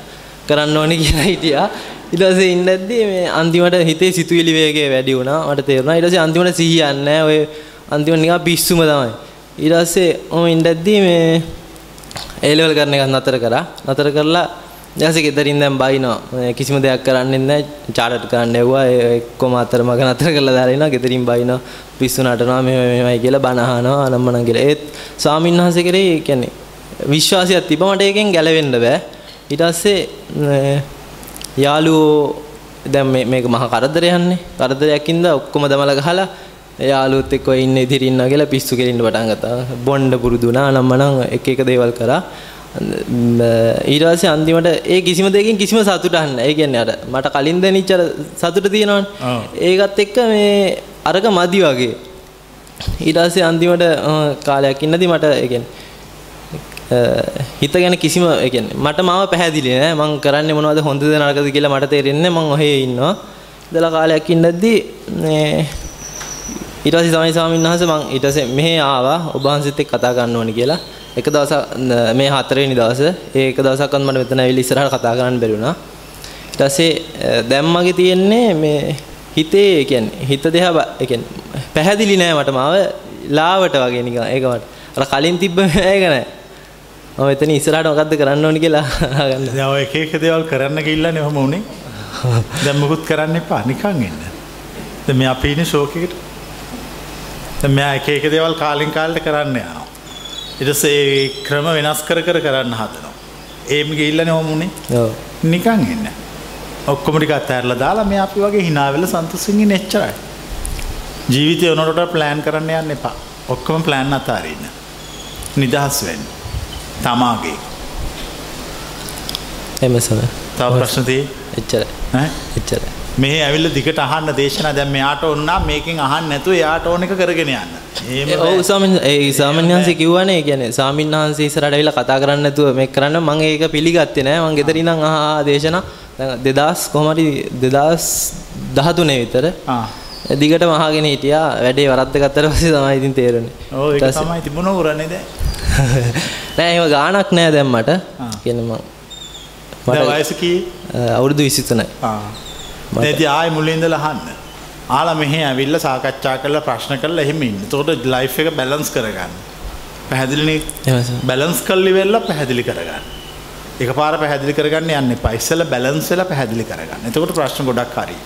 කරන්න ඕනි කියලා හිටියා ඊට පස්සේ ඉන්නද්දි මේ අන්තිමට හිතේ සිතුවිලි වේගය වැඩි වුණා මට තේරුණා ඊට පස්සේ අන්තිමට සිහියක් නැහැ ඔය අන්තිමට නිකන් පිස්සුම තමයි ඊට පස්සේ මම ඉඳද්දි මේ ඒ ලෙවල් කරන එකත් නතර කරා. නතර කරලා ඊටසේ ගෙදරින් දැන් බයිනවා. මේ කිසිම දෙයක් කරන්නේ නැහැ. චාටර් කරන්න යවුවා. ඒ එක්කම අතරමඟ නතර කරලා දාලා ඉනවා. ගෙදරින් බයිනවා. පිස්සු නටනවා. මෙහෙම මෙහෙමයි කියලා බණ අහනවා. අනම්මනම් කියලා. ඒත් ස්වාමීන් වහන්සේ කෙරේ කියන්නේ විශ්වාසයක් තිබ්බ මට ඒකෙන් ගැලවෙන්න බෑ. ඊට පස්සේ මේ යාළුවෝ දැන් මේ මේක මහා කරදරයක්නේ. කරදරයක්ින්ද ඔක්කොම දමලා ගහලා යාළුවොත් එක්ක ඉන්න ඉදිරි ඉන්නවා කියලා පිස්සු කෙලින්න පටන් ගත්තා. බොණ්ඩ පුරුදු වුණා නම් මනම් එක එක දේවල් කරා. ඊට පස්සේ අන්තිමට ඒ කිසිම දෙයකින් කිසිම සතුටක් නැහැ. ඒ කියන්නේ අර මට කලින් දැනෙච්ච අර සතුට තියෙනවනේ. ඒකත් එක්ක මේ අරක මදි වගේ. ඊට පස්සේ අන්තිමට කාලයක් ඉන්නදී මට ඒ කියන්නේ හිත ගැන කිසිම ඒ කියන්නේ මට මාව පැහැදිලි නෑ මං කරන්නේ මොනවද හොඳද නරකද කියලා මට තේරෙන්නේ නෑ මං ඔහේ ඉන්නවා. ඉතලා කාලයක් ඉන්නද්දී මේ ඊට පස්සේ තමයි ස්වාමීන් වහන්සේ මං ඊට පස්සේ මෙහෙ ආවා ඔබ වහන්සේත් එක්ක කතා කරන්න ඕනි කියලා. එක දවසක් න- මේ හතරවෙනි දවසේ ඒ එක දවසක්වත් මට මෙතන ඇවිල්ලා ඉස්සරහට කතා කරන්න බැරි වුණා. ඊට පස්සේ අ, දැන් මගේ තියෙන්නේ මේ හිතේ ඒ කියන්නේ හිත දෙහා බ- ඒ කියන්නේ පැහැදිලි නෑ මට මාව ලාවට වගේ නිකන් ඒක මට අර කලින් තිබ්බ ඒක නෑ. මම එතන ඉස්සරහට මොකද්ද කරන්න ඕනි කියලා අහගන්න. දැන් ඔය එක එක දේවල් කරන්න ගිහිල්ලානේ ඔහම උනේ. දැන් මොකුත් කරන්න එපා නිකන් ඉන්න. දැන් මේ අපි ඉන්නේ ෂෝක් එකට. දැන් මෙයා එක එක දේවල් කාලෙන් කාලට කරන්න යනවා. ඊට පස්සේ ක්‍රම වෙනස් කර කර කරන්න හදනවා. ඒම ගිහිල්ලානේ ඔහම උනේ. ඔව්. නිකන් ඉන්න. ඔක්කොම ටික අතහැරලා දාලා මේ අපි වගේ hina වෙලා සන්තෝෂින් ඉන්න එච්චරයි. ජීවිතය උනට ප්ලෑන් කරන්න යන්න එපා. ඔක්කොම ප්ලෑන් අතාරින්න. නිදහස් වෙන්න. තමාගේ. එමෙ සම. තව ප්‍රශ්න තියෙයි? එච්චරයි. ඈ? එච්චරයි. මෙහි ඇවිල්ලා දිගට අහන්න දේශනා දැන් මෙයාට ඕන නම් මේකෙන් අහන්න නැතුව එයාට ඕන එක කරගෙන යන්න. එහෙම ඒ වහන්සේ කිව්වනේ වහන්සේ ඉස්සරහට ඇවිල්ලා කතා කරන්න නැතුව මේක කරන්න මම ඒක පිළිගත්තේ නෑ මම ගෙදර ඉඳන් අහා දේශනා 2000 කොහොම හරි 2013 විතර ආ. දිගටම අහගෙන හිටියා වැඩේ වරද්ද ගත්තට පස්සේ තමයි ඉතින් තේරුනේ ඔව් ඒක ඊට පස්සේ- තමයි තිබුණ උරන්නේ දැන්. නෑ එහෙම ගාණක් නෑ දැන් මට ආ. කියන්නේ මම මට වයස කී? අවුරුදු 23යි ආ. දැන් ආයෙ මුලින් ඉඳලා අහන්න. ආලා මෙහෙ ඇවිල්ලා සාකච්ඡා කරලා ප්‍රශ්න කරලා එහෙම ඉන්න. එතකොට ලයිෆ් එක බැලන්ස් කරගන්න. පැහැදිලිනේ? බැලන්ස් කරලි වෙලා පැහැදිලි කරගන්න. එකපාර පැහැදිලි කරගන්න යන්න එපා. ඉස්සෙල්ලා බැලන්ස් වෙලා පැහැදිලි කරගන්න. එතකොට ප්‍රශ්න ගොඩක් හරි.